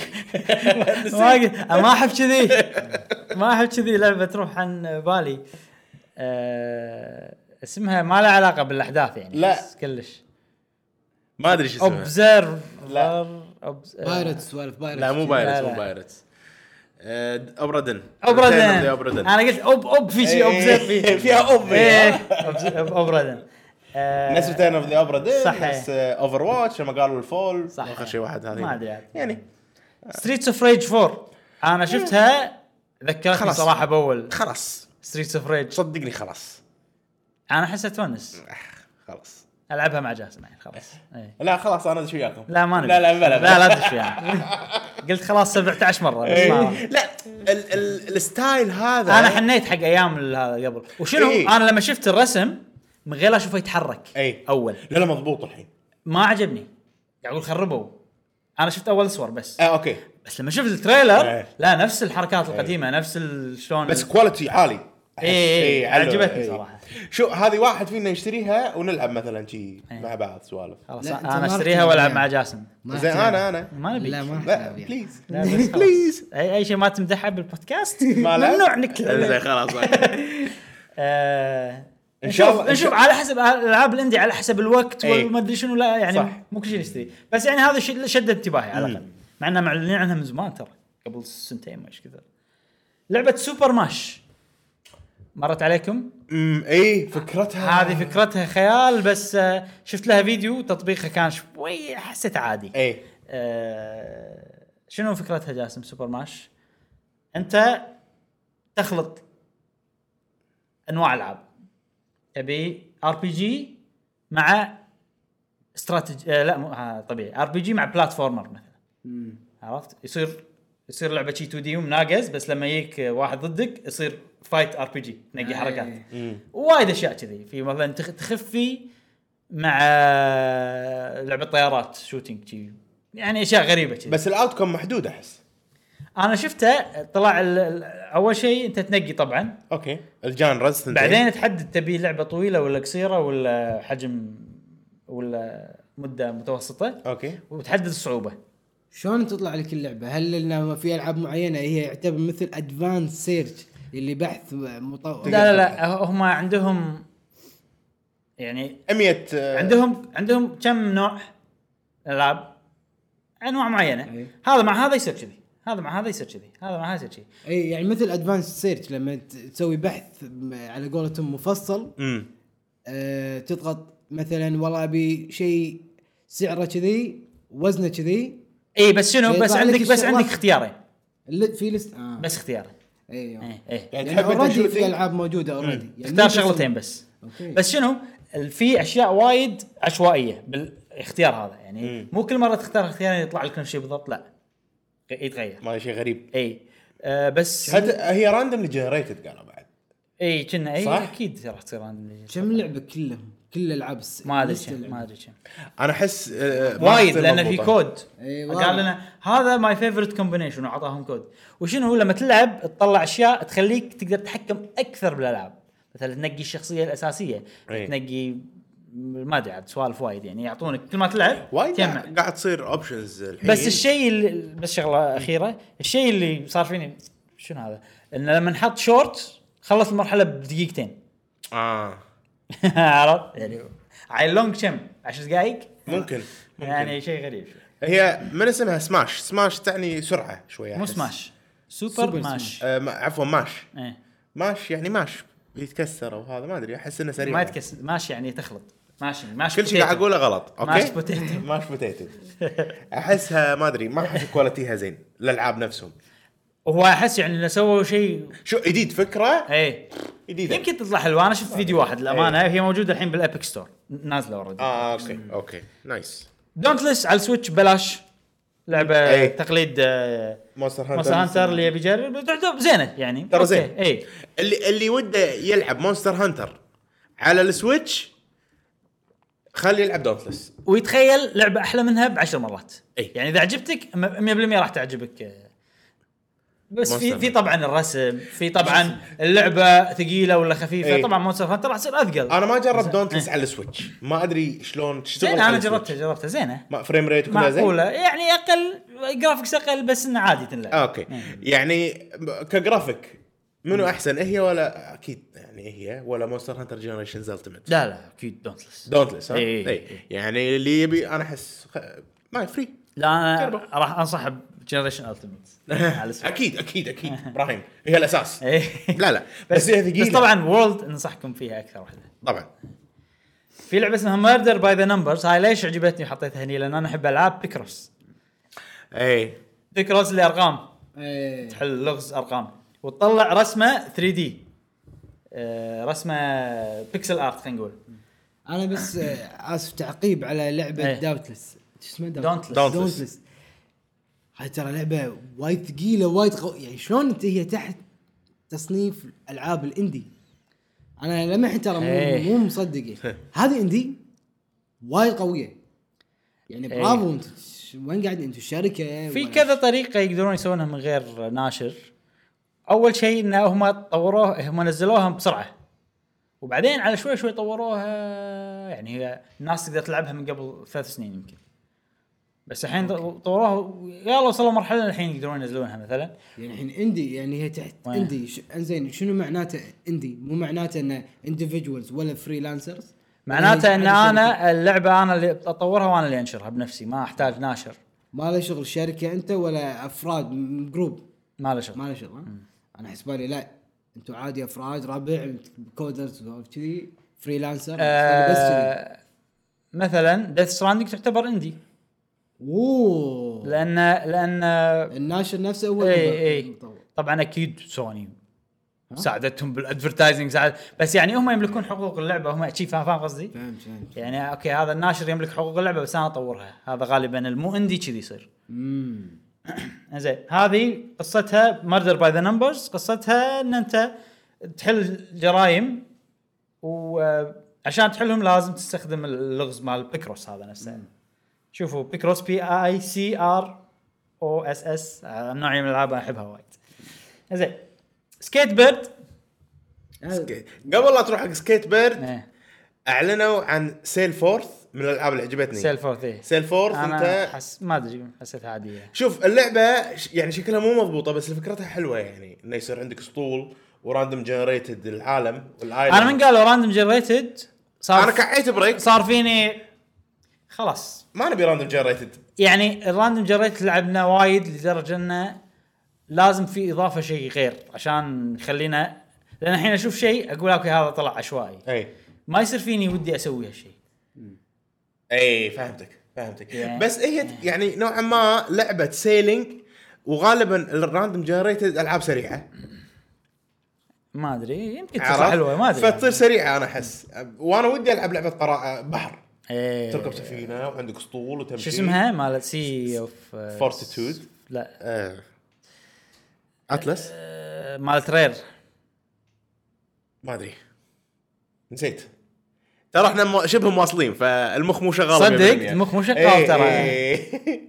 Speaker 3: (laughs)
Speaker 1: ما أحب كذي ما أحب كذي لعبة تروح عن بالي آه اسمها ما لها علاقة بالأحداث يعني
Speaker 3: لا.
Speaker 1: بس كلش
Speaker 3: ما أدري شو اسمها
Speaker 1: observe
Speaker 3: لا.
Speaker 2: pirates سوالف pirates
Speaker 3: لا مو
Speaker 1: pirates.
Speaker 3: مو
Speaker 1: pirates
Speaker 3: Obra Dinn Obra Dinn
Speaker 1: Obra
Speaker 3: Dinn
Speaker 1: أنا قلت اوب أوب في شيء
Speaker 3: إيه،
Speaker 1: observe في
Speaker 3: فيها
Speaker 1: Ob. Obra Dinn آه،
Speaker 3: نفس Return of the Obra Dinn
Speaker 1: صح.
Speaker 3: بس Overwatch لما قالوا ال fall
Speaker 1: صح.
Speaker 3: أخر شيء واحد هذه.
Speaker 1: ما عاد.
Speaker 3: يعني.
Speaker 1: Streets of Rage 4 أنا شفتها ذكرتني
Speaker 3: خلاص.
Speaker 1: صراحة بأول.
Speaker 3: خلاص.
Speaker 1: Streets of Rage
Speaker 3: صدقني خلاص.
Speaker 1: أنا احسها تونس
Speaker 3: خلاص.
Speaker 1: ألعبها مع جاسم يعني خلاص. إيه.
Speaker 3: لا خلاص أنا ادش وياكم.
Speaker 1: لا ما نبي
Speaker 3: لا لا بلا
Speaker 1: لا لا تدش يعني (laughs) قلت خلاص 17 مرة بس ما
Speaker 3: إيه. لا ال- ال- ال style هذا
Speaker 1: أنا حنيت حق أيام هذا قبل. وشنو؟
Speaker 3: إيه.
Speaker 1: أنا لما شفت الرسم من غير لا أشوفه يتحرك.
Speaker 3: اي
Speaker 1: أول.
Speaker 3: لا لا مضبوط الحين.
Speaker 1: ما عجبني. أقول خربوا. أنا شفت أول صور بس.
Speaker 3: آه okay.
Speaker 1: بس لما شفت ال trailer
Speaker 3: إيه.
Speaker 1: لا نفس الحركات القديمة نفس ال- شلون
Speaker 3: بس quality عالي.
Speaker 1: إيه، إيه،
Speaker 3: حلو.
Speaker 1: عجبتني
Speaker 3: إيه.
Speaker 1: صراحة.
Speaker 3: شو هذه واحد فينا يشتريها ونلعب مثلا شي
Speaker 1: إيه.
Speaker 3: مع بعض سوالف
Speaker 1: خلاص أنا
Speaker 2: أشتريها
Speaker 1: وألعب
Speaker 2: للبيع.
Speaker 1: مع جاسم
Speaker 3: زين. أنا أنا
Speaker 1: ما نبي
Speaker 2: لا ما
Speaker 3: لا. please
Speaker 1: لا بس خلاص.
Speaker 3: please
Speaker 1: أي أي شيء ما تمدحه بالبودكاست (laughs)
Speaker 3: ما لا؟
Speaker 1: ممنوع
Speaker 3: زين خلاص (laughs)
Speaker 1: آه
Speaker 3: إن شاء
Speaker 1: نشوف
Speaker 3: الله-
Speaker 1: نشوف على حسب الالعاب ال indie على حسب الوقت
Speaker 3: إيه.
Speaker 1: وما ادري شنو لا يعني
Speaker 3: صح.
Speaker 1: مو كل شيء نشتري بس يعني هذا الشيء شد انتباهي على الأقل مع اننا معلنين عنها من زمان ترى قبل سنتين ما إيش كثر لعبة Super Mash مرت عليكم؟
Speaker 3: امم اي فكرتها.
Speaker 1: هذه فكرتها خيال بس آه، شفت لها فيديو تطبيقها كان شوي حسيت عادي.
Speaker 3: اي
Speaker 1: آه، شنو فكرتها جاسم Super Mash؟ أنت تخلط أنواع ألعاب. تبي RPG مع استراتيجي آه لا مو آه طبيعي. RPG مع platformer مثلا. عرفت؟ يصير يصير لعبة شي 2 D ومناقز بس لما يجيك واحد ضدك يصير fight RPG تنقي
Speaker 2: آه.
Speaker 1: حركات. وايد أشياء كذي. في مثلا تخ- تخفي مع لعبة طيارات shooting شي يعني أشياء غريبة كذي.
Speaker 3: بس ال outcome محدود أحس.
Speaker 1: أنا شفته طلع أول شيء أنت تنقي طبعا.
Speaker 3: okay. ال genres ثنتين.
Speaker 1: بعدين تحدد تبي لعبة طويلة ولا قصيرة ولا حجم ولا مدة متوسطة.
Speaker 3: okay.
Speaker 1: وتحدد الصعوبة.
Speaker 2: شلون تطلع لك اللعبة؟ هل إنه في ألعاب معينة هي يعتبر مثل advance search اللي بحث مطور
Speaker 1: لا لا لا هم عندهم يعني
Speaker 3: 100 آه،
Speaker 1: عندهم عندهم كم نوع ألعاب؟ أنواع معينة.
Speaker 2: أي.
Speaker 1: هذا مع هذا يصير كذي. هذا مع هذا يصير كذي. هذا مع هذا يصير كذي.
Speaker 2: اي يعني مثل advance search لما تسوي بحث على قولتهم مفصل
Speaker 3: امم
Speaker 2: أه تضغط مثلا والله أبي شيء سعره كذي وزنه كذي.
Speaker 1: اي بس شنو؟ بس عندك بس. عندك اختيارين.
Speaker 2: اللي في list آه.
Speaker 1: بس اختيارين.
Speaker 2: أيوه
Speaker 1: إيه إيه.
Speaker 3: يعني
Speaker 2: يعني
Speaker 3: تحب انت
Speaker 2: في ألعاب موجودة already يعني
Speaker 1: اختار شغلتين بس
Speaker 2: okay.
Speaker 1: بس شنو؟ في أشياء وايد عشوائية بالاختيار هذا. يعني
Speaker 3: مم.
Speaker 1: مو كل مرة تختار اختيارين يطلع لك نفس الشيء بالضبط لا. يتغير.
Speaker 3: ما شيء غريب.
Speaker 1: اي آه بس
Speaker 3: حتى هي randomly generated قالوا بعد.
Speaker 1: اي كنا اي
Speaker 3: صح؟
Speaker 1: أكيد راح تصير random.
Speaker 2: كم لعبة كلهم؟ كل العاب الس-
Speaker 1: ما
Speaker 2: أدري
Speaker 1: كم. ما أدري كم
Speaker 3: أنا أحس آه،
Speaker 1: وايد لأن في. كود قال. لنا هذا my favorite combination وعطاهم كود وشنو لما تلعب تطلع أشياء تخليك تقدر تتحكم أكثر بالألعاب مثلا تنقي الشخصية
Speaker 3: الأساسية.
Speaker 1: تنقي ما أدري عاد سوالف وايد يعني يعطونك كل ما تلعب
Speaker 3: وايد قاعد تصير options الحين
Speaker 1: بس الشيء اللي بس شغلة أخيرة الشيء اللي صار فيني شنو هذا؟ انه لما نحط شورت خلص المرحلة بدقيقتين
Speaker 3: آه (laughs)
Speaker 1: عرفت؟ يعني على long كم 10 دقائق
Speaker 3: ممكن ممكن.
Speaker 1: يعني شيء غريب شوي.
Speaker 3: هي من اسمها smash smash تعني سرعة شوية
Speaker 1: مو. سماش Super,
Speaker 2: Super
Speaker 1: Mash
Speaker 3: آه عفوا mash
Speaker 1: إيه.
Speaker 3: mash يعني mash يتكسر وهذا ما أدري أحس إنه سريع.
Speaker 1: ما يتكسر. ماشي يعني تخلط. ماشي ماشي
Speaker 3: كل شيء قاعد أقوله غلط okay؟
Speaker 1: mash potato.
Speaker 3: mash potato أحسها ما أدري ما أحس quality ها زين الالعاب نفسهم.
Speaker 1: وهو أحس يعني إنه سووا شيء.
Speaker 3: شو جديد فكرة؟
Speaker 1: إيه.
Speaker 3: جديده
Speaker 1: يمكن تطلع حلوة. أنا شفت فيديو واحد الامانه هي موجودة الحين بال Epic Store نازلة
Speaker 3: already آه okay okay.
Speaker 1: nice Dauntless على ال Switch ببلاش لعبة
Speaker 3: إيه.
Speaker 1: تقليد
Speaker 3: Monster Hunter
Speaker 1: Monster Hunter اللي يبي يجرب تعتبر زينة يعني.
Speaker 3: ترى زين.
Speaker 1: اي
Speaker 3: اللي اللي وده يلعب Monster Hunter على ال Switch خلي يلعب Dauntless
Speaker 1: ويتخيل لعبة أحلى منها بعشر مرات.
Speaker 3: أي.
Speaker 1: يعني إذا عجبتك م- 100% راح تعجبك آه. بس في في طبعا الرسم في طبعا اللعبة ثقيلة ولا خفيفة.
Speaker 3: أي.
Speaker 1: طبعا Monster Hunter راح تصير أثقل.
Speaker 3: أنا ما جربت Dauntless على ال Switch ما أدري شلون تشتغل
Speaker 1: زين
Speaker 3: أنا.
Speaker 1: جربتها جربتها. زينة.
Speaker 3: ما frame rate وكلها زين؟
Speaker 1: معقولة. يعني أقل graphics أقل بس إنه عادي تنلعب.
Speaker 3: okay. يعني كجرافيك منو أحسن هي ولا أكيد يعني هي ولا Monster Hunter Generations Ultimate
Speaker 1: لا لا أكيد Dauntless
Speaker 3: Dauntless ها. اي يعني اللي يبي أنا أحس. ما free
Speaker 1: لا
Speaker 3: أنا.
Speaker 1: راح انصح ب Generation (laughs) Ultimate.
Speaker 3: أكيد أكيد أكيد. (laughs) إبراهيم هي الأساس. (laughs)
Speaker 1: إيه.
Speaker 3: لا لا. بس هي ثقيلة.
Speaker 1: بس طبعا World انصحكم فيها أكثر واحدة.
Speaker 3: طبعا.
Speaker 1: في لعبة اسمها Murder by the Numbers هاي ليش عجبتني وحطيتها هني؟ لأن أنا أحب ألعاب Picross
Speaker 3: اي
Speaker 1: Picross اللي ارقام
Speaker 2: إيه.
Speaker 1: تحل لغز أرقام. وتطلع رسمة 3D رسمة pixel art خلينا نقول.
Speaker 2: أنا بس آه، آسف تعقيب على لعبة
Speaker 1: إيه.
Speaker 2: Dauntless شو اسمها؟
Speaker 1: Dauntless.
Speaker 3: Dauntless.
Speaker 2: هاي ترى لعبة وايد ثقيلة وايد قو... يعني شلون انت هي تحت تصنيف العاب ال indie؟ أنا لما الحين ترى مو,
Speaker 1: إيه.
Speaker 2: مو مصدق. (laughs) هذه إندي وايد قوية. يعني
Speaker 1: إيه.
Speaker 2: برافو انت وين قاعد؟ أنتم الشركة
Speaker 1: في كذا طريقة يقدرون يسوونها من غير ناشر. أول شيء إن هم طوروه هم نزلوها بسرعة. وبعدين على شوي شوي طوروها يعني هي الناس تقدر تلعبها من قبل ثلاث سنين يمكن. بس الحين طوروها يلا وصلوا مرحلة الحين يقدرون ينزلونها مثلا.
Speaker 2: يعني الحين indie يعني هي تحت
Speaker 1: وين؟
Speaker 2: indie ش... انزين شنو معناته indie؟ مو معناته إنه individuals ولا freelancers
Speaker 1: معناته إن أنا اللعبة أنا اللي أطورها وأنا اللي أنشرها بنفسي ما أحتاج ناشر.
Speaker 2: ما له شغل شركة أنت ولا أفراد م- group
Speaker 1: ما له شغل.
Speaker 2: ما له شغل ها؟ أنا حسبالي لا أنتم عادي أفراد ربع coders كذي freelancer بس كذي.
Speaker 1: آه مثلا Death Stranding تعتبر indie
Speaker 2: أوه.
Speaker 1: لأن لأن
Speaker 2: الناشر نفسه هو
Speaker 1: اي
Speaker 2: المطور.
Speaker 1: اي. طبعا. أكيد سوني ساعدتهم بال advertising ساعد بس يعني هم يملكون حقوق اللعبة هم شي فاهم قصدي؟
Speaker 2: فهمت فهمت.
Speaker 1: يعني okay هذا الناشر يملك حقوق اللعبة بس أنا أطورها. هذا غالبا المو indie كذي يصير.
Speaker 2: امم (clears throat)
Speaker 1: زين هذه قصتها Murder by the Numbers قصتها إن أنت تحل جرائم وعشان تحلهم لازم تستخدم اللغز مال Picross هذا نفسه. شوفوا Picross P I C R O S S نوعيه من الألعاب أحبها وايد. زين SkateBIRD
Speaker 3: قبل لا تروح حق SkateBIRD
Speaker 1: إيه.
Speaker 3: أعلنوا عن Sail Forth من الألعاب اللي عجبتني.
Speaker 1: Sail Forth إيه.
Speaker 3: Sail
Speaker 1: Forth
Speaker 3: انت
Speaker 1: حس ما أدري حسيتها عادية.
Speaker 3: شوف اللعبة ش- يعني شكلها مو مضبوطة بس فكرتها حلوة يعني إنه يصير عندك اسطول و random generated العالم وال
Speaker 1: island أنا من قالوا random generated صار
Speaker 3: أنا كعيت break.
Speaker 1: صار فيني خلاص.
Speaker 3: ما نبي random generated
Speaker 1: يعني ال random generate لعبنا وايد لدرجة إنه لازم في إضافة شيء غير عشان يخلينا لأن الحين أشوف شيء أقول okay هذا طلع عشوائي.
Speaker 3: أي.
Speaker 1: ما يصير فيني ودي أسوي هالشيء.
Speaker 3: أي فهمتك فهمتك.
Speaker 1: يعني-
Speaker 3: بس هي يعني نوعا ما لعبة sailing وغالبا ال random generated ألعاب سريعة.
Speaker 1: ما أدري يمكن تصير؟ حلوة ما أدري.
Speaker 3: فتصير سريعة أنا أحس. وأنا ودي ألعب لعبة قراءة بحر.
Speaker 1: إيه.
Speaker 3: تركب سفينة وعندك اسطول وتمشي
Speaker 1: شو اسمها مالت سي اوف
Speaker 3: فورتيتود
Speaker 1: لا
Speaker 3: آه. اتلس
Speaker 1: آه، مالت رير
Speaker 3: ما أدري نسيت ترى إحنا شبه مواصلين فالمخ مو شغال
Speaker 1: صدق
Speaker 3: 100%.
Speaker 1: المخ مو شغال
Speaker 3: إيه،
Speaker 1: ترى.
Speaker 3: إيه.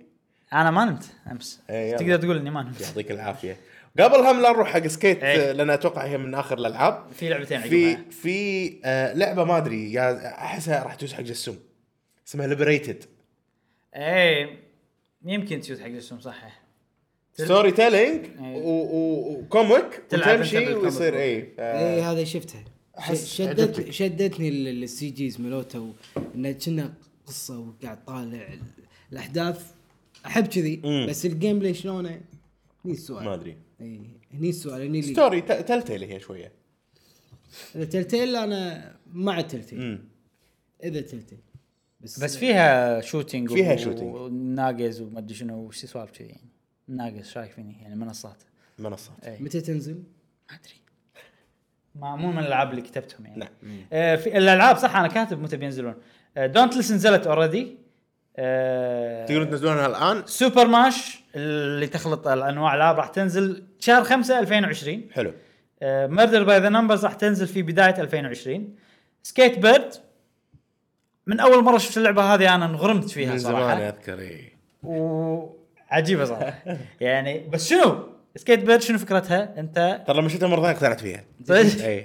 Speaker 1: أنا ما نمت أمس
Speaker 3: إيه،.
Speaker 1: تقدر تقول إني ما نمت
Speaker 3: يعطيك العافية قبل هم لا نروح حق سكيت. آه، لأن أتوقع هي من آخر الألعاب.
Speaker 1: في لعبتين
Speaker 3: في
Speaker 1: عقبها
Speaker 3: في آه لعبة ما أدري يا أحسها راح تدوس حق جسوم. اسمها ليبريتد
Speaker 1: إيه يمكن تشوت حق السم صح.
Speaker 3: ستوري تيلينج. وكوميك
Speaker 1: بالكوميك.
Speaker 3: ويصير اي
Speaker 2: اي إيه، هذا شفتها شدت. شدتني ال- السي جيز ملوته إنه كنا قصة وقاعد طالع ال- الأحداث. أحب كذي. بس ال gameplay شلونه؟ هني السؤال
Speaker 3: ما أدري.
Speaker 2: إي هني السؤال هني اللي
Speaker 3: ستوري تلتيل هي شوية.
Speaker 2: إذا Telltale أنا مع ال Telltale
Speaker 3: امم
Speaker 2: إذا Telltale. بس
Speaker 1: بس فيها shooting
Speaker 3: فيها
Speaker 1: و-
Speaker 3: shooting.
Speaker 1: وناقز وما أدري شنو وش سوالف كذي يعني ناقز شايك فيني؟ يعني منصات.
Speaker 3: منصات.
Speaker 1: إي.
Speaker 2: متى تنزل؟
Speaker 1: ما أدري. ما مو من الألعاب اللي كتبتهم يعني.
Speaker 3: نعم.
Speaker 1: آه في الألعاب صح أنا كاتب متى بينزلون. Dauntless نزلت already
Speaker 3: تقدرون تنزلونها الآن؟
Speaker 1: Super Mash اللي تخلط الأنواع الالعاب راح تنزل شهر 5 2020
Speaker 3: حلو.
Speaker 1: Murder by the Numbers راح تنزل في بداية 2020 SkateBIRD من أول مرة شفت اللعبة هذه أنا انغرمت فيها
Speaker 3: من
Speaker 1: صراحة.
Speaker 3: زمان اذكر إي.
Speaker 1: وعجيبة صراحة. (laughs) يعني بس شنو؟ SkateBIRD شنو فكرتها؟ أنت
Speaker 3: ترى لما شفتها مرة ثانية اقتنعت فيها.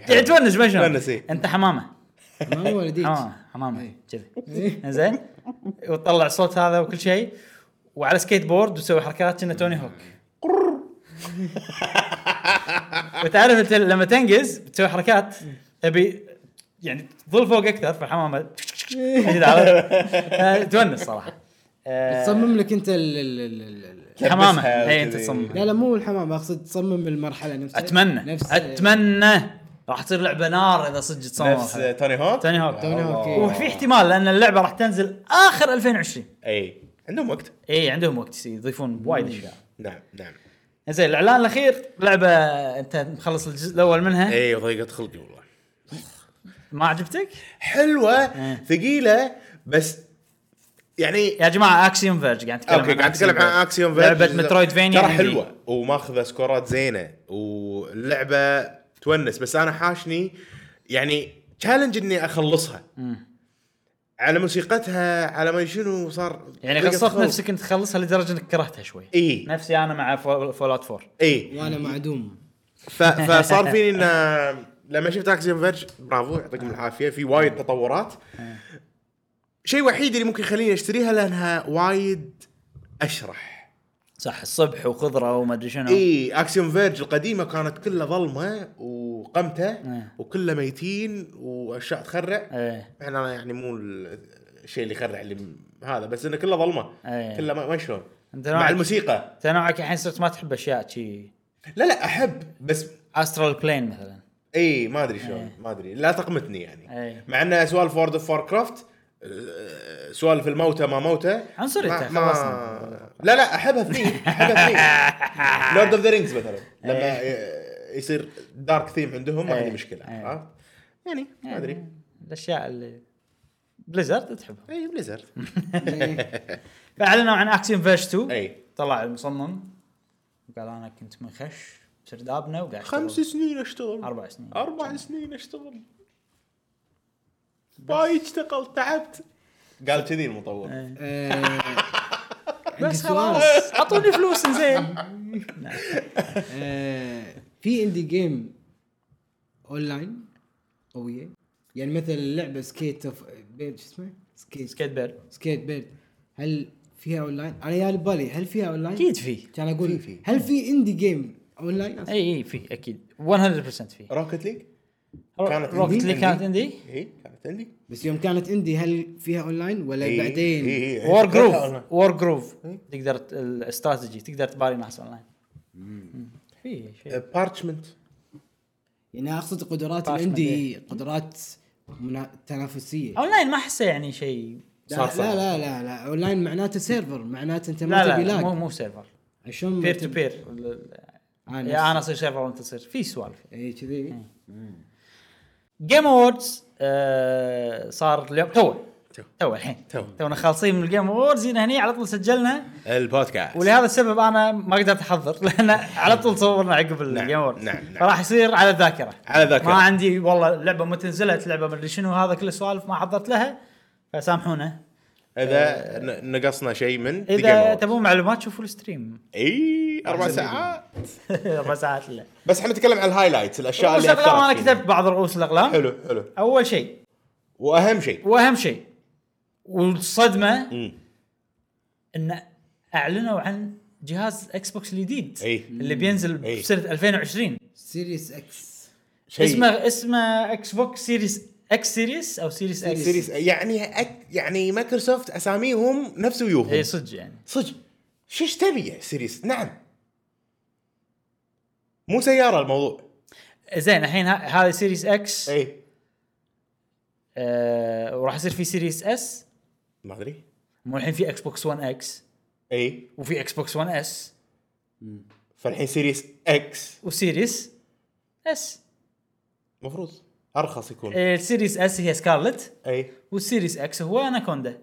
Speaker 3: حلو.
Speaker 1: تونس ما شلون؟
Speaker 3: إي.
Speaker 1: أنت حمامة.
Speaker 2: ما هو (laughs) ولديك
Speaker 1: حمامه حمامه
Speaker 2: إي.
Speaker 1: كذي
Speaker 2: إيه. (laughs)
Speaker 1: زين وتطلع الصوت هذا وكل شيء وعلى سكيت بورد وتسوي حركات كأنه توني هوك. (laughs) وتعرف أنت لما تنقز بتسوي حركات تبي يعني تظل فوق أكثر فالحمامه؟ آه، تونس صراحة. آه،
Speaker 2: تصمم لك أنت ال ال ال ال ال
Speaker 1: حمامه.
Speaker 3: تلبسها
Speaker 1: هي
Speaker 3: أنت.
Speaker 1: تصمم.
Speaker 2: لا لا مو الحمام أقصد تصمم المرحله نفسها.
Speaker 1: أتمنى
Speaker 2: نفس
Speaker 1: أتمنى. راح تصير لعبة نار إذا صدق تصمم
Speaker 3: نفس. توني هوك؟
Speaker 1: توني هوك.
Speaker 2: توني هوك، إي.
Speaker 1: وفي احتمال لأن اللعبة راح تنزل آخر 2020
Speaker 3: إي. عندهم وقت.
Speaker 1: إي عندهم وقت يضيفون وايد أشياء.
Speaker 3: نعم نعم.
Speaker 1: زين الإعلان الأخير لعبة أنت مخلص الجزء الأول منها.
Speaker 3: إي وضيقت خلقي والله.
Speaker 1: ما عجبتك؟
Speaker 3: حلوة
Speaker 1: إيه.
Speaker 3: ثقيلة بس يعني
Speaker 1: يا جماعة Axiom Verge قاعد نتكلم
Speaker 3: أوكي قاعد اتكلم عن
Speaker 1: Axiom لعبة Metroidvania
Speaker 3: ترى حلوة وماخذة score ات زينة واللعبة تونس بس أنا حاشني يعني challenge إني أخلصها. على موسيقتها على ما شنو صار
Speaker 1: يعني
Speaker 3: خلق.
Speaker 1: نفسك إنت تخلصها لدرجة إنك كرهتها شوي.
Speaker 3: إي.
Speaker 1: نفسي أنا مع Fallout 4
Speaker 3: إي.
Speaker 2: وأنا معدوم.
Speaker 3: ف... فصار فيني إن لما شفت Axiom Verge برافو يعطيكم العافية في وايد تطورات. شيء وحيد اللي ممكن يخليني أشتريها لأنها وايد أشرح.
Speaker 1: صح الصبح وخضرة وما أدري شنو.
Speaker 3: إي Axiom Verge القديمة كانت كلها ظلمة وقمتة
Speaker 1: إيه.
Speaker 3: وكلها ميتين وأشياء تخرع.
Speaker 1: إيه.
Speaker 3: إحنا يعني مو الشيء اللي يخرع اللي هذا بس إنه كله ظلمة.
Speaker 1: إيه.
Speaker 3: كله ما شلون؟ مع الموسيقى.
Speaker 1: أنت نوعك الحين صرت ما تحب أشياء شي.
Speaker 3: لا لا أحب بس
Speaker 1: astral plane مثلا.
Speaker 3: إي ما أدري شلون ما أدري لا تقمتني يعني.
Speaker 1: إيه.
Speaker 3: مع ان سوالف World of Warcraft سوالف الموتى ما موتى.
Speaker 1: عنصريته، خلصنا.
Speaker 3: لا لا أحبها ثيم أحبها theme Lord of the Rings مثلا. لما ي- يصير dark theme عندهم ما عندي
Speaker 1: إيه.
Speaker 3: مشكلة
Speaker 1: إيه.
Speaker 3: عرفت؟ يعني ما أدري.
Speaker 1: الأشياء اللي Blizzard تحبها.
Speaker 3: اي Blizzard (laughs)
Speaker 1: فأعلنوا عن Axiom Verge 2
Speaker 3: اي
Speaker 1: طلع المصمم. وقال أنا كنت منخش بسردابنا وقاعد
Speaker 3: خمس. سنين أشتغل.
Speaker 1: أربع سنين.
Speaker 3: أربع سنين أشتغل. باي اشتغل تعبت. قال كذي المطور.
Speaker 2: آه، عندي
Speaker 1: بس
Speaker 2: سؤال؟
Speaker 1: خلاص أعطوني فلوس زين.
Speaker 2: آه، في indie game online قوية؟ يعني مثلا اللعبه Skate of Bird شو اسمه؟
Speaker 1: Skate
Speaker 2: SkateBird SkateBird هل فيها اونلاين؟ أنا يا بالي هل فيها اونلاين؟
Speaker 1: أكيد في.
Speaker 2: كان
Speaker 3: أقول.
Speaker 2: هل في indie game online؟
Speaker 1: اي اي في أكيد. 100% في.
Speaker 3: Rocket League كانت
Speaker 1: Rocket
Speaker 3: indie.
Speaker 1: لي كانت indie؟
Speaker 3: اي كانت indie.
Speaker 2: بس يوم كانت indie هل فيها اونلاين ولا
Speaker 3: إي،
Speaker 2: بعدين؟
Speaker 1: Wargroove Wargroove تقدر الاستراتيجي تقدر تباري ناس اونلاين في شيء
Speaker 3: بارشمنت
Speaker 2: يعني أقصد قدرات
Speaker 1: ال
Speaker 2: indie قدرات منا... تنافسية.
Speaker 1: اونلاين ما احسه يعني شيء
Speaker 2: لا
Speaker 3: صار
Speaker 2: لا. لا لا لا. اونلاين معناته server معناته أنت ما
Speaker 1: لا
Speaker 2: تبي
Speaker 1: لا
Speaker 2: lag
Speaker 1: مو مو server
Speaker 2: شلون peer
Speaker 1: to
Speaker 2: peer
Speaker 1: يا أنا أصير server وأنت تصير. في سوالف.
Speaker 2: اي كذي.
Speaker 1: Game Awards صار اليوم تو
Speaker 3: تو.
Speaker 1: الحين
Speaker 3: تو.
Speaker 1: تونا خالصين من ال Game Awards هنا هني على طول سجلنا
Speaker 3: البودكاست
Speaker 1: ولهذا السبب أنا ما قدرت أحضر (laughs) لأن على طول صورنا عقب ال Game Awards
Speaker 3: نعم، نعم.
Speaker 1: فراح يصير على الذاكرة
Speaker 3: على الذاكرة.
Speaker 1: ما عندي والله لعبة متى نزلت لعبه مدري شنو هذا كل السوالف ما حضرت لها فسامحونا
Speaker 3: إذا نقصنا شيء من إذا.
Speaker 1: تبون معلومات شوفوا ال
Speaker 3: stream. إي أربع ساعات. (laughs)
Speaker 1: أربع ساعات لا.
Speaker 3: بس إحنا نتكلم عن ال highlights الأشياء
Speaker 1: رؤوس
Speaker 3: اللي
Speaker 1: الاقلام
Speaker 3: أنا.
Speaker 1: كتبت بعض رؤوس الأقلام.
Speaker 3: حلو حلو.
Speaker 1: أول شيء.
Speaker 3: وأهم شيء.
Speaker 1: وأهم شيء.
Speaker 3: والصدمة.
Speaker 1: إن أعلنوا عن جهاز Xbox الجديد اللي بينزل. بسنة 2020
Speaker 2: Series X
Speaker 3: شيء.
Speaker 1: اسمه اسمه Xbox Series X Series أو Series X
Speaker 3: Series يعني أك يعني مايكروسوفت أساميهم نفس ويوهم
Speaker 1: اي صدق يعني.
Speaker 3: صدق. شش تبي يا Series نعم. مو سيارة الموضوع.
Speaker 1: زين الحين ه- هذه Series X
Speaker 3: اي
Speaker 1: آه وراح يصير في Series S
Speaker 3: ما أدري.
Speaker 1: مو الحين في Xbox 1 X
Speaker 3: اي
Speaker 1: وفي Xbox 1 S
Speaker 3: فالحين Series X
Speaker 1: و Series S
Speaker 3: المفروض أرخص يكون.
Speaker 1: ال Series S هي Scarlett.
Speaker 3: أي.
Speaker 1: وال Series X هو أناكوندا.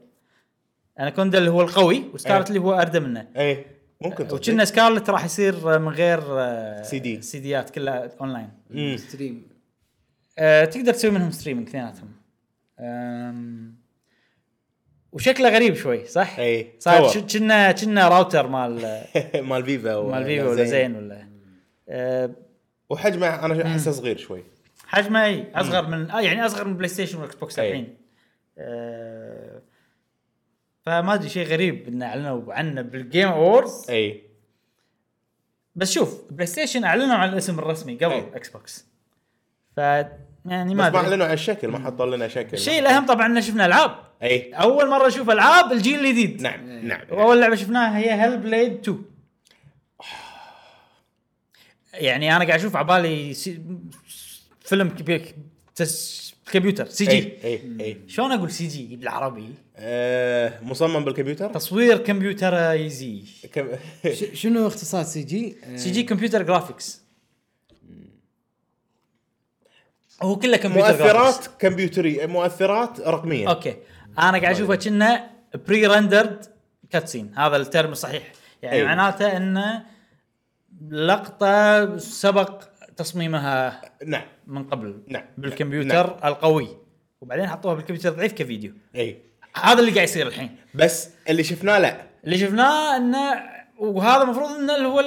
Speaker 1: أناكوندا اللي هو القوي و Scarlett
Speaker 3: إيه.
Speaker 1: اللي هو اردى منه.
Speaker 3: أي. ممكن تصدق.
Speaker 1: وكنا Scarlett راح يصير من غير آه،
Speaker 3: سي دي.
Speaker 1: سيديات كلها
Speaker 3: online.
Speaker 2: stream.
Speaker 1: آه، تقدر تسوي منهم streaming اثنيناتهم. وشكله غريب شوي صح؟
Speaker 3: إي،
Speaker 1: صار كنا كنا راوتر مال (laughs)
Speaker 3: مال Viva ولا
Speaker 1: مال Viva ولا زين. ولا. آه،
Speaker 3: وحجمه أنا أحسه صغير شوي.
Speaker 1: حجمه إي. أصغر من آه يعني أصغر من PlayStation وال
Speaker 3: Xbox.
Speaker 1: الحين. آه، فما أدري شيء غريب إن أعلنوا عنه بال Game
Speaker 3: Awards إي.
Speaker 1: بس شوف PlayStation أعلنوا عن الاسم الرسمي قبل
Speaker 3: أي.
Speaker 1: Xbox. ف يعني
Speaker 3: بس
Speaker 1: ما
Speaker 3: ما
Speaker 1: أدري.
Speaker 3: أعلنوا عن الشكل ما حطوا لنا شكل.
Speaker 1: الشيء الأهم طبعا إن شفنا العاب.
Speaker 3: إي.
Speaker 1: أول مرة نشوف العاب الجيل الجديد.
Speaker 3: نعم نعم.
Speaker 1: واول لعبة شفناها هي Hellblade 2 يعني أنا قاعد أشوف عبالي C... فيلم كبير تس... كمبيوتر CG.
Speaker 3: اي اي اي
Speaker 1: شلون أقول CG بالعربي؟
Speaker 3: آه، مصمم بالكمبيوتر؟
Speaker 1: تصوير computerized
Speaker 3: كم...
Speaker 2: شنو اختصاص CG؟ آه،
Speaker 1: CG computer graphics هو كله كمبيوتر.
Speaker 3: مؤثرات كمبيوتري مؤثرات رقمية.
Speaker 1: أوكي. أنا قاعد أشوفه كأنه pre-rendered cutscene هذا ال term الصحيح يعني
Speaker 3: أي.
Speaker 1: معناته إنه لقطة سبق تصميمها
Speaker 3: نعم.
Speaker 1: من قبل
Speaker 3: نعم.
Speaker 1: بالكمبيوتر نعم. القوي. وبعدين حطوها بالكمبيوتر الضعيف كفيديو.
Speaker 3: إي.
Speaker 1: هذا اللي قاعد يصير الحين.
Speaker 3: بس اللي شفناه لا.
Speaker 1: اللي شفناه إنه وهذا المفروض إنه اللي هو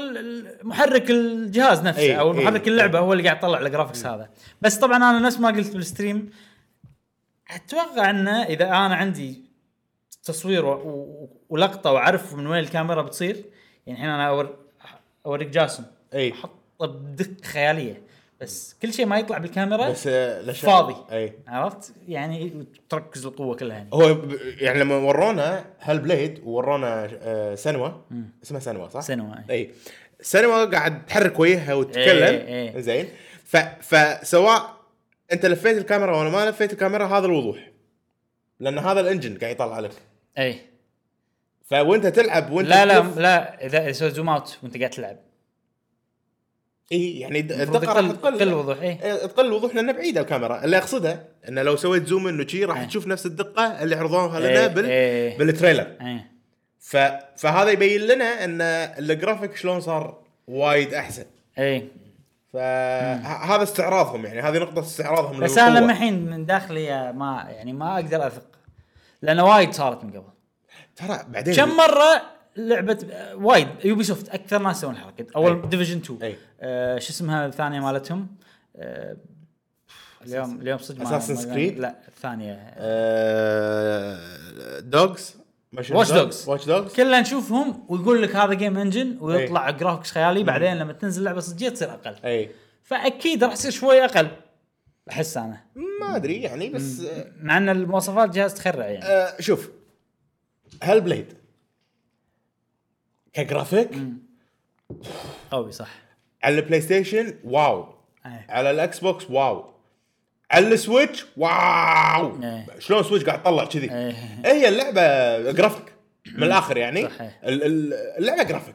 Speaker 1: محرك الجهاز نفسه
Speaker 3: أي،
Speaker 1: أو
Speaker 3: أي.
Speaker 1: محرك اللعبة هو اللي قاعد يطلع ال graphics هذا. بس طبعا أنا نفس ما قلت بال stream أتوقع إنه إذا أنا عندي تصوير و- و- ولقطة واعرف من وين الكاميرا بتصير يعني الحين أنا أور أوريك جاسم
Speaker 3: إي.
Speaker 1: احطه بدقه خيالية. بس كل شيء ما يطلع بالكاميرا
Speaker 3: بس آه، لش-
Speaker 1: فاضي.
Speaker 3: أي.
Speaker 1: عرفت؟ يعني تركز القوة كلها هنا
Speaker 3: هو يعني لما ورونا Hellblade وورونا آه، Senua اسمها Senua صح؟
Speaker 1: Senua، أي.
Speaker 3: أي. Senua قاعد تحرك وجهها وتتكلم. زين. ف... فسواء أنت لفيت الكاميرا ولا ما لفيت الكاميرا هذا الوضوح. لأن هذا ال engine قاعد يطلع لك.
Speaker 1: أي.
Speaker 3: فوانت تلعب وانت
Speaker 1: لا لا لا إذا سويت zoom out وانت قاعد تلعب.
Speaker 3: اي يعني الدقة راح
Speaker 1: يقل-
Speaker 3: تقل
Speaker 1: يقل الوضوح، إي.
Speaker 3: إيه، تقل الوضوح لأنه بعيده الكاميرا اللي أقصده إنه لو سويت zoom إنه شي راح
Speaker 1: إيه.
Speaker 3: تشوف نفس الدقة اللي عرضوها
Speaker 1: إيه،
Speaker 3: لنا بال...
Speaker 1: إيه.
Speaker 3: بال trailer
Speaker 1: اي
Speaker 3: ف... فهذا يبين لنا إن الجرافيك شلون صار وايد أحسن
Speaker 1: اي
Speaker 3: فهذا استعراضهم يعني هذه نقطة استعراضهم
Speaker 1: بس. أنا لما الحين من داخلي ما يعني ما أقدر أثق لأن وايد صارت من قبل
Speaker 3: ترى بعدين
Speaker 1: كم مرة لعبة آه، وايد. Ubisoft أكثر ناس يسوون الحركة.
Speaker 3: أول.
Speaker 1: Division 2
Speaker 3: أي.
Speaker 1: آه شو اسمها الثانية مالتهم؟ آه اليوم اليوم صدق ما-
Speaker 3: Creed؟
Speaker 1: لا الثانية.
Speaker 3: Dogs
Speaker 1: Watch Dogs.
Speaker 3: Watch Dogs
Speaker 1: كلنا نشوفهم ويقول لك هذا game engine ويطلع graphics خيالي بعدين لما تنزل لعبة صجيه تصير أقل.
Speaker 3: أي.
Speaker 1: فأكيد راح يصير شوي أقل. أحس أنا.
Speaker 3: ما أدري يعني بس
Speaker 1: مع إن المواصفات الجهاز تخرع يعني.
Speaker 3: آه شوف. Hellblade ك graphic؟
Speaker 1: قوي صح.
Speaker 3: على ال PlayStation wow.
Speaker 1: أي.
Speaker 3: على ال Xbox wow. على ال Switch wow.
Speaker 1: إيه.
Speaker 3: شلون Switch قاعد تطلع كذي؟
Speaker 1: إيه.
Speaker 3: هي اللعبة جرافيك من الآخر يعني.
Speaker 1: صحيح.
Speaker 3: ال- ال- اللعبة جرافيك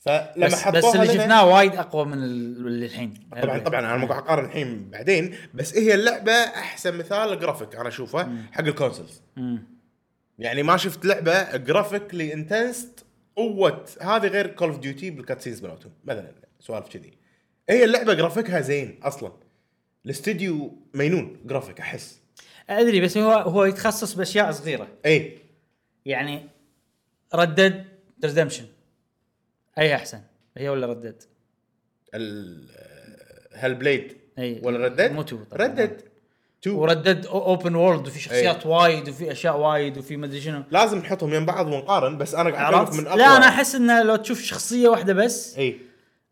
Speaker 3: فلما
Speaker 1: بس, بس اللي شفناه وايد أقوى من ال- اللي الحين.
Speaker 3: طبعا طبعا أنا ما قاعد أقارن الحين بعدين بس هي اللعبة أحسن مثال جرافيك أنا أشوفه حق ال consoles
Speaker 1: مم.
Speaker 3: يعني ما شفت لعبة graphically intense قوة هذه غير Call of Duty بال cutscenes مالتهم مثلا سوالف كذي. هي اللعبة جرافيكها زين أصلا. الاستديو مينون جرافيك أحس.
Speaker 1: أدري بس هو هو يتخصص بأشياء صغيرة.
Speaker 3: إي.
Speaker 1: يعني Red Dead Redemption أي أحسن؟ هي ولا Red
Speaker 3: Dead Hellblade
Speaker 1: إي.
Speaker 3: ولا ردد. ردد تو
Speaker 1: وردد اوبن وورلد وفي شخصيات وايد وفي أشياء وايد وفي مدري شنو.
Speaker 3: لازم نحطهم يم بعض ونقارن بس أنا قاعد
Speaker 1: أقول؟
Speaker 3: من أقوى.
Speaker 1: لا أنا أحس إنه لو تشوف شخصية واحدة بس
Speaker 3: اي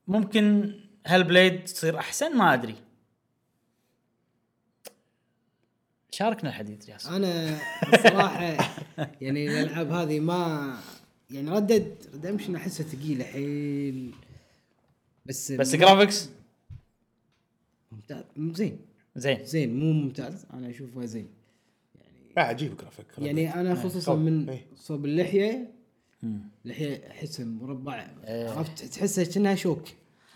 Speaker 1: ممكن Hellblade تصير أحسن ما أدري. شاركنا الحديث ياسر.
Speaker 2: أنا الصراحه (laughs) يعني الألعاب هذه ما يعني Red Dead Redemption أحسها ثقيلة حيل بس
Speaker 1: بس graphics
Speaker 2: ممتاز زين.
Speaker 1: زين.
Speaker 2: زين مو ممتاز. أنا أشوفه زين.
Speaker 3: لا عجيب جرافيك
Speaker 2: يعني أنا خصوصا
Speaker 3: قوي.
Speaker 2: من
Speaker 3: إيه.
Speaker 2: صوب اللحية اللحيه احسها مربع.
Speaker 1: إيه.
Speaker 2: عرفت؟ تحسها كأنها شوك.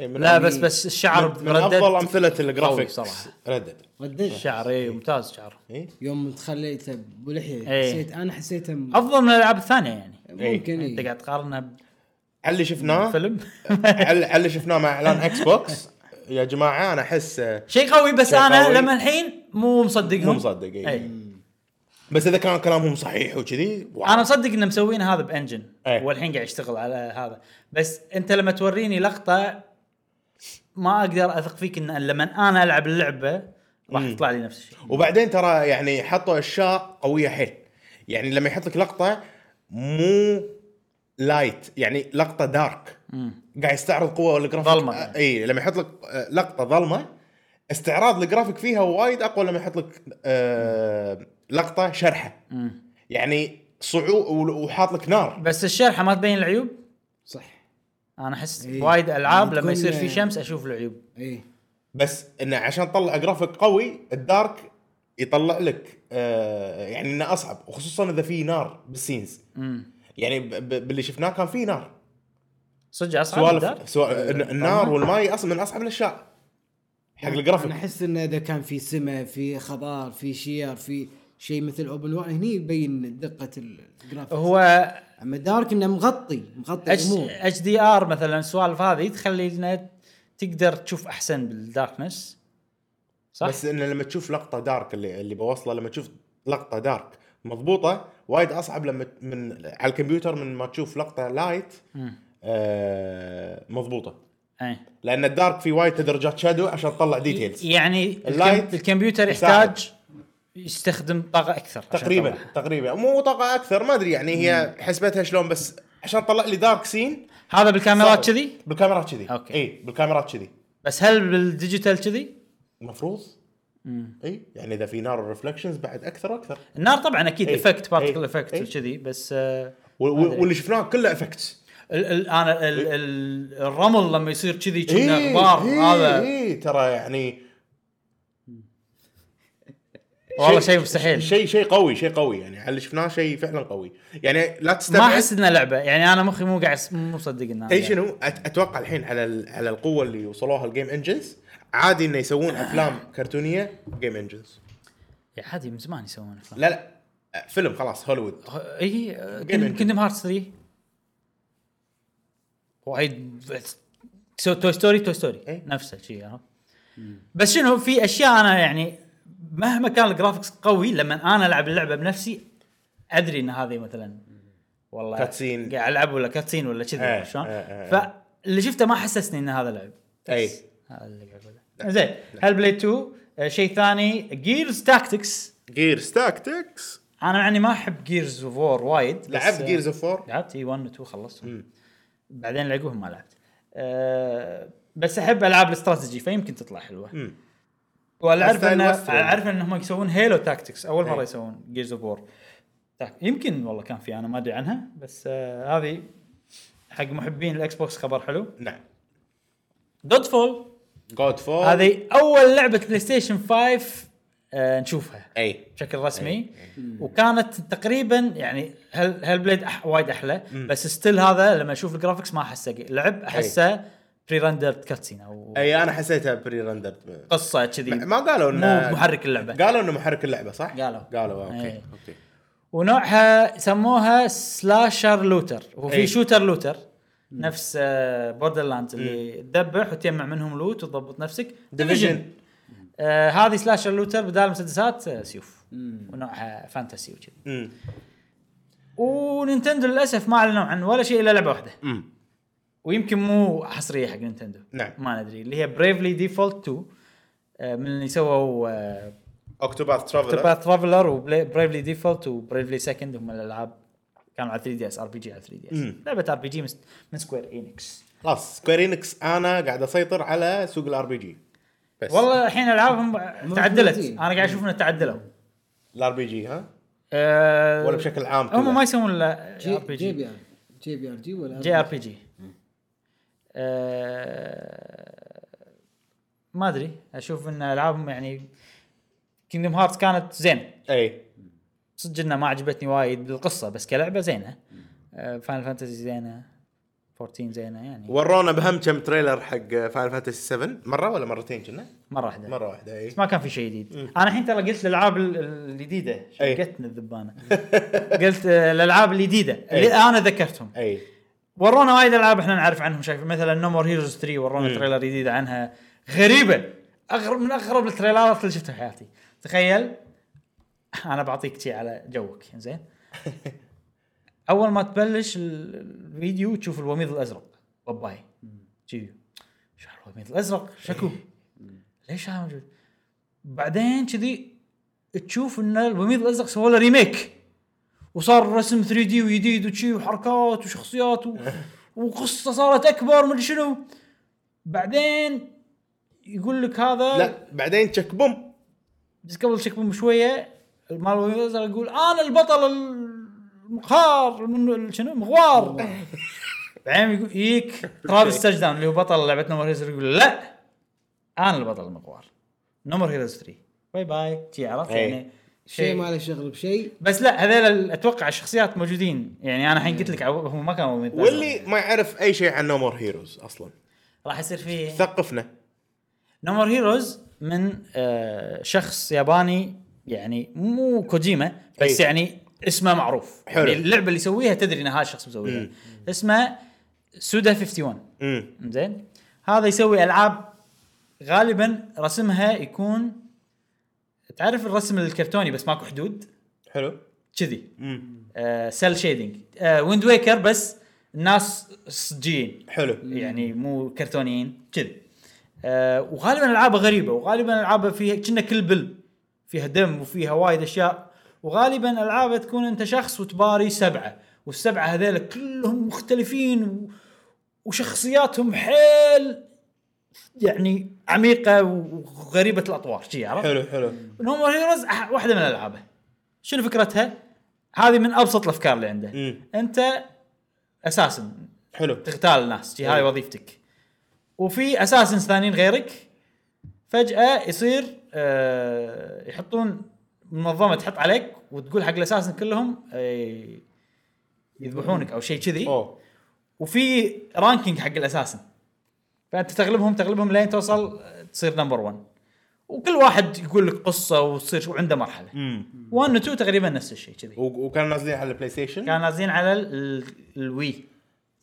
Speaker 1: لا بس بس الشعر
Speaker 3: من, من
Speaker 1: أفضل
Speaker 3: أمثلة الجرافيك
Speaker 1: صراحة.
Speaker 3: Red
Speaker 2: Dead. Red Dead.
Speaker 1: الشعر اي ممتاز شعر.
Speaker 3: اي
Speaker 2: يوم تخليته بلحيه
Speaker 1: إيه.
Speaker 2: حسيت أنا حسيته م-
Speaker 1: أفضل من الألعاب الثانية يعني.
Speaker 2: ممكن
Speaker 1: أنت
Speaker 2: إيه.
Speaker 1: قاعد تقارنها
Speaker 3: على اللي شفناه.
Speaker 1: بفيلم؟ (laughs)
Speaker 3: على على اللي شفناه مع إعلان Xbox (laughs) يا جماعة أنا أحس
Speaker 1: شيء قوي بس
Speaker 3: شيء
Speaker 1: أنا
Speaker 3: قوي.
Speaker 1: لما الحين مو مصدقهم
Speaker 3: مو مصدق.
Speaker 1: اي
Speaker 3: بس إذا كان كلامهم صحيح وكذي.
Speaker 1: أنا مصدق انه مسوين هذا ب engine
Speaker 3: إيه.
Speaker 1: والحين قاعد يشتغل على هذا بس أنت لما توريني لقطة ما أقدر أثق فيك إن لما أنا ألعب اللعبة راح
Speaker 3: مم.
Speaker 1: يطلع لي نفس الشيء
Speaker 3: وبعدين ترى يعني حطوا أشياء قوية حيل يعني لما يحط لك لقطة مو light يعني لقطة dark قاعد يستعرض قوة الجرافيك.
Speaker 1: ظلمة.
Speaker 3: آه، اي لما يحط لك آه، لقطة ظلمة استعراض الجرافيك فيها وايد أقوى لما يحط لك آه لقطة شرحة. يعني صعود وحاط لك نار.
Speaker 1: بس الشرحة ما تبين العيوب؟
Speaker 2: صح.
Speaker 1: أنا أحس
Speaker 2: إيه.
Speaker 1: وايد ألعاب
Speaker 2: يعني
Speaker 1: لما يصير في شمس أشوف العيوب.
Speaker 2: اي
Speaker 3: بس انه عشان تطلع جرافيك قوي ال dark يطلع لك آه يعني إنه أصعب وخصوصا إذا في نار بال scenes. يعني ب- ب- باللي شفناه كان في نار.
Speaker 1: صدق أصعب؟
Speaker 3: سوالف سوا... الن- النار والماي أصلا من أصعب الأشياء. حق الجرافيك.
Speaker 2: أنا أحس انه إذا كان في سماء في خضار في شير في شيء مثل open world هني يبين دقة ال graphics
Speaker 1: هو
Speaker 2: أما dark إنه مغطي مغطي
Speaker 1: الأمور. HDR مثلا السوالف هذه تخلي لنا تقدر تشوف أحسن بال darkness صح؟
Speaker 3: بس انه لما تشوف لقطة dark اللي اللي بوصله لما تشوف لقطة dark مضبوطة وايد أصعب لما من على الكمبيوتر من ما تشوف لقطة light مضبوطة
Speaker 1: اي
Speaker 3: لأن ال dark في وايد تدرجات shadow عشان تطلع details
Speaker 1: يعني
Speaker 3: ال light
Speaker 1: الكم- الكمبيوتر. يحتاج يستخدم طاقة أكثر
Speaker 3: تقريبا. تقريبا مو طاقة أكثر ما أدري يعني هي حسبتها شلون بس عشان تطلع لي dark scene
Speaker 1: هذا بالكاميرات. كذي
Speaker 3: بالكاميرات كذي
Speaker 1: أوكي.
Speaker 3: اي بالكاميرات كذي
Speaker 1: بس هل بال digital كذي؟
Speaker 3: المفروض اي يعني إذا في نار reflections بعد أكثر وأكثر
Speaker 1: النار طبعا أكيد.
Speaker 3: effect
Speaker 1: particle.
Speaker 3: effect.
Speaker 1: وكذي بس آه
Speaker 3: واللي شفناه كله effects
Speaker 1: ال ال أنا ال ال الرمل لما يصير كذي كنا
Speaker 3: إيه،
Speaker 1: غبار
Speaker 3: إيه،
Speaker 1: هذا
Speaker 3: اي ترى يعني
Speaker 1: والله شيء مستحيل.
Speaker 3: شيء شيء قوي شيء قوي. يعني على اللي شفناه شيء فعلا قوي. يعني لا
Speaker 1: ما
Speaker 3: تستبعد
Speaker 1: أحس انها لعبة. يعني أنا مخي مو قاعد مو مصدق انها لعبة.
Speaker 3: شنو؟ أتوقع الحين على على القوة اللي وصلوها ال game engines عادي إنه يسوون أفلام كرتونية game engines
Speaker 1: يا عادي من زمان يسوون أفلام.
Speaker 3: لا لا فيلم خلاص هوليوود. إي.
Speaker 1: كندم هارتس 3 وايد سو Toy Story Toy Story.
Speaker 3: إيه.
Speaker 1: نفسه شيء عرفت؟ بس شنو في أشياء أنا يعني مهما كان ال graphics قوي لما أنا ألعب اللعبة بنفسي أدري إن هذه مثلا والله
Speaker 3: cutscene.
Speaker 1: قاعد ألعب ولا cutscene ولا كذي
Speaker 3: إيه،
Speaker 1: عرفت شلون؟
Speaker 3: إيه، إيه.
Speaker 1: فاللي شفته ما حسسني إن هذا لعب. أي. هذا اللي قاعد أقوله. زين هل بلاي 2 آه، شيء ثاني Gears Tactics
Speaker 3: Gears Tactics
Speaker 1: أنا يعني ما أحب Gears of War وايد
Speaker 3: لعبت Gears of 4
Speaker 1: لعبت إي 1 و 2 خلصتهم. بعدين اللي عقبهم ما لعبت. أه بس أحب ألعاب الاستراتيجي فيمكن تطلع حلوة. ولا اعرف ان. أعرف انهم يسوون Halo Tactics أول مرة
Speaker 3: إيه.
Speaker 1: يسوون Gears of War يمكن والله كان في أنا ما أدري عنها بس آه هذه حق محبين ال Xbox خبر حلو.
Speaker 3: نعم.
Speaker 1: دوت فول
Speaker 3: جود فور
Speaker 1: هذه أول لعبة PlayStation 5 آه نشوفها
Speaker 3: أي.
Speaker 1: بشكل رسمي. وكانت تقريبا يعني هل هل blade أح وايد أحلى بس still هذا لما أشوف ال graphics ما أحسه لعب أحسه pre-rendered cutscene أو
Speaker 3: أي أنا حسيتها pre-rendered
Speaker 1: قصة كذي.
Speaker 3: ما قالوا إنه
Speaker 1: مو محرك اللعبة.
Speaker 3: قالوا إنه محرك اللعبة صح؟
Speaker 1: قالوا.
Speaker 3: قالوا أوكي
Speaker 1: إيه.
Speaker 3: أوكي.
Speaker 1: ونوعها سموها slasher looter وفي
Speaker 3: أي.
Speaker 1: shooter looter نفس Borderlands اللي تذبح وتجمع منهم loot وتضبط نفسك. Division آه هذه slasher looter بدال مسدسات آه، سيوف. ونوعها fantasy وكذي.
Speaker 3: امم
Speaker 1: و Nintendo للأسف ما أعلنوا عن ولا شيء إلا لعبة واحدة.
Speaker 3: امم
Speaker 1: ويمكن مو حصرية حق Nintendo.
Speaker 3: نعم.
Speaker 1: ما ندري. اللي هي Bravely Default 2 آه، من اللي سووا آه،
Speaker 3: Octopath Traveler
Speaker 1: Octopath Traveler و Bravely Default و Bravely Second هم الألعاب كانوا على 3DS ار بي جي على 3 دي اس
Speaker 3: مم.
Speaker 1: لعبة ار بي جي من Square Enix
Speaker 3: خلاص Square Enix أنا قاعد أسيطر على سوق ال RPG بس.
Speaker 1: والله الحين ألعابهم تعدلت. أنا قاعد أشوف انها تعدلوا.
Speaker 3: ال RPG ها؟
Speaker 1: أه
Speaker 3: ولا بشكل عام؟
Speaker 1: هم ما يسوون الا
Speaker 2: جي
Speaker 1: ار بي
Speaker 2: جي
Speaker 1: جي.
Speaker 2: بي آر. جي بي آر جي ولا
Speaker 1: جي آر بي جي. آه، ما أدري. أشوف إن ألعابهم يعني Kingdom Hearts كانت زين.
Speaker 3: إي.
Speaker 1: صدق إنها ما عجبتني وايد بالقصة بس كلعبة زينة. Final Fantasy زينة. 14 زينة يعني.
Speaker 3: ورونا بهم كم trailer حق Final Fantasy 7 مرة ولا مرتين كنا؟
Speaker 1: مرة واحدة.
Speaker 3: مرة واحدة اي
Speaker 1: بس ما كان في شيء جديد. أنا الحين ترى قلت الألعاب ال-
Speaker 3: الجديدة.
Speaker 1: شقتني الذبانة؟ (laughs) قلت آه، الألعاب الجديدة. اللي أنا ذكرتهم.
Speaker 3: اي
Speaker 1: ورونا وايد ألعاب إحنا نعرف عنهم. شايف مثلا No More Heroes 3 ورونا. trailer جديد عنها. غريبة. اغرب من أغرب ال trailerات اللي شفتها في حياتي. تخيل. أنا بعطيك شيء على joke زين؟ (laughs) أول ما تبلش ال- الفيديو تشوف الوميض الأزرق. باباي جي شو الوميض الأزرق؟ شكو. ليش هذا موجود؟ بعدين كذي تشوف إن الوميض الأزرق سووا له ريميك وصار رسم 3 دي وجديد وشي وحركات وشخصيات و... (laughs) وقصة صارت أكبر مدري شنو. بعدين يقول لك هذا
Speaker 3: لا بعدين تشك بوم.
Speaker 1: بس قبل شك بشوية مال الوميض الأزرق يقول أنا البطل من شنو؟ مغوار. بعدين يقول يجيك Travis Touchdown اللي هو بطل لعبة No More Heroes يقول لا أنا البطل المغوار. No More Heroes 3 باي باي شي عرفت؟
Speaker 3: إيه.
Speaker 1: يعني
Speaker 2: شيء ما له شغل بشيء
Speaker 1: بس لا هذول أتوقع الشخصيات موجودين. يعني أنا الحين قلت لك هم ما كانوا موجودين.
Speaker 3: واللي ما يعرف أي شيء عن No More Heroes أصلا.
Speaker 1: راح يصير فيه
Speaker 3: ثقفنا.
Speaker 1: No More Heroes من آه شخص ياباني يعني مو كوجيما بس
Speaker 3: أي.
Speaker 1: يعني اسمه معروف.
Speaker 3: حلو.
Speaker 1: يعني اللعبة اللي يسويها تدري إن هذا الشخص مسويها. اسمه سودا 51
Speaker 3: امم
Speaker 1: زين. هذا يسوي ألعاب غالبا رسمها يكون تعرف الرسم الكرتوني بس ماكو حدود؟
Speaker 3: حلو.
Speaker 1: كذي. آه cel shading آه Wind Waker بس الناس صجيين.
Speaker 3: حلو.
Speaker 1: يعني مو كرتونيين كذي. آه وغالبا ألعابه غريبة وغالبا ألعابه فيها كنا كل بل. فيها دم وفيها وايد أشياء. وغالبا العابه تكون أنت شخص وتباري سبعة والسبعة هذيل كلهم مختلفين. وشخصياتهم حيل يعني عميقة وغريبة الأطوار شي عرفت؟
Speaker 3: حلو حلو
Speaker 1: نومر هيروز واحدة من الالعابه شنو فكرتها؟ هذه من أبسط الأفكار اللي عنده
Speaker 3: مم.
Speaker 1: أنت assassin
Speaker 3: حلو
Speaker 1: تغتال الناس هاي. وظيفتك وفي assassin ثانيين غيرك فجأة يصير آه يحطون منظمه تحط عليك وتقول حق ال assassin كلهم آه يذبحونك أو شيء كذي.
Speaker 3: أوه.
Speaker 1: وفي ranking حق ال assassin. فأنت تغلبهم تغلبهم لين توصل تصير number 1 وكل واحد يقول لك قصة وتصير وعنده مرحلة.
Speaker 3: امم
Speaker 1: 1 و 2 تقريبا نفس الشيء كذي.
Speaker 3: وكانوا نازلين على ال PlayStation
Speaker 1: كانوا نازلين على ال- ال- ال Wii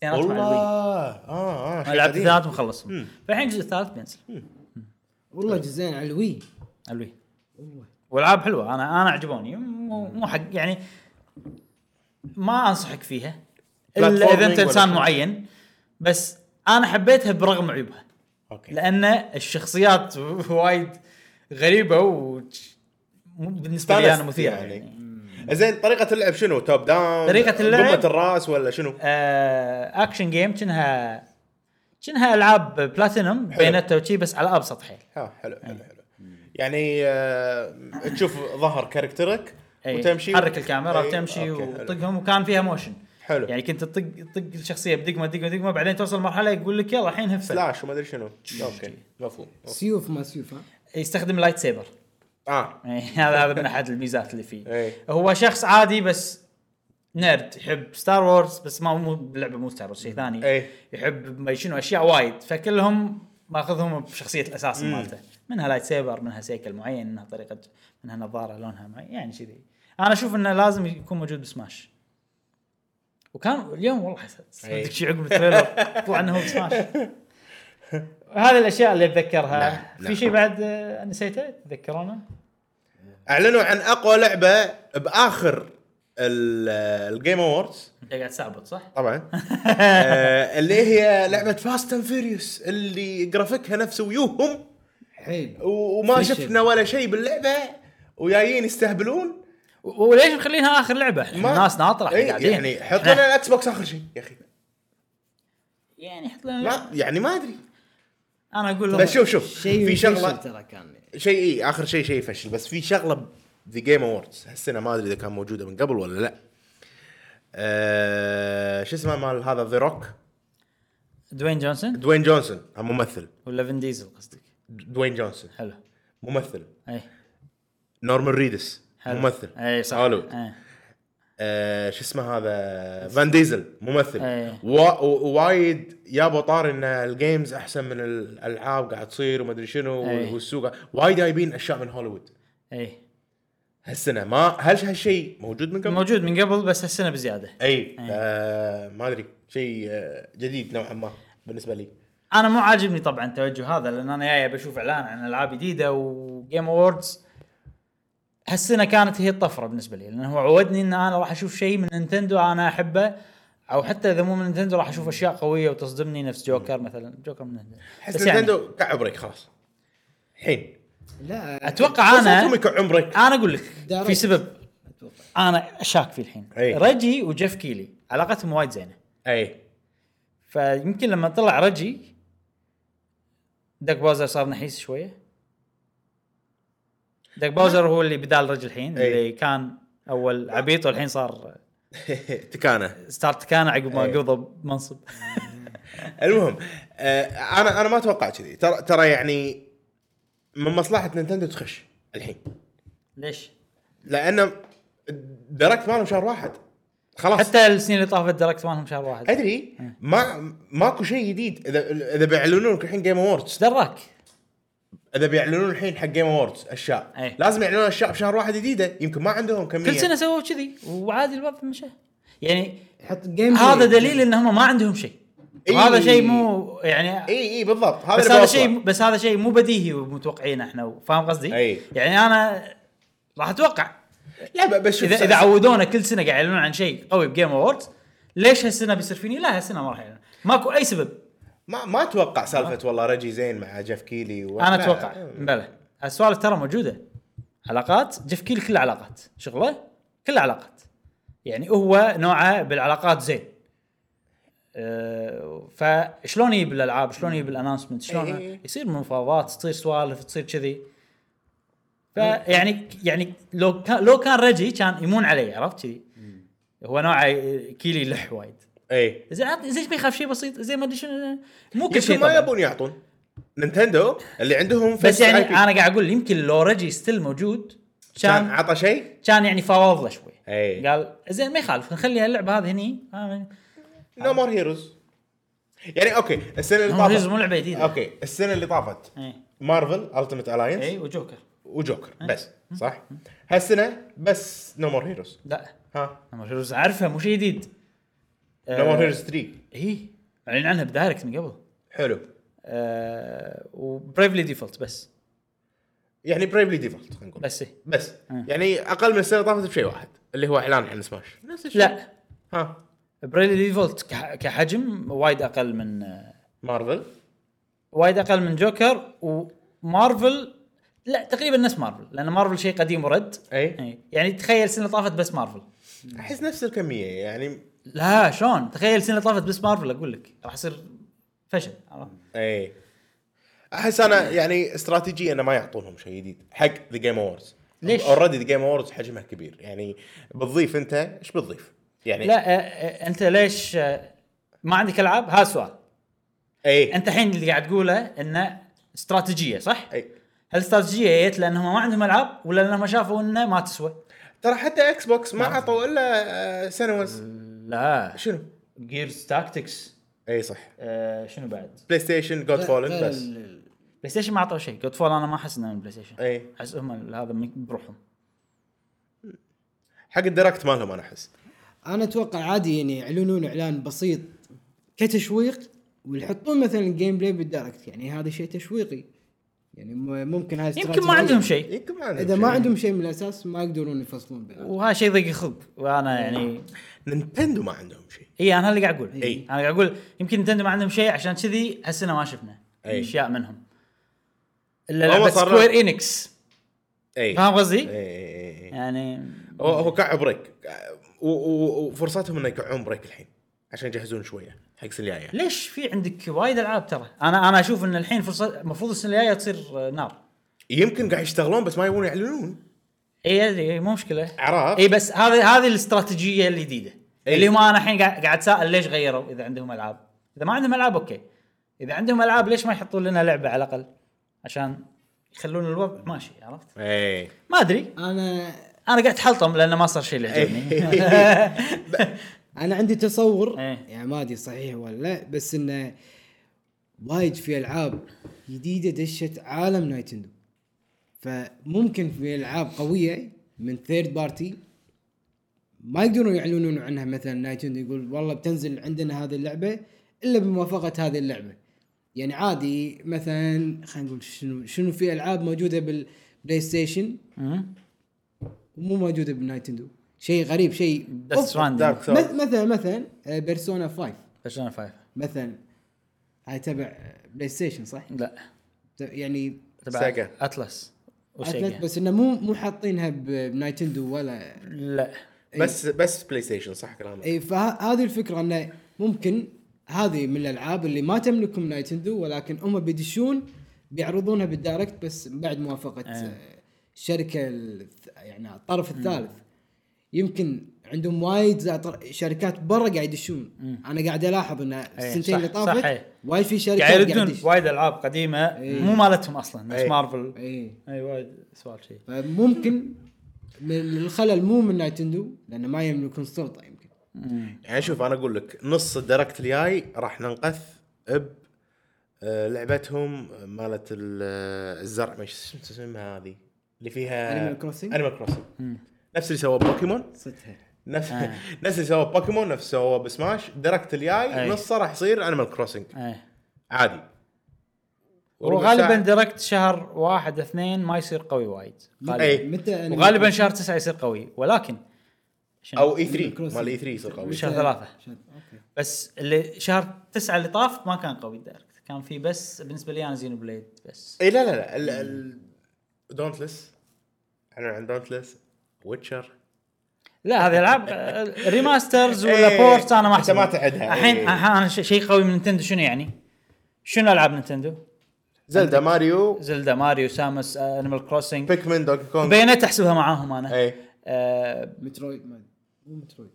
Speaker 1: مع
Speaker 3: والله.
Speaker 1: ال
Speaker 3: Wii آه آه شيء
Speaker 1: لعبت. الثلاث مخلصهم فالحين الجزء الثالث بينزل.
Speaker 2: والله جزئين على ال
Speaker 1: Wii. ال Wii. والعاب حلوة. أنا أنا عجبوني مو مو حق يعني ما أنصحك فيها.
Speaker 3: إلا إذا
Speaker 1: أنت
Speaker 3: إنسان.
Speaker 1: معين. بس أنا حبيتها برغم عيوبها.
Speaker 3: okay.
Speaker 1: لأن الشخصيات وايد غريبة و بالنسبة لي
Speaker 3: أنا
Speaker 1: مثيرة.
Speaker 3: يعني.
Speaker 1: يعني,
Speaker 3: زين طريقة اللعب شنو؟ top down
Speaker 1: طريقة اللعب-
Speaker 3: ضمة الرأس ولا شنو؟
Speaker 1: آه action game كأنها كأنها ألعاب بلاتينوم. بيونيتا وشي بس على أبسط حيل.
Speaker 3: ها حلو حلو حلو. يعني آه تشوف ظهر character ك
Speaker 1: أي.
Speaker 3: وتمشي
Speaker 1: تحرك الكاميرا
Speaker 3: أي،
Speaker 1: وتمشي. وتطقهم وكان فيها motion.
Speaker 3: حلو.
Speaker 1: يعني كنت تطق تطق الشخصية بدقمة دقمه دقمه بعدين توصل مرحله يقول لك يلا الحين هفه
Speaker 3: slash وما أدري شنو. okay مفهوم
Speaker 2: سيوف ما سيوف ها؟
Speaker 1: يستخدم lightsaber.
Speaker 3: آه.
Speaker 1: يعني (laughs) هذا هذا من أحد الميزات اللي فيه.
Speaker 3: اي
Speaker 1: هو شخص عادي بس nerd يحب Star Wars بس ما مو باللعبه مو Star Wars شيء ثاني. يحب ما شنو أشياء وايد. فكلهم ماخذهم بشخصية الأساس مالته. منها lightsaber منها سيكل معين منها طريقة منها نظارة لونها معين يعني كذي. أنا أشوف إنه لازم يكون موجود بسماش. وكان اليوم والله حسيت
Speaker 3: أي.
Speaker 1: صدق شيء عقب ال trailer طلع إنه هو بسماش. (laughs) هذه الأشياء اللي أتذكرها.
Speaker 3: نعم،
Speaker 1: في
Speaker 3: نعم.
Speaker 1: شيء بعد نسيته؟ تذكرونه؟
Speaker 3: أعلنوا عن أقوى لعبة بآخر ال Game
Speaker 1: Awards أنت قاعد تستعبط صح؟
Speaker 3: طبعا. (laughs) آه، اللي هي لعبة Fast and Furious اللي graphics ها نفس ويوههم
Speaker 2: حيل
Speaker 3: وما
Speaker 2: فشل.
Speaker 3: شفنا ولا شيء باللعبة وجايين يستهبلون.
Speaker 1: وليش مخلينها آخر لعبة؟ الناس
Speaker 3: ناطرة
Speaker 1: قاعدين.
Speaker 3: يعني حط لنا ال Xbox آخر شيء يا أخي.
Speaker 1: يعني حط لنا
Speaker 3: ما يعني ما أدري.
Speaker 1: أنا أقول لهم
Speaker 3: بس شوف شوف
Speaker 2: شيء
Speaker 3: في
Speaker 2: فشل
Speaker 3: شغله
Speaker 2: ترى كان.
Speaker 3: شيء إيه آخر شيء شيء فشل بس في شغلة The Game Awards هالسنة ما أدري إذا كان موجودة من قبل ولا لا. آه شو اسمه مال هذا؟ The Rock
Speaker 1: دوين جونسون؟
Speaker 3: دوين جونسون ممثل
Speaker 1: ولا فين ديزل قصدك؟
Speaker 3: دوين جونسون
Speaker 1: حلو.
Speaker 3: ممثل.
Speaker 1: اي
Speaker 3: نورمان ريدس
Speaker 1: حلو.
Speaker 3: ممثل.
Speaker 1: اي صح.
Speaker 3: هوليوود
Speaker 1: اي
Speaker 3: آه شو اسمه هذا؟ فين ديزل ممثل.
Speaker 1: إيه.
Speaker 3: وا- و- وايد يابا طار إن ال games أحسن من الألعاب قاعد تصير وما أدري شنو
Speaker 1: إيه.
Speaker 3: والسوق. وايد جايبين أشياء من هوليوود
Speaker 1: اي
Speaker 3: هالسنة ما هل هالشيء موجود من قبل؟
Speaker 1: موجود من قبل بس هالسنة بزيادة.
Speaker 3: اي آه ما أدري. شيء آه جديد نوعا ما بالنسبة لي.
Speaker 1: أنا مو عاجبني طبعا التوجه هذا لأن أنا جاي بشوف إعلان عن ألعاب جديدة و Game Awards هالسنه كانت هي الطفرة بالنسبة لي لأنه هو عودني إن أنا راح أشوف شيء من نينتندو أنا أحبه أو حتى إذا مو من نينتندو راح أشوف أشياء قوية وتصدمني نفس جوكر مثلا جوكر من نينتندو. أحس يعني
Speaker 3: نينتندو كع break خلاص. الحين.
Speaker 2: لا
Speaker 1: أتوقع
Speaker 3: أنا break
Speaker 1: أنا أقول لك. في سبب.
Speaker 2: أتوقع.
Speaker 1: أنا شاك فيه الحين.
Speaker 3: أي.
Speaker 1: ريجي وجيف كيلي علاقتهم وايد زينة.
Speaker 3: أي.
Speaker 1: فيمكن لما طلع ريجي داك باوزر صار نحيس شوية؟ داك باوزر هو اللي بدال ريجي الحين. اللي كان أول عبيط والحين صار (laughs)
Speaker 3: تكانه.
Speaker 1: ستارت كان عقب ما. قبض منصب. (laughs)
Speaker 3: المهم آه أنا أنا ما أتوقع كذي. ترى ترى يعني من مصلحة نينتندو تخش الحين.
Speaker 1: ليش؟
Speaker 3: لأن Direct مالهم شهر واحد. خلاص.
Speaker 1: حتى السنين اللي طافت Direct مالهم شهر واحد.
Speaker 3: أدري. ما ماكو شيء جديد. اذا إذا بيعلنون لك الحين Game Awards
Speaker 1: إيش دراك؟
Speaker 3: إذا بيعلنون الحين حق Game Awards أشياء.
Speaker 1: أي.
Speaker 3: لازم يعلنون أشياء بشهر واحد جديدة. يمكن ما عندهم كمية.
Speaker 1: كل سنة سووا كذي وعادي الوضع مشى. يعني
Speaker 2: حط جيم
Speaker 1: هذا دليل انهم ما عندهم شيء.
Speaker 3: إي.
Speaker 1: وهذا شيء مو يعني
Speaker 3: إي إي بالضبط. هذا
Speaker 1: بس هذا. شيء بس هذا شيء مو بديهي ومتوقعينه إحنا فاهم قصدي؟
Speaker 3: أي.
Speaker 1: يعني أنا راح أتوقع
Speaker 3: لا ب- بس شوف
Speaker 1: إذا اذا عودونا كل سنة قاعد يعلنون عن شيء قوي ب Game Awards ليش هالسنة بيصير فيني؟ لا هالسنة ما راح يعلنون ماكو أي سبب.
Speaker 3: ما ما أتوقع سالفة والله ريجي زين مع جيف كيلي و... أنا.
Speaker 1: أتوقع. بلى. السوالف ترى موجودة. علاقات جيف كيلي كله علاقات. شغلة؟ كله علاقات. يعني هو نوعه بالعلاقات زين. أه فشلون يجيب الألعاب؟ شلون يجيب ال announcement شلون
Speaker 3: إيه.
Speaker 1: يصير مفاوضات؟ تصير سوالف؟ تصير كذي. فيعني يعني لو كان لو كان ريجي كان يمون علي عرفت كذي هو نوعه كيلي لح وايد.
Speaker 3: إي.
Speaker 1: زين عط- زين ما يخاف شيء بسيط زين ما أدري شنو مو كل شيء
Speaker 3: ما. يبون يعطون. نينتندو اللي عندهم
Speaker 1: بس يعني
Speaker 3: IP.
Speaker 1: أنا قاعد أقول يمكن لو ريجي still موجود
Speaker 3: كان عطى شيء؟
Speaker 1: كان يعني فاوض له شوي.
Speaker 3: إي.
Speaker 1: قال زين ما يخالف نخلي اللعبة هذه هني.
Speaker 3: No More Heroes يعني أوكي السنة اللي طافت
Speaker 1: مو لعبة جديدة.
Speaker 3: أوكي السنة اللي طافت Marvel Ultimate Alliance
Speaker 1: إي وجوكر.
Speaker 3: وجوكر. بس صح؟ هالسنة بس No More Heroes
Speaker 1: لا.
Speaker 3: ها؟
Speaker 1: No More Heroes عارفه مو شيء جديد.
Speaker 3: No More Heroes 3
Speaker 1: اي أعلن عنها ب Direct من قبل.
Speaker 3: حلو.
Speaker 1: آه و Bravely Default بس.
Speaker 3: يعني Bravely Default خلينا نقول.
Speaker 1: بس إيه.
Speaker 3: بس.
Speaker 1: آه.
Speaker 3: يعني أقل من السنة اللي طافت بشيء واحد اللي هو إعلان عن سماش نفس الشيء.
Speaker 1: لا.
Speaker 3: ها.
Speaker 1: Bravely Default كح- كحجم وايد أقل من آه،
Speaker 3: مارفل
Speaker 1: وايد أقل من Joker و Marvel لا تقريبا نفس مارفل لأن مارفل شيء قديم ورد أي. يعني تخيل اللي طافت بس مارفل
Speaker 3: أحس نفس الكمية يعني
Speaker 1: لا شلون تخيل اللي طافت بس مارفل أقول لك راح يصير فشل عرفت؟
Speaker 3: أي أحس أنا يعني استراتيجيه انه ما يعطونهم شيء جديد حق The Game Awards
Speaker 1: ليش؟
Speaker 3: already The Game Awards حجمها كبير يعني بتضيف أنت إيش بتضيف؟ يعني
Speaker 1: لا آه، أنت ليش ما عندك ألعاب هذا السؤال
Speaker 3: أي
Speaker 1: أنت الحين اللي قاعد تقوله إنه استراتيجية صح؟
Speaker 3: أي
Speaker 1: هل الاستراتيجيه جت لأنهم ما عندهم ألعاب ولا لأنهم شافوا إنه ما تسوى؟
Speaker 3: ترى حتى X box ما عطوا إلا سنوز
Speaker 1: لا.
Speaker 3: شنو؟
Speaker 1: Gears Tactics
Speaker 3: إي صح.
Speaker 1: آه شنو بعد؟
Speaker 3: PlayStation Godfall بس.
Speaker 1: PlayStation ما اعطوا شيء. Godfall أنا ما أحس إنه من PlayStation
Speaker 3: إي.
Speaker 1: أحس هم هذا من- بروحهم.
Speaker 3: حق ال Direct مالهم أنا أحس.
Speaker 2: أنا أتوقع عادي يعني يعلنون إعلان بسيط كتشويق ويحطون مثلا gameplay بال Direct يعني هذا شيء تشويقي. يعني ممكن هذا
Speaker 1: يمكن ما عندهم شيء.
Speaker 3: يمكن ما عندهم
Speaker 2: إذا
Speaker 3: شيء.
Speaker 2: ما عندهم شيء من الأساس ما يقدرون يفصلون بينهم
Speaker 1: وهذا شيء ضيق الخلق وأنا يعني
Speaker 3: Nintendo ما عندهم شيء.
Speaker 1: اي أنا اللي قاعد أقول.
Speaker 3: إي.
Speaker 1: أنا قاعد أقول يمكن Nintendo ما عندهم شيء عشان كذي هالسنة ما شفنا
Speaker 3: إي.
Speaker 1: أشياء منهم.
Speaker 3: إلا
Speaker 1: لعبة
Speaker 3: Square
Speaker 1: Enix
Speaker 3: اي
Speaker 1: فاهم قصدي؟
Speaker 3: اي اي اي
Speaker 1: يعني
Speaker 3: هو هو break وفرصتهم إنه يكعون break الحين عشان يجهزون شوية. حق السنة الجاية.
Speaker 1: ليش في عندك وايد ألعاب ترى؟ أنا أنا أشوف إن الحين فرصه المفروض السنة الجاية تصير نار.
Speaker 3: يمكن قاعد يشتغلون بس ما يبون يعلنون.
Speaker 1: إي أدري مو مشكلة.
Speaker 3: عرفت؟
Speaker 1: إي بس هذه هذه الاستراتيجية الجديدة.
Speaker 3: إي.
Speaker 1: اللي هم أنا الحين قاعد قاعد أتساءل ليش غيروا إذا عندهم ألعاب. إذا ما عندهم ألعاب أوكي. إذا عندهم ألعاب ليش ما يحطون لنا لعبة على الأقل؟ عشان يخلون الوضع ماشي عرفت؟
Speaker 3: إي.
Speaker 1: ما أدري.
Speaker 2: أنا
Speaker 1: أنا قاعد احلطم لأنه ما صار شيء اللي يعجبني (laughs) (laughs)
Speaker 2: أنا عندي تصور
Speaker 1: إيه.
Speaker 2: يعني ما أدري صحيح ولا لا بس إنه وايد في ألعاب جديدة دشت عالم Nintendo فممكن في ألعاب قوية من third party ما يقدرون يعلنون عنها مثلا Nintendo يقول والله بتنزل عندنا هذه اللعبة إلا بموافقة هذه اللعبة يعني عادي مثلا خلينا نقول شنو شنو في ألعاب موجودة بال PlayStation
Speaker 1: مم.
Speaker 2: ومو موجودة ب Nintendo شيء غريب شيء. مث- مثلا مثلا Persona 5
Speaker 1: Persona 5
Speaker 2: مثلا هاي تبع PlayStation صح؟
Speaker 1: لا.
Speaker 2: يعني
Speaker 1: تبع
Speaker 3: Sega.
Speaker 1: Atlus
Speaker 2: Atlus
Speaker 1: و Sega
Speaker 2: بس إنه مو مو حاطينها ب- ب Nintendo ولا
Speaker 1: لا.
Speaker 3: بس بس PlayStation صح كلامك.
Speaker 2: اي فهذه الفكرة إنه ممكن هذه من الألعاب اللي ما تملكهم Nintendo ولكن هم بيدشون بيعرضونها بال Direct بس بعد موافقة آه. الشركة الث- يعني الطرف الثالث. يمكن عندهم وايد شركات برا قاعد يدشون. أنا قاعد ألاحظ إن السنتين
Speaker 1: صح-
Speaker 2: اللي طافت
Speaker 1: إيه.
Speaker 2: وايد في شركات
Speaker 1: قاعد يردون. وايد ألعاب قديمة.
Speaker 2: إيه.
Speaker 1: مو مالتهم أصلا نفس
Speaker 3: إيه.
Speaker 1: مارفل.
Speaker 2: اي
Speaker 1: اي وايد سوالف شيء
Speaker 2: فممكن من الخلل مو من Nintendo لأن ما يملكون سلطة يمكن.
Speaker 3: يعني شوف أنا أقول لك نص ال Direct الجاي راح ننقث ب آه، لعبتهم مالت ال- آه، الزرع مش شو اسمها هذه اللي فيها
Speaker 2: Animal Crossing؟
Speaker 3: Animal Crossing نفس اللي سوى بوكيمون.
Speaker 2: صدها
Speaker 3: نفس
Speaker 1: آه. (laughs)
Speaker 3: نفس اللي سوى بوكيمون نفس اللي سوى ب Smash Direct الجاي
Speaker 1: أي.
Speaker 3: نصه راح يصير Animal
Speaker 1: Crossing
Speaker 3: عادي.
Speaker 1: وغالبا ديركت شهر واحد اثنين ما يصير قوي وايد. غالبا.
Speaker 3: اي
Speaker 2: متى
Speaker 1: وغالبا؟ شهر تسعة يصير قوي. ولكن؟
Speaker 3: أو اي
Speaker 2: Animal
Speaker 3: 3
Speaker 2: Crossing.
Speaker 3: مال اي 3 يصير قوي.
Speaker 1: شهر ثلاثة. بس اللي شهر تسعة اللي طاف ما كان قوي دايركت كان في بس بالنسبة لي أنا زينو بليد بس.
Speaker 3: اي لا لا لا. ال- ال دونتلس إحنا عن دونتلس ويتشر
Speaker 1: لا هذه ألعاب ريماسترز ولا
Speaker 3: إيه،
Speaker 1: بورت أنا ما احسبها
Speaker 3: ما تعدها،
Speaker 1: الحين. الحين أنا ش- شيء قوي من نينتندو شنو يعني؟ شنو ألعاب Nintendo؟
Speaker 3: Zelda Mario.
Speaker 1: Zelda Mario Samus Animal Crossing
Speaker 3: Pikmin Donkey Kong
Speaker 1: Bayonetta احسبها معاهم أنا.
Speaker 3: اي
Speaker 1: آه
Speaker 2: Metroid ما مو Metroid.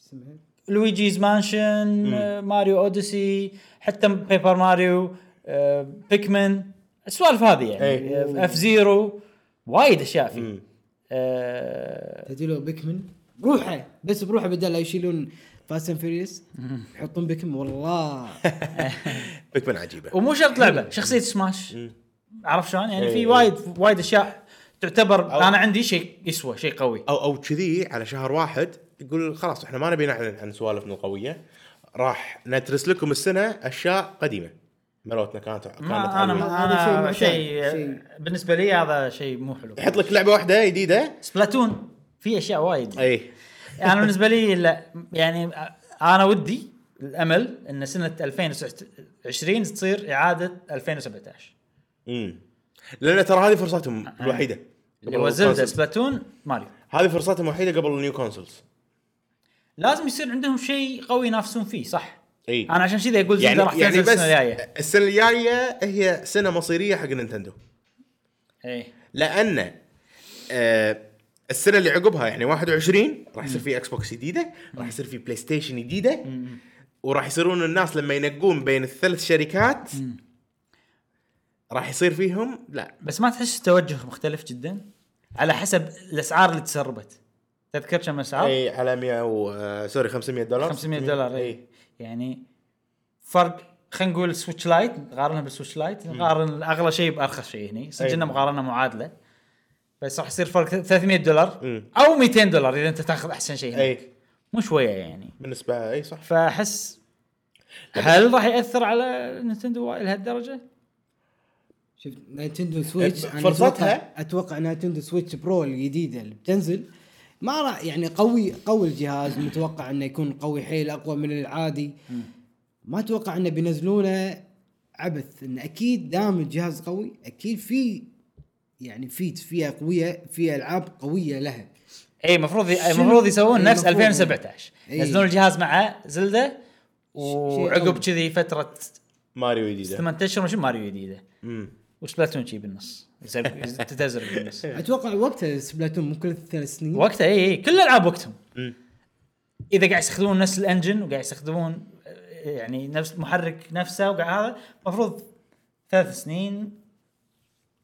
Speaker 2: اسمها؟
Speaker 1: Luigi's Mansion آه Mario Odyssey حتى Paper Mario آه Pikmin السوالف هذه يعني.
Speaker 3: إيه.
Speaker 1: F Zero وايد أشياء في
Speaker 3: مم.
Speaker 1: آه
Speaker 2: تدري لو Pikmin؟ بروحه بس بروحه بدل لا يشيلون Fast and Furious يحطون Pikmin والله. (laughs)
Speaker 3: Pikmin عجيبة.
Speaker 1: ومو شرط لعبة شخصية سماش عرفت شلون؟ يعني في
Speaker 3: إيه.
Speaker 1: وايد وايد أشياء تعتبر أنا عندي شيء يسوى شيء قوي.
Speaker 3: أو أو كذي على شهر واحد يقول خلاص إحنا ما نبي نعلن عن سوالفنا القوية. راح ندرس لكم السنة أشياء قديمة. ملوتنا كانت كانت
Speaker 1: ما
Speaker 3: أنا.
Speaker 1: ما
Speaker 2: هذا شيء
Speaker 1: أنا
Speaker 2: معتاد.
Speaker 1: شيء
Speaker 2: شيء-
Speaker 1: بالنسبة لي هذا شيء مو حلو.
Speaker 3: يحط لك لعبة واحدة جديدة؟
Speaker 1: Splatoon. في أشياء وايد.
Speaker 3: أي.
Speaker 1: أنا بالنسبة لي لا يعني أنا ودي الأمل إن سنة 2020 تصير إعادة 2017
Speaker 3: امم لأن ترى هذه فرصتهم الوحيدة
Speaker 1: اللي هو Zelda Splatoon Mario.
Speaker 3: هذه فرصتهم الوحيده قبل ال new consoles.
Speaker 1: لازم يصير عندهم شيء قوي ينافسون فيه صح؟
Speaker 3: إي.
Speaker 1: أنا عشان كذا أقول Zelda
Speaker 3: يعني
Speaker 1: راح
Speaker 3: يعني
Speaker 1: تنزل السنة الجاية.
Speaker 3: السنة الجاية هي سنة مصيرية حق Nintendo.
Speaker 1: إي.
Speaker 3: لأن آه السنة اللي عقبها يعني 21 راح يصير في Xbox جديدة راح يصير في PlayStation جديده وراح يصيرون الناس لما ينقون بين الثلاث شركات راح يصير فيهم لا.
Speaker 1: بس ما تحس توجه مختلف جدا؟ على حسب الأسعار اللي تسربت. تذكر كم اسعار؟
Speaker 3: إي على 100 و آه، sorry 500 دولار.
Speaker 1: 500 دولار إي. يعني فرق خلينا نقول Switch Lite نقارنها بال Switch Lite نقارن أغلى شيء بأرخص شيء هني. انه مقارنة معادلة. بس راح يصير فرق 300 دولار
Speaker 3: مم.
Speaker 1: أو 200 دولار إذا أنت تاخذ أحسن شيء هناك.
Speaker 3: اي
Speaker 1: مو شوية يعني.
Speaker 3: بالنسبة أي صح.
Speaker 1: فأحس هل راح يأثر على Nintendo لهالدرجة؟
Speaker 2: شوف Nintendo Switch
Speaker 3: أه، فرصتها-
Speaker 2: أتوقع أتوقع Nintendo Switch Pro الجديدة اللي بتنزل ما راح يعني قوي قوي الجهاز متوقع إنه يكون قوي حيل أقوى من العادي. ما أتوقع إنه بينزلونه عبث انه أكيد دام الجهاز قوي أكيد في يعني فيت فيها قويه في ألعاب قوية لها.
Speaker 1: اي المفروض المفروض يسوون
Speaker 2: إي،
Speaker 1: نفس
Speaker 2: المفروض.
Speaker 1: 2017
Speaker 2: إي.
Speaker 1: ينزلون الجهاز مع Zelda وعقب. كذي فترة
Speaker 3: ماريو جديده
Speaker 1: 8 اشهر مش ماريو جديده
Speaker 3: و
Speaker 1: Splatoon شي بالنص. تتزرق بالنص. (laughs)
Speaker 2: أتوقع وقتها Splatoon مو كل ثلاث سنين.
Speaker 1: وقتها اي اي كل الالعاب وقتهم. إذا قاعد يستخدمون نفس ال engine وقاعد يستخدمون آه، يعني نفس المحرك نفسه وقاعد هذا المفروض ثلاث سنين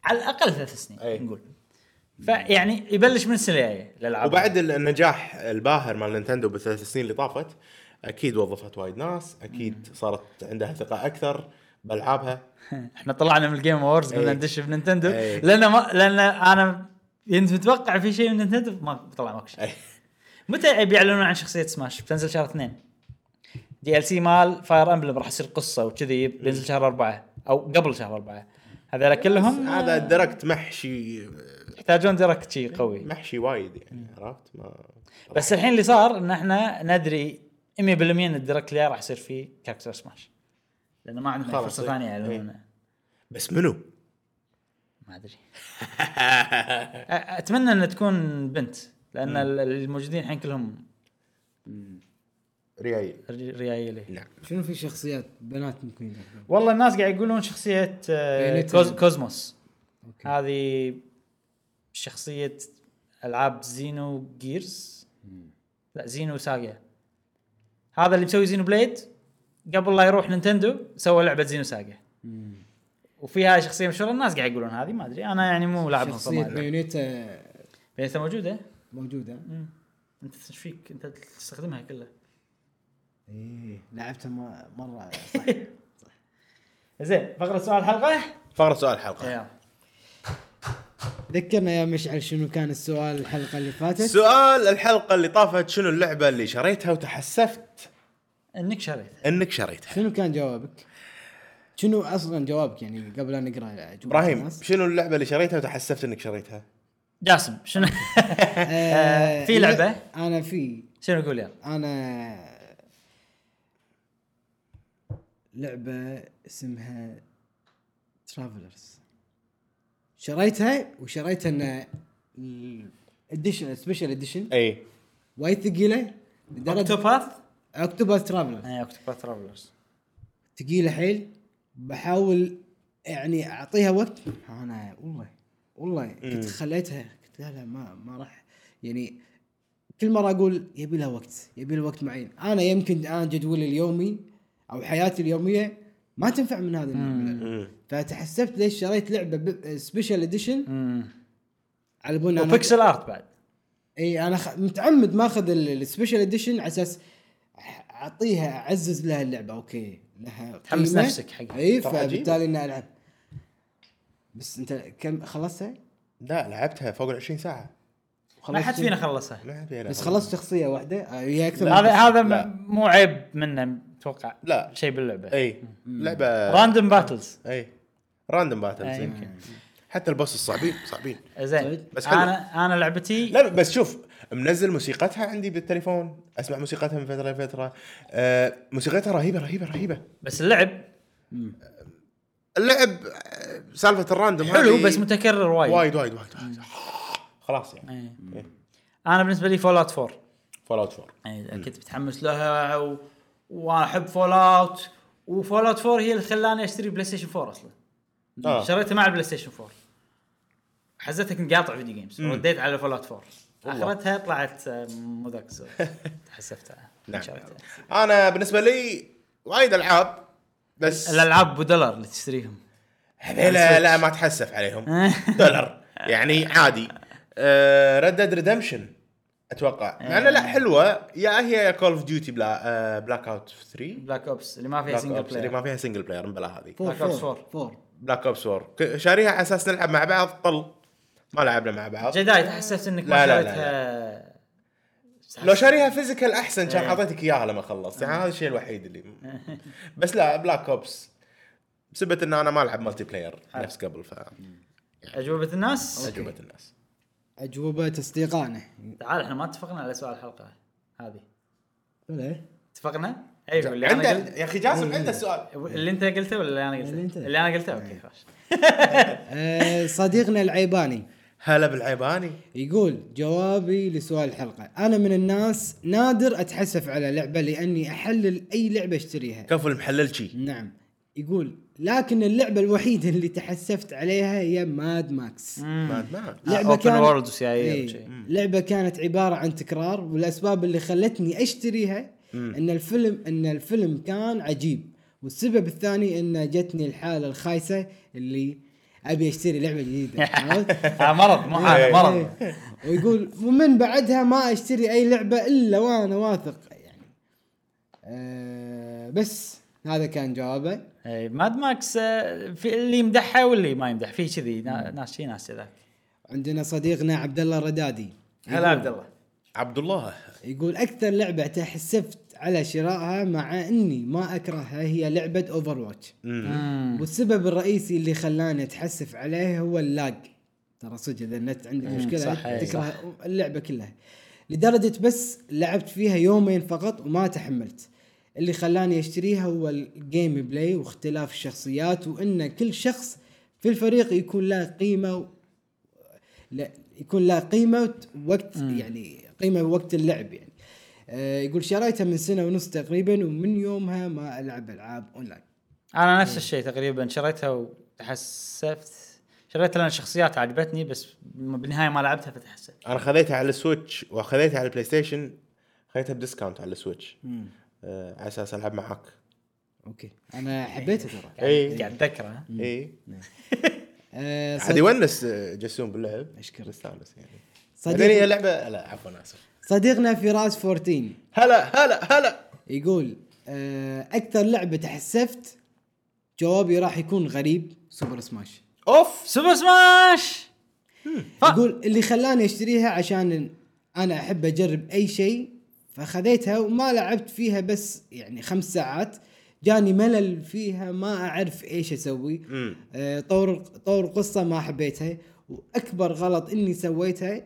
Speaker 1: على الأقل ثلاث سنين
Speaker 3: أي.
Speaker 1: نقول. فيعني يبلش من السنة الجايه الالعاب
Speaker 3: وبعد النجاح الباهر مال Nintendo بالثلاث سنين اللي طافت أكيد وظفت وايد ناس أكيد صارت عندها ثقة أكثر. بالعابها (laughs)
Speaker 1: إحنا طلعنا من ال Game Awards قلنا
Speaker 3: أي.
Speaker 1: ندش ب Nintendo
Speaker 3: أي.
Speaker 1: لأن ما لأن أنا كنت متوقع في شيء من Nintendo ما طلع ماكو شيء.
Speaker 3: أي.
Speaker 1: متى بيعلنون عن شخصية سماش بتنزل شهر اثنين. DLC مال Fire Emblem راح يصير قصة وكذي بينزل شهر أربعة أو قبل شهر أربعة. هذول كلهم
Speaker 3: هذا ال Direct محشي
Speaker 1: يحتاجون Direct شي قوي.
Speaker 3: محشي وايد يعني عرفت؟ ما
Speaker 1: بس الحين اللي صار إن إحنا ندري 100% إن ال Direct اللي راح يصير فيه character Smash لأنه ما عندنا
Speaker 3: خلاص،
Speaker 1: فرصة
Speaker 3: إيه.
Speaker 1: ثانية يعلنونه
Speaker 3: بس منو؟
Speaker 1: ما أدري. (laughs) أتمنى ان تكون بنت لأن ال- الموجودين الحين كلهم
Speaker 3: ريايل.
Speaker 1: ري- ريايلي
Speaker 3: نعم.
Speaker 2: شنو في شخصيات بنات ممكن يدخلون؟
Speaker 1: والله الناس قاعد يقولون شخصية آه، كوز
Speaker 2: KOS-MOS.
Speaker 1: هذه شخصية ألعاب Xenogears. لا Xenosaga هذا اللي مسوي Xenoblade؟ قبل لا يروح Nintendo سوى لعبة Xenosaga وفيها شخصية مشهورة الناس قاعد يقولون هذه ما أدري. أنا يعني مو فما أدري.
Speaker 2: Bayonetta
Speaker 1: بينتا موجودة؟
Speaker 2: موجودة.
Speaker 1: مم. أنت إيش فيك؟ أنت تستخدمها كلها.
Speaker 2: إيه لعبتها م- مرة. (laughs) صح.
Speaker 1: زين فقرة سؤال الحلقة
Speaker 3: فقرة سؤال الحلقة
Speaker 1: يلا
Speaker 2: ذكرنا يا مشعل شنو كان السؤال الحلقة اللي فاتت.
Speaker 3: سؤال الحلقة اللي طافت شنو اللعبة اللي شريتها وتحسفت؟
Speaker 1: انك شريت
Speaker 3: انك شريتها.
Speaker 2: شنو كان جوابك؟ شنو أصلا جوابك يعني قبل أن
Speaker 3: نقرأ
Speaker 2: إبراهيم؟
Speaker 3: شنو اللعبة اللي شريتها وتحسفت إنك شريتها؟
Speaker 1: جاسم شنو؟ (laughs)
Speaker 2: آه، (laughs)
Speaker 1: في لعبة؟
Speaker 2: أنا في.
Speaker 1: شنو يقول يلا
Speaker 2: أنا لعبة اسمها Travelers شريتها وشريتها إن ال edition special
Speaker 3: edition إي.
Speaker 2: وايد ثقيلة لدرجه
Speaker 1: Octopath
Speaker 2: Octopath Traveler
Speaker 1: اي Octopath Travelers
Speaker 2: ثقيله حيل بحاول يعني أعطيها وقت. أنا والله والله كنت خليتها قلت لا لا ما ما راح. يعني كل مرة أقول يبي لها وقت يبي لها وقت معين. أنا يمكن أنا جدولي اليومي أو حياتي اليومية ما تنفع من هذا النوع. فتحسفت ليش شريت لعبة special edition على بنا و
Speaker 1: pixel art بعد.
Speaker 2: اي أنا خ... متعمد ماخذ ال special edition على أساس أعطيها أعزز لها اللعبة okay لها
Speaker 1: تحمس. نفسك حقها.
Speaker 3: إي.
Speaker 2: فبالتالي اني العب بس أنت كم خلصتها؟
Speaker 3: لا لعبتها فوق ال 20 ساعة
Speaker 1: ما حد فينا خلصها
Speaker 3: ما حد فينا
Speaker 2: بس
Speaker 3: خلص.
Speaker 2: خلصت شخصية واحدة آه، هي أكثر من
Speaker 1: هذا. هذا مو عيب منه أتوقع
Speaker 3: لا
Speaker 1: شيء باللعبة
Speaker 3: إي لعبة
Speaker 1: random
Speaker 3: battles إي random
Speaker 1: battles.
Speaker 3: يمكن حتى ال boss الصعبين صعبين
Speaker 1: زين
Speaker 3: بس حلو.
Speaker 1: أنا أنا لعبتي
Speaker 3: لا بس شوف منزل موسيقتها عندي بالتليفون. أسمع موسيقتها من فترة لفترة. آه موسيقتها رهيبة رهيبة رهيبة.
Speaker 1: بس اللعب.
Speaker 3: اللعب آه، سالفة ال
Speaker 1: random
Speaker 3: حلو
Speaker 1: بس متكرر وايد.
Speaker 3: وايد وايد وايد, وايد. خلاص يعني.
Speaker 1: إيه.
Speaker 3: إيه.
Speaker 1: أنا بالنسبة لي Fallout 4
Speaker 3: Fallout 4
Speaker 1: يعني كنت متحمس لها و... وأنا أحب Fallout و Fallout 4 هي اللي خلاني أشتري PlayStation 4 أصلا.
Speaker 3: آه.
Speaker 1: شريتها مع ال PlayStation 4 حزتها كنت قاطع فيديو جيمز رديت على فول اوت 4 أخرتها طلعت آه، مو ذاك الزود. (laughs) تحسفتها
Speaker 3: نعم. أنا بالنسبة لي وايد ألعاب بس
Speaker 1: الألعاب بدولار اللي تشتريهم.
Speaker 3: لا لا ما تحسف عليهم. (laughs) دولار. يعني عادي. ريد ديد ريدمشن أتوقع. مع إنه لا حلوة. يا هي يا كول اوف ديوتي بلا بلاك اوت 3
Speaker 1: بلاك اوبس اللي ما فيها
Speaker 3: بلاك
Speaker 1: سنجل
Speaker 3: اوبس اللي
Speaker 1: بلاير
Speaker 3: ما فيها سنجل بلاير بلا هذه.
Speaker 1: Ops
Speaker 2: فور
Speaker 1: 4.
Speaker 2: فور
Speaker 3: بلاك اوبس 4 شاريها على أساس نلعب مع بعض طل. ما لعبنا مع بعض.
Speaker 1: جداي تحسفت إنك
Speaker 3: لا،
Speaker 1: ما
Speaker 3: لا، لا،
Speaker 1: شريتها
Speaker 3: لو شاريها physical احسن كان
Speaker 1: إيه.
Speaker 3: اعطيتك إياها لما خلصت. يعني هذا الشيء الوحيد اللي بس لا Black Ops بسبب ان أنا ما ألعب multiplayer نفس قبل ف
Speaker 1: أجوبة الناس؟
Speaker 3: أجوبة الناس.
Speaker 2: أجوبة اصدقائنا
Speaker 1: تعال إحنا ما اتفقنا على سؤال الحلقة هذه.
Speaker 2: ولا؟
Speaker 1: اتفقنا؟ أيوه اللي
Speaker 3: عنده
Speaker 1: قلت
Speaker 3: يا أخي جاسم عنده السؤال
Speaker 1: اللي أنت قلته ولا اللي أنا قلته؟
Speaker 2: اللي أنت.
Speaker 1: اللي أنا قلته؟ okay خلاص. (laughs)
Speaker 2: آه، صديقنا العيباني.
Speaker 3: هلا بالعيباني.
Speaker 2: يقول جوابي لسؤال الحلقة. أنا من الناس نادر أتحسف على لعبة لأني أحلل أي لعبة أشتريها.
Speaker 3: كفو المحلل شي.
Speaker 2: نعم. يقول لكن اللعبة الوحيدة اللي تحسفت عليها هي ماد ماكس
Speaker 3: ما ما
Speaker 2: لعبة
Speaker 1: Open
Speaker 2: كانت
Speaker 1: وسيايير
Speaker 2: إيه،. لعبة كانت عبارة عن تكرار والأسباب اللي خلتني أشتريها إن الفيلم إن الفيلم كان عجيب والسبب الثاني إن جتني الحالة الخايسة اللي أبي أشتري لعبة جديدة (laughs) عرفت؟
Speaker 1: آه مرض مو حاله مرض.
Speaker 2: إيه. ويقول ومن بعدها ما أشتري أي لعبة إلا وأنا واثق. يعني آه بس هذا كان جوابه.
Speaker 1: إيه، ماد ماكس آه، في اللي يمدحها واللي ما يمدح في كذي نا- ناس شي ناس كذاك.
Speaker 2: عندنا صديقنا عبد الله الردادي
Speaker 1: هلا عبد الله
Speaker 3: عبد الله.
Speaker 2: يقول أكثر لعبة تحسفت على شرائها مع إني ما أكرهها هي لعبة Overwatch
Speaker 1: مم.
Speaker 2: والسبب الرئيسي اللي خلاني أتحسف عليه هو ال lag. ترى صدق إذا النت عندك مشكلة
Speaker 1: صح،
Speaker 2: تكره اللعبة كلها. لدرجة بس لعبت فيها يومين فقط وما تحملت. اللي خلاني أشتريها هو ال gameplay واختلاف الشخصيات وإن كل شخص في الفريق يكون له قيمة و... لا يكون له قيمة وقت يعني قيمة وقت اللعب يعني. آه يقول شريتها من سنة ونص تقريبا ومن يومها ما ألعب ألعاب أونلاين.
Speaker 1: أنا نفس الشيء تقريبا شريتها وتحسفت. شريتها لأن الشخصيات عجبتني بس بالنهاية ما لعبتها فتحسفت.
Speaker 3: أنا خذيتها على ال Switch واخذيتها على ال PlayStation خذيتها ب discount على ال Switch. آه على أساس ألعب معاك.
Speaker 2: okay. أنا حبيته ترى.
Speaker 3: اي
Speaker 1: قاعد اتذكره
Speaker 3: اي
Speaker 2: آه
Speaker 3: عاد يونس آه، جسوم باللعب.
Speaker 2: أشكرك.
Speaker 3: يستانس يعني. بعدين هي لعبه لا عفوا آسف.
Speaker 2: صديقنا فراس 14
Speaker 3: هلا هلا هلا.
Speaker 2: يقول آه أكثر لعبة تحسفت جوابي راح يكون غريب Super Smash.
Speaker 3: أوف.
Speaker 1: Super Smash! ف-
Speaker 2: يقول اللي خلاني أشتريها عشان أنا أحب أجرب أي شيء فخذيتها وما لعبت فيها بس يعني خمس ساعات. جاني ملل فيها ما أعرف إيش
Speaker 3: أسوي.
Speaker 2: آه، طور طور قصة ما حبيتها. وأكبر غلط إني سويتها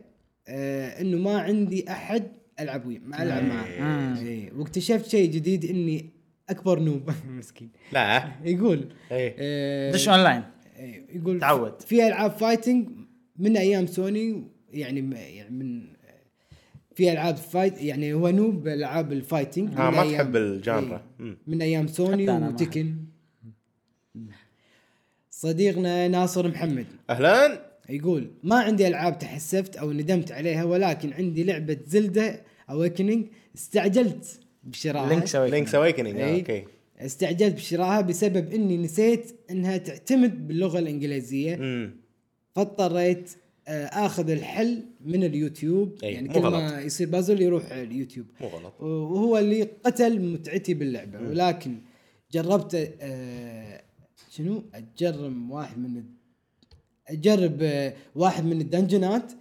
Speaker 2: آه، إنه ما عندي أحد ألعب وياه ما ألعب معاه. إيه، واكتشفت شيء جديد إني أكبر noob. (laughs) مسكين.
Speaker 3: لا.
Speaker 2: يقول
Speaker 3: اي
Speaker 2: آه،
Speaker 1: دش اونلاين
Speaker 2: إيه، يقول
Speaker 1: تعود.
Speaker 2: في ألعاب fighting من أيام سوني يعني يعني من في ألعاب fight يعني هو noob بألعاب ال fighting
Speaker 3: آه
Speaker 2: من
Speaker 3: ما تحب ال genre.
Speaker 2: إيه،
Speaker 3: مم.
Speaker 2: من أيام سوني
Speaker 1: و
Speaker 2: Tekken. صديقنا ناصر محمد.
Speaker 3: أهلا.
Speaker 2: يقول ما عندي ألعاب تحسفت أو ندمت عليها ولكن عندي لعبة Zelda Awakening استعجلت بشرائها
Speaker 3: Link's. Link's
Speaker 2: Awakening.
Speaker 3: okay.
Speaker 2: استعجلت بشرائها بسبب إني نسيت إنها تعتمد باللغة
Speaker 3: الإنجليزية.
Speaker 2: فاضطريت آه، آخذ الحل من اليوتيوب.
Speaker 3: أي،
Speaker 2: يعني
Speaker 3: مو
Speaker 2: كل
Speaker 3: غلط.
Speaker 2: ما يصير بازل يروح على اليوتيوب.
Speaker 3: مو غلط.
Speaker 2: وهو اللي قتل متعتي باللعبة. ولكن جربت آه، شنو؟ اجرب واحد من اجرب آه، واحد من ال dungeon ات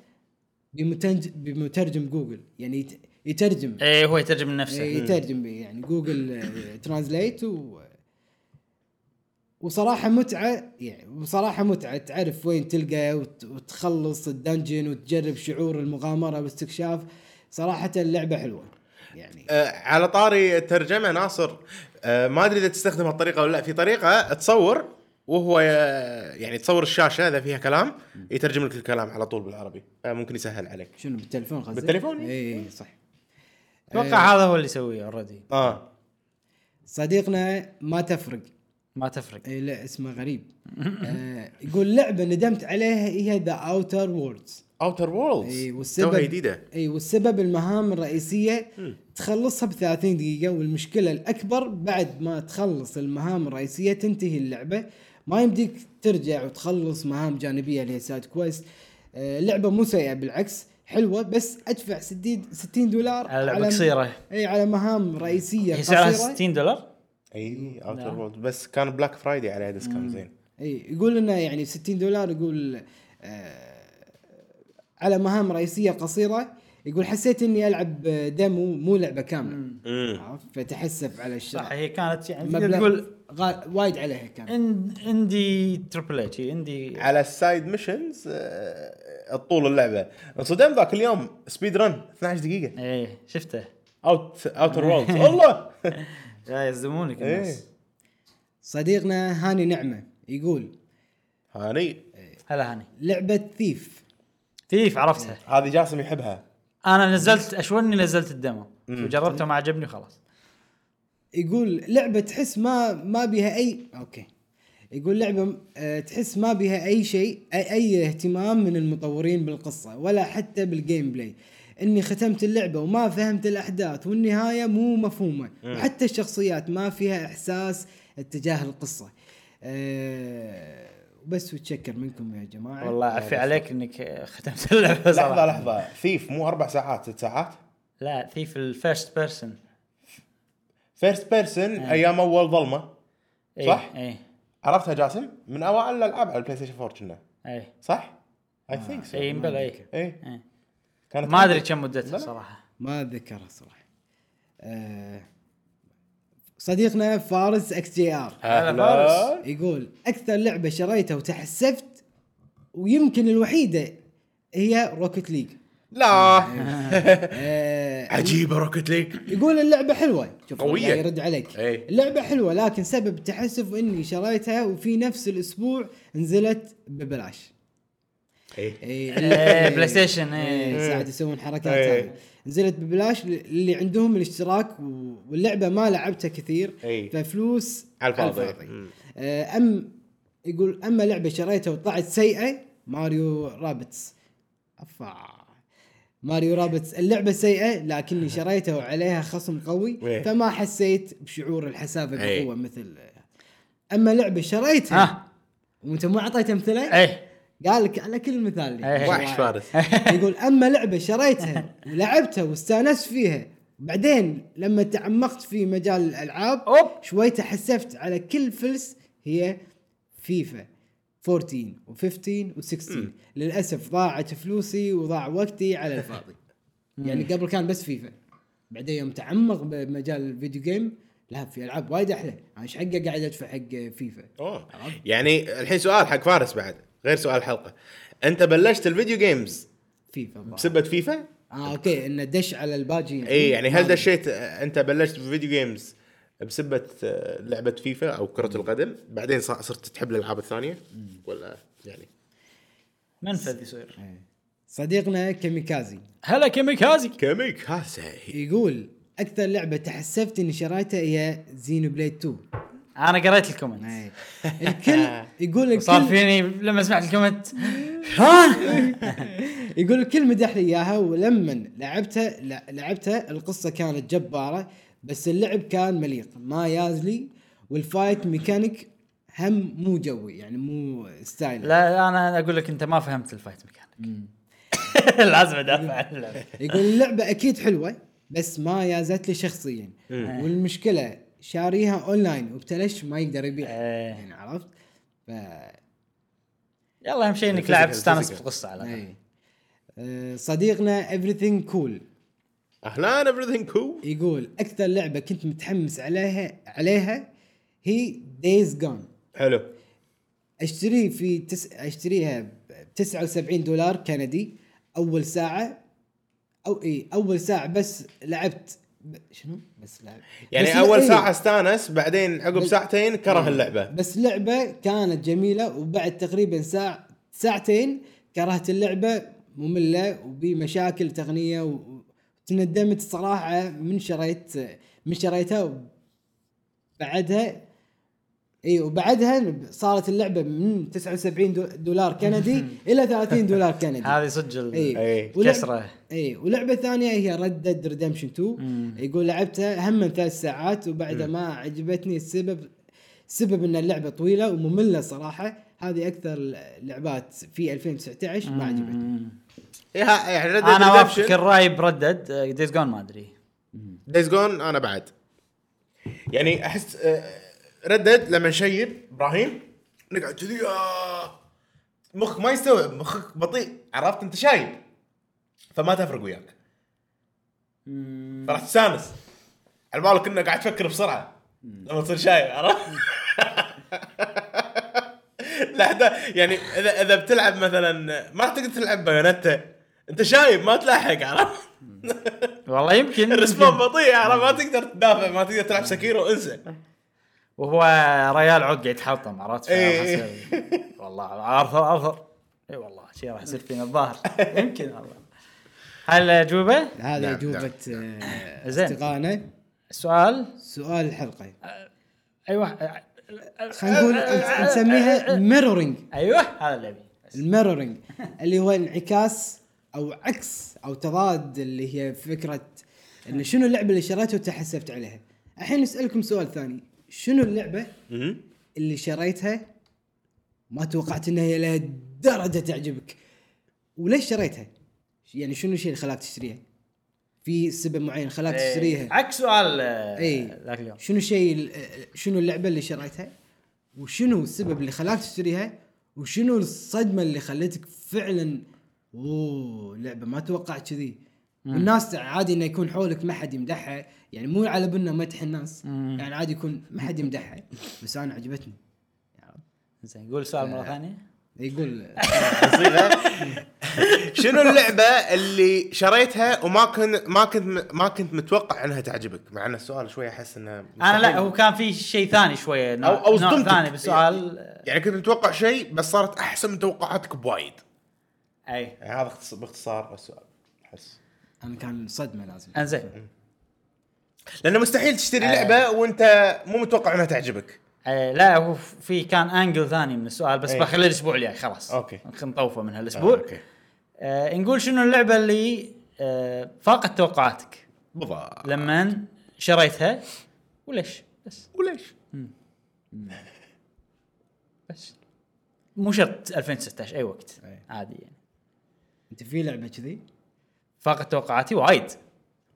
Speaker 2: بمتنج- بمترجم جوجل يعني يت- يترجم.
Speaker 1: إيه هو يترجم من نفسه.
Speaker 2: إيه، يترجم يعني جوجل آه، Translate و وصراحة متعة يعني وصراحة متعة. تعرف وين تلقى وت- وتخلص ال dungeon وتجرب شعور المغامرة والاستكشاف. صراحة اللعبة حلوة يعني.
Speaker 3: آه على طاري الترجمة ناصر آه ما أدري إذا تستخدم هالطريقه ولا لا. في طريقة تصور وهو يعني تصور الشاشة اذا فيها كلام يترجم لك الكلام على طول بالعربي. آه ممكن يسهل عليك.
Speaker 2: شنو بالتليفون قصدك؟
Speaker 3: بالتليفون؟
Speaker 2: اي صح.
Speaker 1: أتوقع هذا هو اللي يسويه already
Speaker 3: آه.
Speaker 2: صديقنا ما تفرق.
Speaker 1: ما تفرق.
Speaker 2: إيه لا اسمه غريب. آه يقول لعبة ندمت عليها هي The Outer Worlds
Speaker 3: Outer Worlds
Speaker 2: اي والسبب
Speaker 3: جديدة.
Speaker 2: اي والسبب المهام الرئيسية تخلصها ب 30 دقيقة والمشكلة الأكبر بعد ما تخلص المهام الرئيسية تنتهي اللعبة. ما يمديك ترجع وتخلص مهام جانبية اللي هي side quest. آه لعبه مو سيئة بالعكس حلوة بس أدفع 60 60 دولار
Speaker 1: على لعبه قصيرة.
Speaker 2: إي على مهام رئيسية
Speaker 1: هي سعرها
Speaker 2: قصيرة.
Speaker 1: 60 دولار؟
Speaker 3: إي Outer World بس كان Black Friday عليها discount زين.
Speaker 2: إي يقول إنه يعني 60 دولار يقول آه على مهام رئيسية قصيرة. يقول حسيت إني ألعب ديمو مو لعبة كاملة.
Speaker 3: امم
Speaker 2: عرفت؟ فتحسف على
Speaker 1: صح
Speaker 2: الشراء
Speaker 1: هي كانت يعني تقول
Speaker 2: غا- وايد عليها كان.
Speaker 1: إن- إندي تربل اتش إندي
Speaker 3: على السايد ميشنز آه طول اللعبة. انصدم ذاك اليوم سبيد رن 12 دقيقة. (laughs) (laughs)
Speaker 1: إيه شفته.
Speaker 3: اوت اوتر وورلد الله!
Speaker 1: لا يصدمونك
Speaker 3: إيه.
Speaker 1: الناس
Speaker 2: صديقنا هاني نعمة يقول
Speaker 3: هاني.
Speaker 1: هلا هاني.
Speaker 2: لعبة Thief.
Speaker 1: Thief عرفتها.
Speaker 3: هذه جاسم يحبها.
Speaker 1: أنا نزلت اشوني نزلت ال demo وجربته ما عجبني وخلاص
Speaker 2: يقول لعبة تحس ما ما بها اي أوكي. يقول لعبة آه، تحس ما بها أي شيء اي, أي اهتمام من المطورين بالقصة ولا حتى بال gameplay إني ختمت اللعبة وما فهمت الأحداث والنهاية مو مفهومة. وحتى الشخصيات ما فيها إحساس اتجاه القصة. أه بس وتشكر منكم يا جماعة.
Speaker 1: والله عفي عليك إنك ختمت اللعبة
Speaker 3: لحظه
Speaker 1: صراحة.
Speaker 3: لحظة Thief مو أربع ساعات ست ساعات؟
Speaker 1: لا Thief ال first
Speaker 3: person first person أيام أول ظلمة صح؟
Speaker 1: اي
Speaker 3: عرفتها جاسم؟ من أوائل الألعاب على ال PlayStation 4 كنا.
Speaker 1: اي
Speaker 3: صح؟ I think so
Speaker 1: اي بلا اي
Speaker 3: اي. كانت
Speaker 1: ما أدري كم مدتها صراحة.
Speaker 2: ما اتذكرها صراحة. أه صديقنا فارس XGR.
Speaker 1: هلا فارس.
Speaker 2: يقول أكثر لعبة شريتها وتحسفت ويمكن الوحيدة هي Rocket League
Speaker 3: لا. (laughs)
Speaker 2: آه
Speaker 3: عجيبة Rocket League
Speaker 2: يقول اللعبة حلوة. شوف
Speaker 3: قوية.
Speaker 2: الله يرد عليك.
Speaker 3: إيه.
Speaker 2: اللعبة حلوة لكن سبب التحسف إني شريتها وفي نفس الأسبوع نزلت ببلاش.
Speaker 3: إيه،
Speaker 2: PlayStation،.
Speaker 1: إيه،
Speaker 2: ساعات يسوون حركات
Speaker 3: إيه.
Speaker 2: هذه. نزلت ببلاش اللي عندهم الاشتراك واللعبة ما لعبتها كثير
Speaker 3: إيه.
Speaker 2: ففلوس
Speaker 3: على الفاضي.
Speaker 2: آه، أم يقول أما لعبة شريتها وطلعت سيئة ماريو رابتس. أفا. ماريو رابتس. اللعبة سيئة لكني شريتها وعليها خصم قوي
Speaker 3: إيه.
Speaker 2: فما حسيت بشعور الحسافه. بقوة مثل. أما لعبة شريتها
Speaker 1: ها
Speaker 2: وأنت ما اعطيت امثله
Speaker 1: إيه.
Speaker 2: قال لك على كل مثال لي.
Speaker 1: إيه.
Speaker 3: وحش فارس. (laughs)
Speaker 2: يقول أما لعبة شريتها ولعبتها واستانست فيها بعدين لما تعمقت في مجال الألعاب
Speaker 1: أوبس.
Speaker 2: شوي تحسفت على كل فلس هي فيفا. 14 و15 و16 للأسف ضاعت فلوسي وضاع وقتي على الفاضي. (laughs) يعني قبل كان بس فيفا. بعدين يوم تعمق بمجال ال video game لا في ألعاب وايد أحلى. أنا إيش حقة قاعد أدفع حق فيفا؟
Speaker 3: أوه. يعني الحين سؤال حق فارس بعد. غير سؤال الحلقة أنت بلشت ال video games
Speaker 2: فيفا الظاهر.
Speaker 3: بسبه فيفا؟
Speaker 2: آه أوكي إنه دش على الباجي.
Speaker 3: إي يعني هل
Speaker 2: ما-
Speaker 3: دشيت أنت بلشت ب video games بسبه آه، لعبة فيفا أو كرة القدم؟ بعدين صا- صرت تحب الألعاب الثانية؟ ولا يعني؟
Speaker 1: منفذ يصير؟
Speaker 2: صديقنا كيميكازي
Speaker 1: هلا كيميكازي
Speaker 3: كاميكازي.
Speaker 2: يقول أكثر لعبة تحسفت إني شريتها هي زينو بليد 2
Speaker 1: أنا قريت ال comment.
Speaker 2: أي. (laughs) الكل يقول
Speaker 1: صار
Speaker 2: الكل
Speaker 1: فيني لما سمعت الكومنت. ها (laughs)
Speaker 2: يقول الكل مدح لي إياها ولما لعبتها لعبتها القصة كانت جبارة بس اللعب كان مليق ما يازلي وال fight mechanic هم مو جوي يعني مو ستايل.
Speaker 1: لا أنا أقول لك أنت ما فهمت ال fight mechanic. (laughs) لازم أدافع. عن اللعبه
Speaker 2: يقول اللعبة أكيد حلوة بس ما يازت لي شخصيا. والمشكلة شاريها أونلاين وبتلش ما يقدر يبيع
Speaker 1: إيه.
Speaker 2: يعني عرفت ف
Speaker 1: يلا أهم شيء
Speaker 3: إنك
Speaker 1: لاعب تستأنس
Speaker 3: ال
Speaker 1: physical. بالقصة على الأقل.
Speaker 2: إيه. آه، صديقنا everything cool
Speaker 3: أهلا everything cool
Speaker 2: يقول أكثر لعبة كنت متحمس عليها عليها هي دايز جون
Speaker 3: حلو
Speaker 2: أشتري في تس... أشتريها ب 79 دولار كندي أول ساعة أو اي أول ساعة بس لعبت ب... شنو؟ بس لعب
Speaker 3: يعني
Speaker 2: بس
Speaker 3: أول
Speaker 2: إيه.
Speaker 3: ساعة استانس بعدين عقب
Speaker 2: بس-
Speaker 3: ساعتين كره اللعبة.
Speaker 2: بس لعبة كانت جميلة وبعد تقريبا ساعه ساعتين كرهت اللعبة مملة وبمشاكل تقنية و- وتندمت صراحة من شريت من شريتها وبعدها إي وبعدها صارت اللعبة من 79 دو- دولار كندي (laughs) إلى 30 دولار كندي. (laughs)
Speaker 1: هذه صدق
Speaker 3: إي.
Speaker 1: كسرة.
Speaker 2: إي ولعبة ثانية هي ريد ديد ريدمشن 2 يقول لعبتها هم من ثلاث ساعات وبعدها ما عجبتني السبب سبب إن اللعبة طويلة ومملة صراحة. هذه أكثر اللعبات في 2019 ما عجبتني.
Speaker 3: يعني ريد
Speaker 1: أنا وافقك الرأي بردد دايز جون ما أدري.
Speaker 3: دايز جون أنا بعد. يعني أحس ردد لما نشيب إبراهيم نقعد كذي آه، مخك ما يستوعب مخك بطيء عرفت أنت شايب فما تفرق وياك. فراح تستانس. على بالك انك قاعد تفكر بسرعة. لما تصير شايب عرفت؟ (laughs) لا يعني إذا إذا بتلعب مثلا ما راح تقدر تلعب بايونتا أنت شايب ما تلاحق عرفت؟
Speaker 1: والله يمكن (laughs)
Speaker 3: الرسبون. بطيء عرفت؟ ما تقدر تدافع ما تقدر تلعب سكيرو انسى
Speaker 1: وهو ريال عود قاعد يتحطم عرفت؟
Speaker 3: إيه. (laughs)
Speaker 1: والله أرثر أرثر. إي والله شيء راح يصير فينا الظاهر. (laughs) يمكن والله. هل اجوبه؟
Speaker 2: هذه
Speaker 3: نعم،
Speaker 2: اجوبه آه،
Speaker 1: زين.
Speaker 2: أصدقائنا.
Speaker 1: السؤال
Speaker 2: سؤال الحلقة.
Speaker 1: أيوه.
Speaker 2: خلينا نقول نسميها ميرورينج
Speaker 1: أيوه هذا اللي أبي.
Speaker 2: ال mirroring اللي هو انعكاس أو عكس أو تضاد اللي هي فكرة إن شنو اللعبة اللي شريتها وتحسفت عليها. الحين نسألكم سؤال ثاني، شنو
Speaker 3: اللعبة.
Speaker 2: اللي شريتها ما توقعت إنها هي لهالدرجه تعجبك؟ وليش شريتها؟ يعني شنو الشيء اللي خلاك تشتريها؟ في سبب معين خلاك تشتريها؟
Speaker 1: عكس سؤال آه،
Speaker 2: اي
Speaker 1: ذاك اليوم
Speaker 2: شنو الشيء ال- شنو اللعبة اللي شريتها وشنو السبب اللي خلاك تشتريها وشنو الصدمة اللي خلتك فعلا أوه لعبة ما توقعت كذي والناس عادي إنه يكون حولك ما حد يمدحها يعني مو على بالنا مدح الناس.
Speaker 1: مم.
Speaker 2: يعني عادي يكون ما حد يمدحها بس أنا عجبتني.
Speaker 1: زين قول سؤال مرة ثانية.
Speaker 2: يقول
Speaker 3: صيغه (laughs) شنو اللعبة اللي شريتها وما كنت ما كنت ما كنت متوقع إنها تعجبك؟ مع إن السؤال شوي أحس إنه
Speaker 1: أنا لا. هو كان في شيء ثاني شوية نوع,
Speaker 3: أو أو
Speaker 1: نوع
Speaker 3: صدمتك.
Speaker 1: ثاني بالسؤال.
Speaker 3: يعني كنت متوقع شيء بس صارت أحسن من توقعاتك بوايد.
Speaker 1: أي.
Speaker 3: يعني هذا اختص- باختصار السؤال. أحس.
Speaker 2: أنا كان صدمة لازم.
Speaker 1: انزين.
Speaker 3: لأنه مستحيل تشتري
Speaker 1: آه.
Speaker 3: لعبة وأنت مو متوقع إنها تعجبك.
Speaker 1: آه، لا هو في كان angle ثاني من السؤال بس
Speaker 3: إيه.
Speaker 1: بخليه الأسبوع الجاي خلاص. خلينا نطوفه من هالأسبوع.
Speaker 3: آه، أوكي.
Speaker 1: آه نقول شنو اللعبة اللي آه فاقت توقعاتك؟
Speaker 3: بالضبط
Speaker 1: لما شريتها وليش؟ بس.
Speaker 3: وليش؟
Speaker 1: بس. مو شرط 2016 أي وقت.
Speaker 3: إيه.
Speaker 1: عادي يعني.
Speaker 2: أنت في لعبة كذي؟
Speaker 1: فاقت توقعاتي وايد.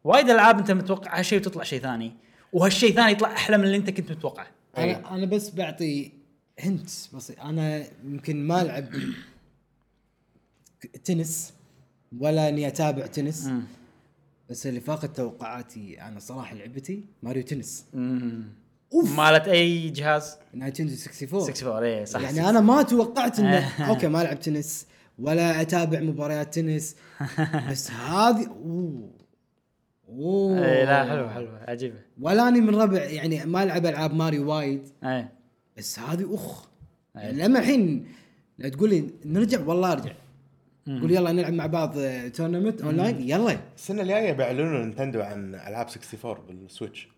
Speaker 1: وايد ألعاب أنت متوقع هالشيء وتطلع شيء ثاني وهالشيء ثاني يطلع أحلى من اللي أنت كنت متوقعه.
Speaker 3: إيه.
Speaker 2: أنا أنا بس بعطي هنت بسيط. أنا يمكن ما ألعب (clears throat) تنس ولا إني أتابع تنس
Speaker 1: مم.
Speaker 2: بس اللي فاقت توقعاتي أنا صراحة لعبتي ماريو تنس.
Speaker 1: مم. مالت أي جهاز؟
Speaker 2: نينتندو 64
Speaker 1: 64 اي صح
Speaker 2: يعني أنا ما توقعت انه (laughs) أوكي ما ألعب تنس. ولا أتابع مباريات تنس. (laughs) بس هذه أوه. أوه.
Speaker 1: إي لا حلوة حلوة عجيبة.
Speaker 2: ولا اني من ربع يعني ما العب ألعاب ماريو وايد.
Speaker 1: إي.
Speaker 2: بس هذه أخ.
Speaker 1: أي.
Speaker 2: يعني لما الحين تقول لي نرجع والله أرجع. قول يلا نلعب مع بعض tournament online يلا.
Speaker 3: السنة الجاية بيعلنون نينتندو عن ألعاب 64 بالسويتش.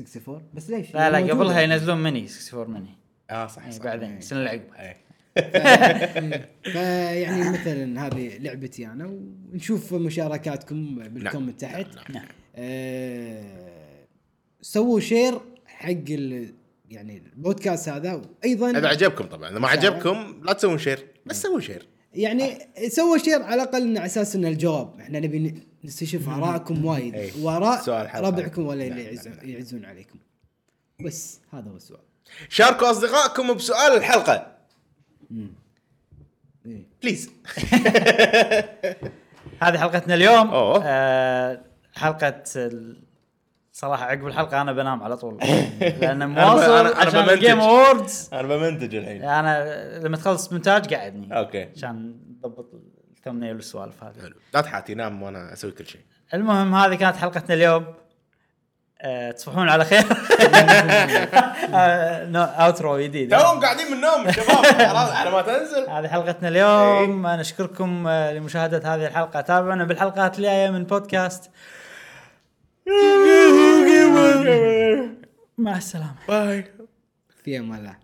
Speaker 2: 64 بس ليش؟
Speaker 1: لا لا. قبلها ينزلون ميني 64 ميني.
Speaker 3: آه صح صح.
Speaker 1: بعدين السنة اللي عقبها. (laughs)
Speaker 2: فيعني مثلا هذه لعبتي أنا ونشوف مشاركاتكم بال comment تحت.
Speaker 1: نعم.
Speaker 2: آه، سووا share حق ال يعني البودكاست هذا وأيضا
Speaker 3: اذا عجبكم طبعا. إذا ما عجبكم لا تسوون share بس سووا share
Speaker 2: يعني سووا شير على الأقل على أساس إن الجواب. إحنا نبي نستشف آرائكم وايد.
Speaker 3: إي.
Speaker 2: واراء
Speaker 3: سؤال حلقة.
Speaker 2: ربعكم ولا
Speaker 3: نعم،
Speaker 2: اللي
Speaker 3: نعم،
Speaker 2: يعزون,
Speaker 3: نعم.
Speaker 2: عليكم. بس هذا هو السؤال.
Speaker 3: شاركوا أصدقائكم بسؤال الحلقة.
Speaker 2: إيه.
Speaker 3: please (laughs)
Speaker 1: هذه حلقتنا اليوم.
Speaker 3: أوه.
Speaker 1: آه حلقة صراحة عقب الحلقة أنا بنام على طول. (laughs)
Speaker 3: لأن
Speaker 1: مواصل
Speaker 3: أنا- أنا
Speaker 1: عشان.
Speaker 3: ال
Speaker 1: Game Awards
Speaker 3: أنا بمنتج الحين.
Speaker 1: أنا لما تخلص مونتاج قعدني
Speaker 3: okay.
Speaker 1: عشان نضبط ال thumbnail والسوالف هذه.
Speaker 3: حلو. لا تحاتي نام وأنا أسوي كل شيء.
Speaker 1: المهم هذه كانت حلقتنا اليوم. أه تصبحون على خير. (laughs) آه، no- outro جديد.
Speaker 3: توهم قاعدين من النوم الشباب (laughs) خلاص على ما تنزل.
Speaker 1: هذه حلقتنا اليوم. نشكركم آه، لمشاهدة هذه الحلقة. تابعونا بالحلقات الجاية من بودكاست. (laughs) مع السلامة.
Speaker 3: باي.
Speaker 2: في أمان الله